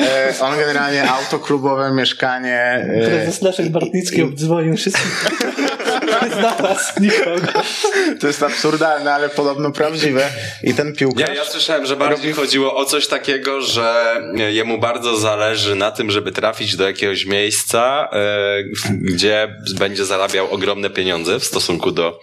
E, on generalnie auto klubowe, mieszkanie. E, Prezes Leszek Bartnicki obdzwonił wszystkich. Nie znalazł nikogo. to jest absurdalne, ale podobno prawdziwe. I ten piłkarz... Nie, ja słyszałem, że bardziej chodziło o coś takiego, że jemu bardzo zależy na tym, żeby trafić do jakiegoś miejsca, e, gdzie będzie zarabiał ogromne pieniądze w stosunku do,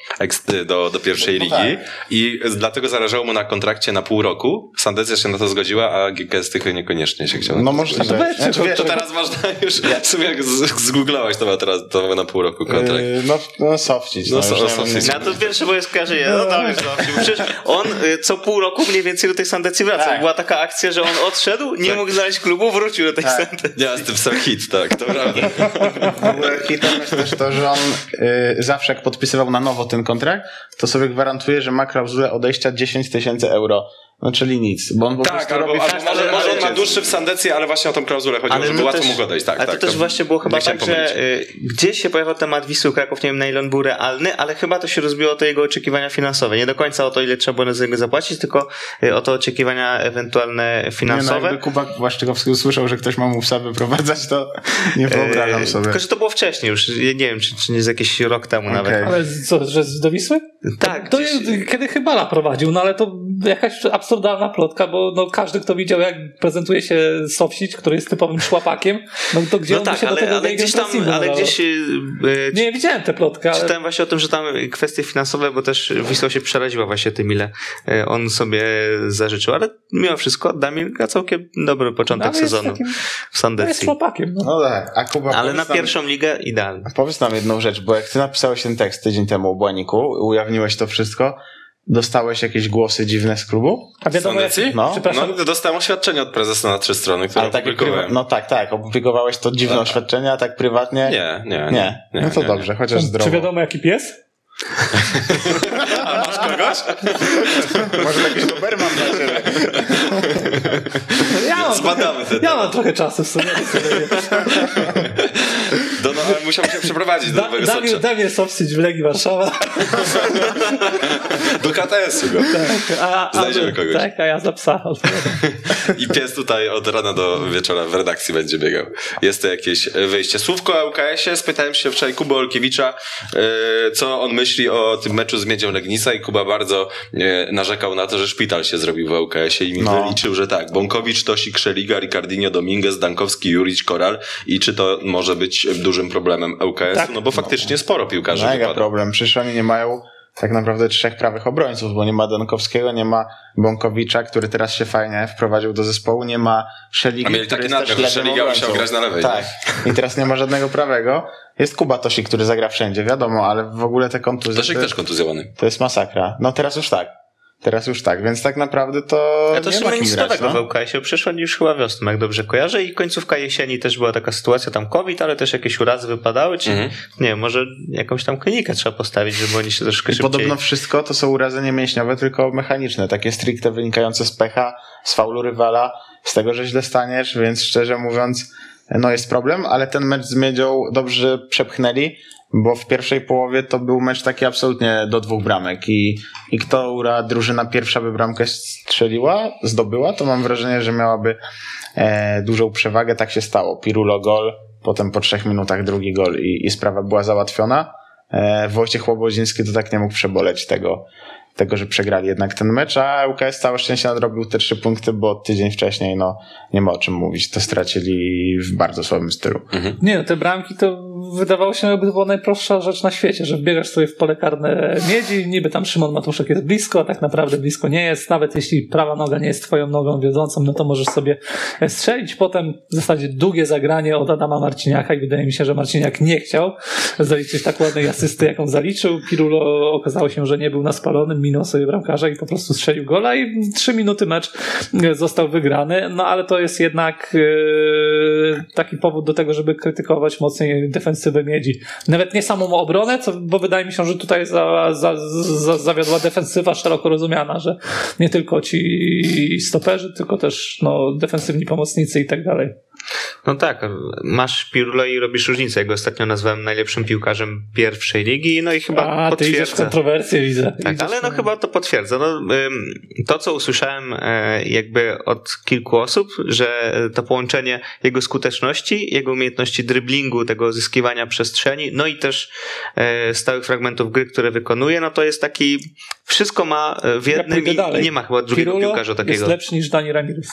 do, do pierwszej No ligi. I zlatego zależało mu na kontrakcie na pół roku. Sandecja się na to zgodziła, a GKS tylko niekoniecznie się chciał. No to możliwe. zgodzić. Znaczy, wiesz, To teraz można już, w sumie jak z- zgooglałeś, to ma teraz to ma na pół roku kontrakt. e, no, no sofcić. No, No, so- sofcić. Ja to pierwsze moje skojarzenie, no dobrze, dobrze. Przecież on y, co pół roku mniej więcej do tej Sandecji wraca. Tak. Była taka akcja, że on odszedł, nie mógł znaleźć klubu, wrócił do tej Tak. Sandecji. Nie, z tym sam hit, tak, to prawda. W ogóle hitem jest też to, że on y, zawsze jak podpisywał na nowo ten kontrakt, to sobie gwarantuje, że ma klauzulę odejścia 10 tysięcy euro. No czyli nic, bo on po Tak, albo, robi albo może, żeby może on ma dłuższy w Sandecji, ale właśnie o tą klauzulę chodziło, żeby my łatwo też- mógł odejść. Tak, ale tak. to też właśnie było chyba tak, że pomylić. y, gdzieś się pojawił temat Wisły Kraków, nie wiem na ile on był realny, ale chyba to się rozbiło o to jego oczekiwania finansowe. Nie do końca o to, ile trzeba było za niego zapłacić, tylko y, o to oczekiwania ewentualne Nie, no, finansowe. jakby Kuba Błaszczykowski usłyszał, że ktoś ma mu psa wyprowadzać, to nie wyobrażam E, sobie. Tylko, że to było wcześniej już. Nie wiem, czy, czy nie z jakiś rok temu Okej. nawet. Ale co, że z do Wisły? Tak, To gdzieś- jest, kiedy Chybala prowadził, no ale to jakaś absurdalna plotka, bo no, każdy, kto widział, jak prezentuje się Sofsic, który jest typowym szłapakiem, no to gdzie No on by tak, się do ale, tego ale gdzieś tam, ale nadawał? gdzieś y, y, Nie, widziałem tę plotkę, ale... Czytałem właśnie o tym, że tam kwestie finansowe, bo też Wisła się przeraziła właśnie tym, ile e, on sobie zażyczył, ale mimo wszystko Damir gra całkiem dobry początek jest sezonu takim- w no, jest Sandecji. szłapakiem. No. No tak, a Kuba Ale na nam- pierwszą ligę idealny. Powiedz nam jedną rzecz, bo jak ty napisałeś ten tekst tydzień temu u Błaniku, ujawniłeś to wszystko, dostałeś jakieś głosy dziwne z klubu? A wiadomo, jak, Sandecji? No. przepraszam, No, dostałem oświadczenie od prezesa na trzy strony, które Ale takie opublikowałem. prywa- no tak, tak, opublikowałeś to dziwne Tak. oświadczenie, a tak prywatnie? Nie, nie, nie. Nie, no to nie, dobrze, chociaż zdrowo. czy wiadomo jaki pies? A masz kogoś? Może jakiś Doberman dla ciebie. Ja mam, Zbadamy ten ja mam trochę czasu w sumie. Do, no, ale musiał się przeprowadzić do Da, nowego Damir, Socza. Damir w Legii Warszawa. Do KTS-u go. A, a, Znajdziemy kogoś. Tak, a ja za psa. I pies tutaj od rana do wieczora w redakcji będzie biegał. Jest to jakieś wyjście. Słówko o ŁKS-ie. Spytałem się wczoraj Kuby Olkiewicza, e, co on myśli o tym meczu z Miedzią Legnica i Kuba bardzo e, narzekał na to, że szpital się zrobił w ŁKS-ie i mi No. wyliczył, że tak, Bąkowicz, Tosik, Szeliga, Ricardinho, Dominguez, Dankowski, Jurić, Koral i czy to może być dużym problemem ŁKS-u? Tak. No bo faktycznie sporo piłkarzy Mega wypada. problem. Przecież oni nie mają tak naprawdę trzech prawych obrońców, bo nie ma Donkowskiego, nie ma Bąkowicza, który teraz się fajnie wprowadził do zespołu, nie ma Szeligi, A mieli który taki jest też Szeliga musiał grać na lewej, Tak. I teraz nie ma żadnego prawego. Jest Kuba Tosik, który zagra wszędzie, wiadomo, ale w ogóle te kontuzje... Tosik to, też kontuzjowany. to jest masakra. No teraz już tak. Teraz już tak, więc tak naprawdę to Ja to nie ma nic grać, nowego no. w ŁKS-ie. Przyszła już chyba wiosną, jak dobrze kojarzę i końcówka jesieni też była taka sytuacja, tam COVID, ale też jakieś urazy wypadały, czy Mhm. nie wiem, może jakąś tam klinikę trzeba postawić, żeby oni się troszkę I szybciej... podobno wszystko to są urazy nie mięśniowe, tylko mechaniczne, takie stricte wynikające z pecha, z faulu rywala, z tego, że źle staniesz, więc szczerze mówiąc, no jest problem, ale ten mecz z Miedzią dobrze przepchnęli, bo w pierwszej połowie to był mecz taki absolutnie do dwóch bramek i, i która drużyna pierwsza by bramkę strzeliła, zdobyła, to mam wrażenie, że miałaby e, dużą przewagę, tak się stało. Pirulo gol, potem po trzech minutach drugi gol i, i sprawa była załatwiona. E, Wojciech Łobodziński to tak nie mógł przeboleć tego, tego, że przegrali jednak ten mecz, a ŁKS całe szczęście nadrobił te trzy punkty, bo tydzień wcześniej no nie ma o czym mówić. To stracili w bardzo słabym stylu. Nie no, te bramki to wydawało się, jakby to była najprostsza rzecz na świecie, że wbiegasz sobie w pole karne miedzi, niby tam Szymon Matuszek jest blisko, a tak naprawdę blisko nie jest. Nawet jeśli prawa noga nie jest twoją nogą wiodącą, no to możesz sobie strzelić. Potem w zasadzie długie zagranie od Adama Marciniaka i wydaje mi się, że Marciniak nie chciał zaliczyć tak ładnej asysty, jaką zaliczył. Pirulo okazało się, że nie był na spalonym, minął sobie bramkarza i po prostu strzelił gola i trzy minuty mecz e, został wygrany. No ale to jest jednak e, taki powód do tego, żeby krytykować mocniej defensywę miedzi. Nawet nie samą obronę, co, bo wydaje mi się, że tutaj za, za, za, zawiodła defensywa szeroko rozumiana, że nie tylko ci stoperzy, tylko też no, defensywni pomocnicy i tak dalej. No tak, masz Pirlo i robisz różnicę. Ja go ostatnio nazwałem najlepszym piłkarzem pierwszej ligi, no i chyba A, ty idziesz potwierdza. kontrowersję, widzę. Tak, Idziesz ale no chyba to potwierdza. No, to, co usłyszałem e, jakby od kilku osób, że to połączenie jego skuteczności, jego umiejętności driblingu, tego zyskiwania przestrzeni, no i też e, stałych fragmentów gry, które wykonuje, no to jest taki, wszystko ma e, w Ja jednym pójdę i, nie ma chyba drugiego Pirulo piłkarza takiego. jest lepszy niż Dani Ramirez.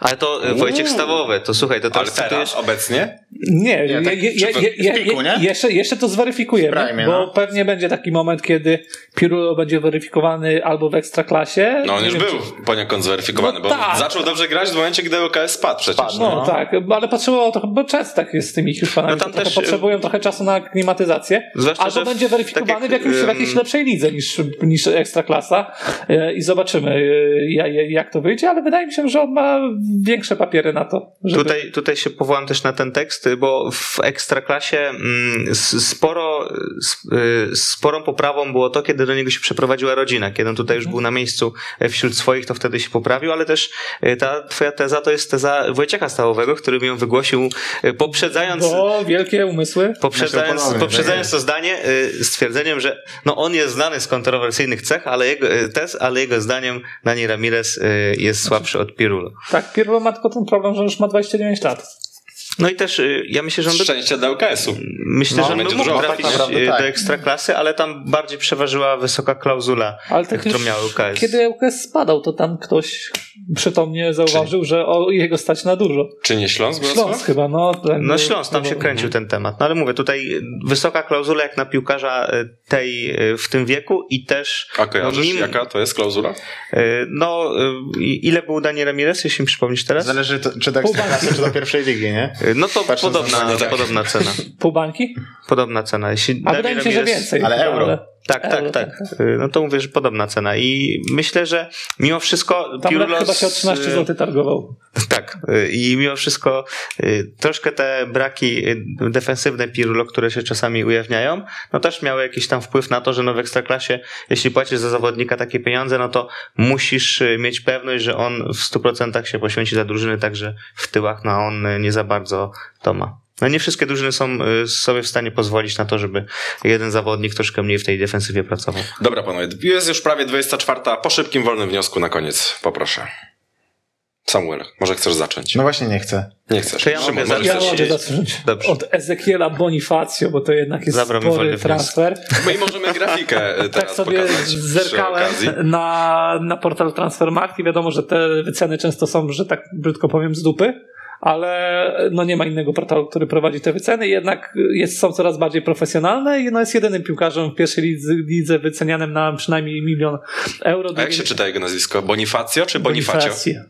Ale to Wojciech. Stawowy, to słuchaj, to Ale teraz teraz, cytujesz... obecnie? Nie, Nie, tak je, je, w- je, w piku, nie? jeszcze, jeszcze to zweryfikujemy, prime, bo no. pewnie będzie taki moment, kiedy Pirulo będzie weryfikowany albo w Ekstraklasie. No on już wiem, był czy- poniekąd zweryfikowany, No bo tak. zaczął dobrze grać w momencie, gdy LKS spadł przecież. No, No. tak, ale potrzebowało trochę, bo często tak jest z tymi Hiszpanami, No tam że trochę też, y, potrzebują trochę czasu na aklimatyzację, Zwłaszcza, albo będzie weryfikowany tak jak, w, jakimś, w jakiejś lepszej lidze niż, niż Ekstraklasa e, i zobaczymy e, ja- ja- jak to wyjdzie, ale wydaje mi się, że on ma większe papiery na to, żeby... Tutaj, tutaj się powołam też na ten tekst, bo w ekstraklasie mm, sporo, y, sporą poprawą było to, kiedy do niego się przeprowadziła rodzina. Kiedy on tutaj już był na miejscu e, wśród swoich, to wtedy się poprawił, ale też e, ta twoja teza to jest teza Wojciecha Stałowego, który mi ją wygłosił e, poprzedzając Bo wielkie umysły. poprzedzając, poprzedzając to zdanie stwierdzeniem, że no on jest znany z kontrowersyjnych cech, ale jego, tez, ale jego zdaniem Dani Ramirez jest słabszy od Pirulo. Tak, Pirulo ma tylko ten problem, że już ma 29 lat. No i też y, ja myślę, że on by, Szczęście dla LKS-u. myślę, No, że on by będzie mógł tak trafić naprawdę y, tak. do ekstraklasy, ale tam bardziej przeważyła wysoka klauzula, Ale tak którą miał UKS. Kiedy ŁKS spadał, to tam ktoś przytomnie zauważył, że o jego stać na dużo. Czy nie Śląsk? Śląsk chyba, no. ten- No Śląsk, tam się kręcił ten temat. No ale mówię, tutaj wysoka klauzula jak na piłkarza y, tej w tym wieku i też A kojarzysz, mim- jaka to jest klauzula? no ile był Dani Ramirez, jeśli mi przypomnisz teraz? Zależy to, czy do ekstraklasy, czy do pierwszej ligi, nie? Y, No to Patrząc podobna, tak. podobna cena. Pół bańki? Podobna cena. Jeśli A wydaje mi się, że więcej. ale euro. Tak, tak, tak. Y, No to mówię, że podobna cena. I myślę, że mimo wszystko Tam Pirulo chyba się o 13 z- zł targował. Tak. y, I mimo wszystko y, troszkę te braki y, defensywne Pirulo, które się czasami ujawniają, no też miały jakiś tam wpływ na to, że no w Ekstraklasie, jeśli płacisz za zawodnika takie pieniądze, no to musisz y, mieć pewność, że on w 100% się poświęci dla drużyny, także w tyłach, no on y, nie za bardzo to ma. No nie wszystkie drużyny są y, sobie w stanie pozwolić na to, żeby jeden zawodnik troszkę mniej w tej defensywie pracował. Dobra panowie, jest już prawie 24. Po szybkim, wolnym wniosku na koniec, poproszę. Samuel, może chcesz zacząć? No właśnie nie chcę. Nie chcesz. To ja Szymon, mogę Ja zacząć. zacząć. mogę zacząć Dobrze. od Ezekiela Bonifacio, bo to jednak jest Zabrał spory transfer. My i możemy grafikę e, Tak teraz sobie pokazać przy zerkałem na, na portal Transfermarkt i wiadomo, że te wyceny często są, że tak brzydko powiem, z dupy, ale no nie ma innego portalu, który prowadzi te wyceny, jednak jest, są coraz bardziej profesjonalne i no jest jedynym piłkarzem w pierwszej lidze, lidze wycenianym na przynajmniej milion euro. A jak się czyta jego nazwisko? Bonifacio czy Bonifacio? Bonifacio.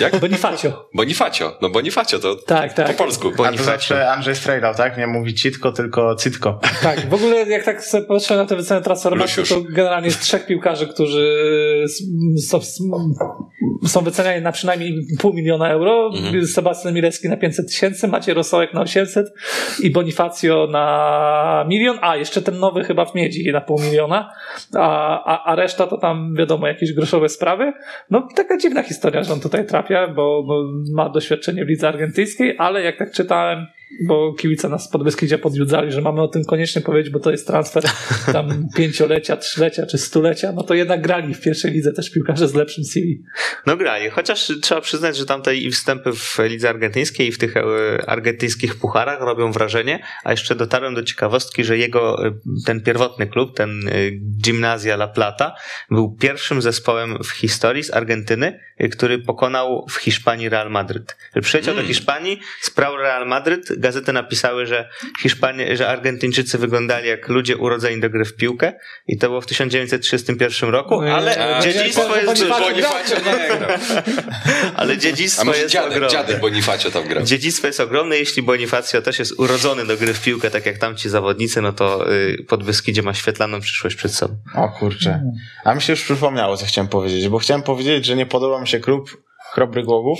Jak? Bonifacio. Bonifacio. No Bonifacio to Tak, po tak. polsku. A to zawsze Andrzej strajlał, tak? Nie mówi citko, tylko cytko. Tak, w ogóle jak tak sobie patrzę na te wyceny Lusiusz. to generalnie jest trzech piłkarzy, którzy są, są wyceniani na przynajmniej pół miliona euro. Mhm. Sebastian Milecki na 500 tysięcy, Maciej Rosołek na 800 i Bonifacio na milion, a jeszcze ten nowy chyba w Miedzi na pół miliona, a, a, a reszta to tam wiadomo jakieś groszowe sprawy. No taka dziwna historia, że on tutaj trafia, bo, bo ma doświadczenie w lidze argentyńskiej, ale jak tak czytałem, bo kibice nas pod Beskidzie podjudzali, że mamy o tym koniecznie powiedzieć, bo to jest transfer tam pięciolecia, trzylecia czy stulecia, no to jednak grali w pierwszej lidze też piłkarze z lepszym CV. No grali, chociaż trzeba przyznać, że tamte i wstępy w lidze argentyńskiej i w tych e, argentyńskich pucharach robią wrażenie, a jeszcze dotarłem do ciekawostki, że jego e, ten pierwotny klub, ten e, Gimnazja La Plata, był pierwszym zespołem w historii z Argentyny, e, który pokonał w Hiszpanii Real Madryt. Przyleciał do Hiszpanii, sprał Real Madryt, gazety napisały, że Hiszpanie, że Argentyńczycy wyglądali jak ludzie urodzeni do gry w piłkę i to było w 1931 roku, ale A, dziedzictwo jest duże. Ale dziedzictwo jest dziadek, ogromne. Bonifacio tam grał. Dziedzictwo jest ogromne, jeśli Bonifacio też jest urodzony do gry w piłkę, tak jak tamci zawodnicy, no to y, pod Beskidzie ma świetlaną przyszłość przed sobą. O kurczę. A mi się już przypomniało, co chciałem powiedzieć, bo chciałem powiedzieć, że nie podoba mi się klub Chrobry Głogów,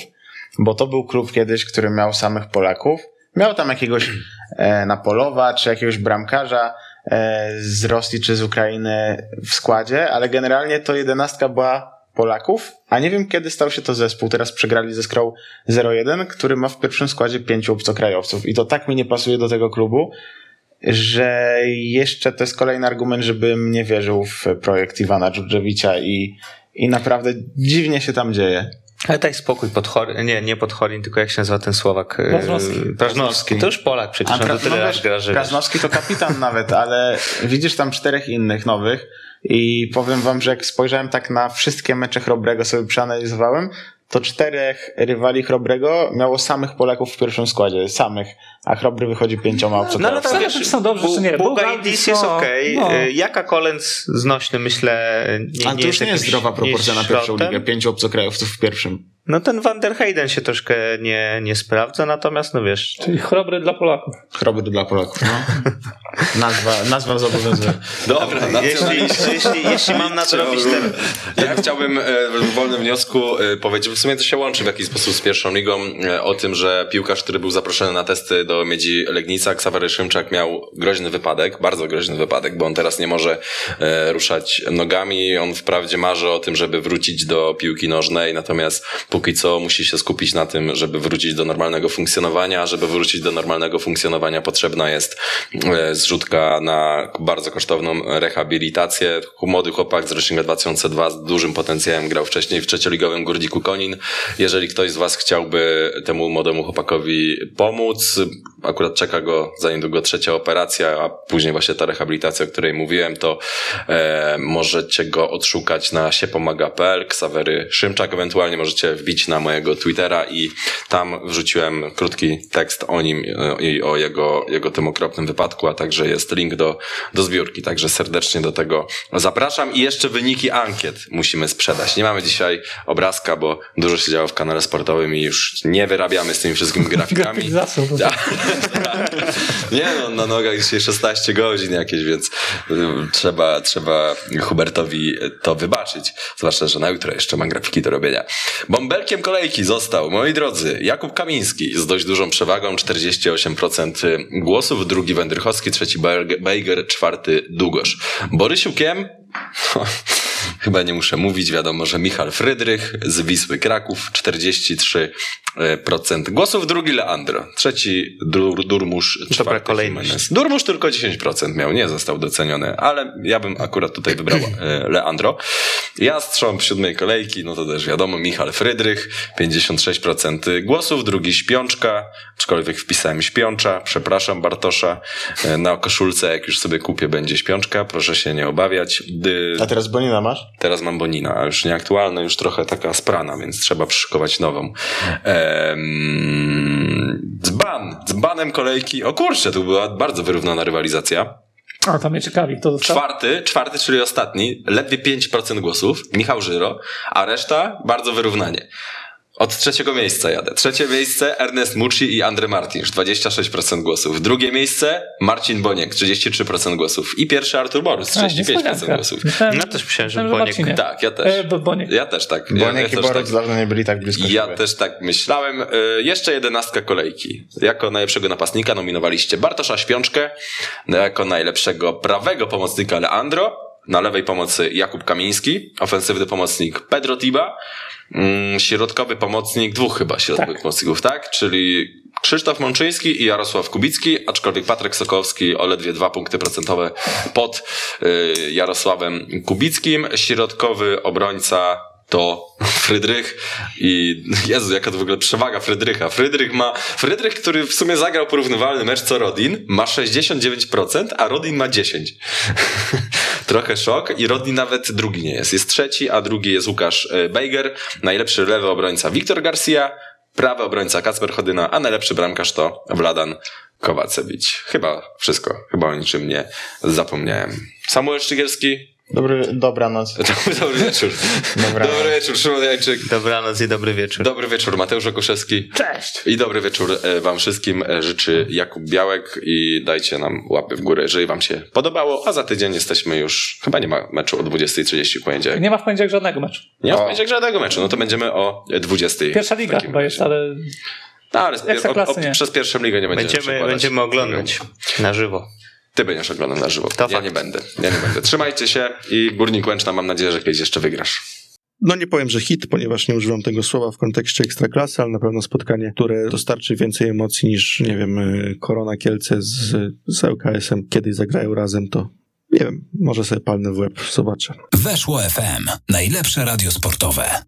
bo to był klub kiedyś, który miał samych Polaków. Miał tam jakiegoś e, Napolowa, czy jakiegoś bramkarza e, z Rosji, czy z Ukrainy w składzie, ale generalnie to jedenastka była Polaków, a nie wiem kiedy stał się to zespół. Teraz przegrali ze Skrą 0-1, który ma w pierwszym składzie pięciu obcokrajowców. I to tak mi nie pasuje do tego klubu, że jeszcze to jest kolejny argument, żebym nie wierzył w projekt Iwana Dżurdżewicza i, i naprawdę dziwnie się tam dzieje. Ale daj spokój, pod Chor- nie, nie pod Chorin, tylko jak się nazywa ten Słowak? e, Prażnowski. Prażnowski. To już Polak przecież, A on to Pra- tyle no raz wiesz, gra, że wiesz. Krasnowski to kapitan nawet, ale widzisz tam czterech innych nowych i powiem wam, że jak spojrzałem tak na wszystkie mecze Chrobrego, sobie przeanalizowałem, to czterech rywali Chrobrego miało samych Polaków w pierwszym składzie, samych, a Chrobry wychodzi pięcioma No ale obcokrajowcami. tam czy są dobrze, czy nie. Buga Buga i Dis jest okej. no. E, Jaka Kolens znośny, myślę, nie, Ale to już nie jest zdrowa proporcja na pierwszą ligę, pięciu obcokrajowców w pierwszym. No ten Van der Heyden się troszkę nie, nie sprawdza, natomiast no wiesz, Czyli chrobry dla Polaków. Chrobry dla Polaków, no. Nazwa, nazwa zobowiązuje. Dobra, jeśli, jeśli, jeśli mam nadrobić ten... Ja chciałbym e, w wolnym wniosku e, powiedzieć, w sumie to się łączy w jakiś sposób z pierwszą ligą, e, o tym, że piłkarz, który był zaproszony na testy do Miedzi Legnica, Ksawery Szymczak miał groźny wypadek, bardzo groźny wypadek, bo on teraz nie może ruszać nogami, on wprawdzie marzy o tym, żeby wrócić do piłki nożnej, natomiast póki co musi się skupić na tym, żeby wrócić do normalnego funkcjonowania, żeby wrócić do normalnego funkcjonowania potrzebna jest e, zrzutka na bardzo kosztowną rehabilitację. Młody chłopak z rocznika 2002 z dużym potencjałem grał wcześniej w trzecioligowym Górniku Konin. Jeżeli ktoś z was chciałby temu młodemu chłopakowi pomóc, akurat czeka go za niedługo trzecia operacja, a później właśnie ta rehabilitacja, o której mówiłem, to e, możecie go odszukać na siepomaga.pl, Ksawery Szymczak, ewentualnie możecie wbić na mojego Twittera i tam wrzuciłem krótki tekst o nim e, i o jego, jego tym okropnym wypadku, a także jest link do, do zbiórki, także serdecznie do tego zapraszam i jeszcze wyniki ankiet musimy sprzedać. Nie mamy dzisiaj obrazka, bo dużo się działo w kanale sportowym i już nie wyrabiamy z tymi wszystkimi grafikami. Zasób. Nie no, na nogach dzisiaj 16 godzin jakieś, więc y, trzeba, trzeba Hubertowi to wybaczyć. Zwłaszcza, że na jutro jeszcze ma grafiki do robienia. Bąbelkiem kolejki został, moi drodzy, Jakub Kamiński z dość dużą przewagą, 48% głosów, drugi Wędrychowski, trzeci Bejger, czwarty Długosz. Borysiukiem Chyba nie muszę mówić, wiadomo, że Michal Frydrych z Wisły Kraków 43% głosów, drugi Leandro, trzeci Dur, Durmusz, czwarty kolejność. Jimenez. Durmusz tylko 10% miał, nie został doceniony, ale ja bym akurat tutaj wybrał e, Leandro. Ja strząb siódmej kolejki, no to też wiadomo, Michal Frydrych, 56% głosów, drugi Śpiączka, aczkolwiek wpisałem Śpiącza, przepraszam Bartosza, e, na koszulce jak już sobie kupię będzie Śpiączka, proszę się nie obawiać. Dy- A teraz Bonina masz? Teraz mam Bonina, a już nieaktualna, już trochę taka sprana, więc trzeba przyszykować nową. Ehm, dzban, dzbanem kolejki. O kurczę, tu była bardzo wyrównana rywalizacja. A, to mnie ciekawi, kto został. Czwarty, czwarty, czyli ostatni, ledwie 5% głosów, Michał Żyro, a reszta bardzo wyrównanie. Od trzeciego miejsca jadę. Trzecie miejsce Ernest Mucci i Andre Martins, 26% głosów. Drugie miejsce Marcin Boniek, 33% głosów. I pierwszy Artur Borys, A, 35% niespodzianka. głosów. Myślałem, No też myślałem, że myślałem, Boniek. Tak, ja też. E, bo Boniek. Ja też tak. Ja, ja Boniek i też Borek tak. dawno nie byli tak blisko Ja siebie. też tak myślałem. Y, Jeszcze jedenastka kolejki. Jako najlepszego napastnika nominowaliście Bartosza Śpiączkę, jako najlepszego prawego pomocnika Leandro, na lewej pomocy Jakub Kamiński, ofensywny pomocnik Pedro Tiba, mm, środkowy pomocnik, dwóch chyba środkowych Tak. pomocników, tak? Czyli Krzysztof Mączyński i Jarosław Kubicki, aczkolwiek Patryk Sokowski o ledwie dwa punkty procentowe pod y, Jarosławem Kubickim. Środkowy obrońca to Frydrych i Jezu, jaka to w ogóle przewaga Frydrycha. Frydrych ma, Frydrych, który w sumie zagrał porównywalny mecz co Rodin, ma 69%, a Rodin ma 10%. Trochę szok i Rodin nawet drugi nie jest. Jest trzeci, a drugi jest Łukasz e, Bejger, najlepszy lewy obrońca Wiktor Garcia, prawy obrońca Kacper Chodyna, a najlepszy bramkarz to Wladan Kowacewicz. Chyba wszystko. Chyba o niczym nie zapomniałem. Samuel Szczygielski, Dobry, dobranoc. Dobry wieczór. Dobranoc. Dobry wieczór, Szymon Jajczyk. Dobranoc i dobry wieczór. Dobry wieczór, Mateusz Okuszewski. Cześć! I dobry wieczór e, wam wszystkim. E, Życzy Jakub Białek i dajcie nam łapy w górę, jeżeli wam się podobało. A za tydzień jesteśmy już, chyba nie ma meczu o 20.30 w poniedziałek. Nie ma w poniedziałek żadnego meczu. Nie ma w poniedziałek żadnego meczu, no to będziemy o 20.00. Pierwsza liga chyba jest, ale No, ale pier- o, o, nie. przez pierwszą ligę nie będziemy Będziemy, będziemy oglądać na żywo. Ty będziesz oglądał na żywo. To ja fakt. nie będę. Ja nie będę. Trzymajcie się i Górnik Łęczna mam nadzieję, że kiedyś jeszcze wygrasz. no nie powiem, że hit, ponieważ nie używam tego słowa w kontekście ekstraklasy, ale na pewno spotkanie, które dostarczy więcej emocji niż, nie wiem, y, Korona Kielce z, z ŁKS-em, kiedy zagrają razem, to nie wiem, może sobie palnę w łeb, zobaczę. Weszło FM. Najlepsze radio sportowe.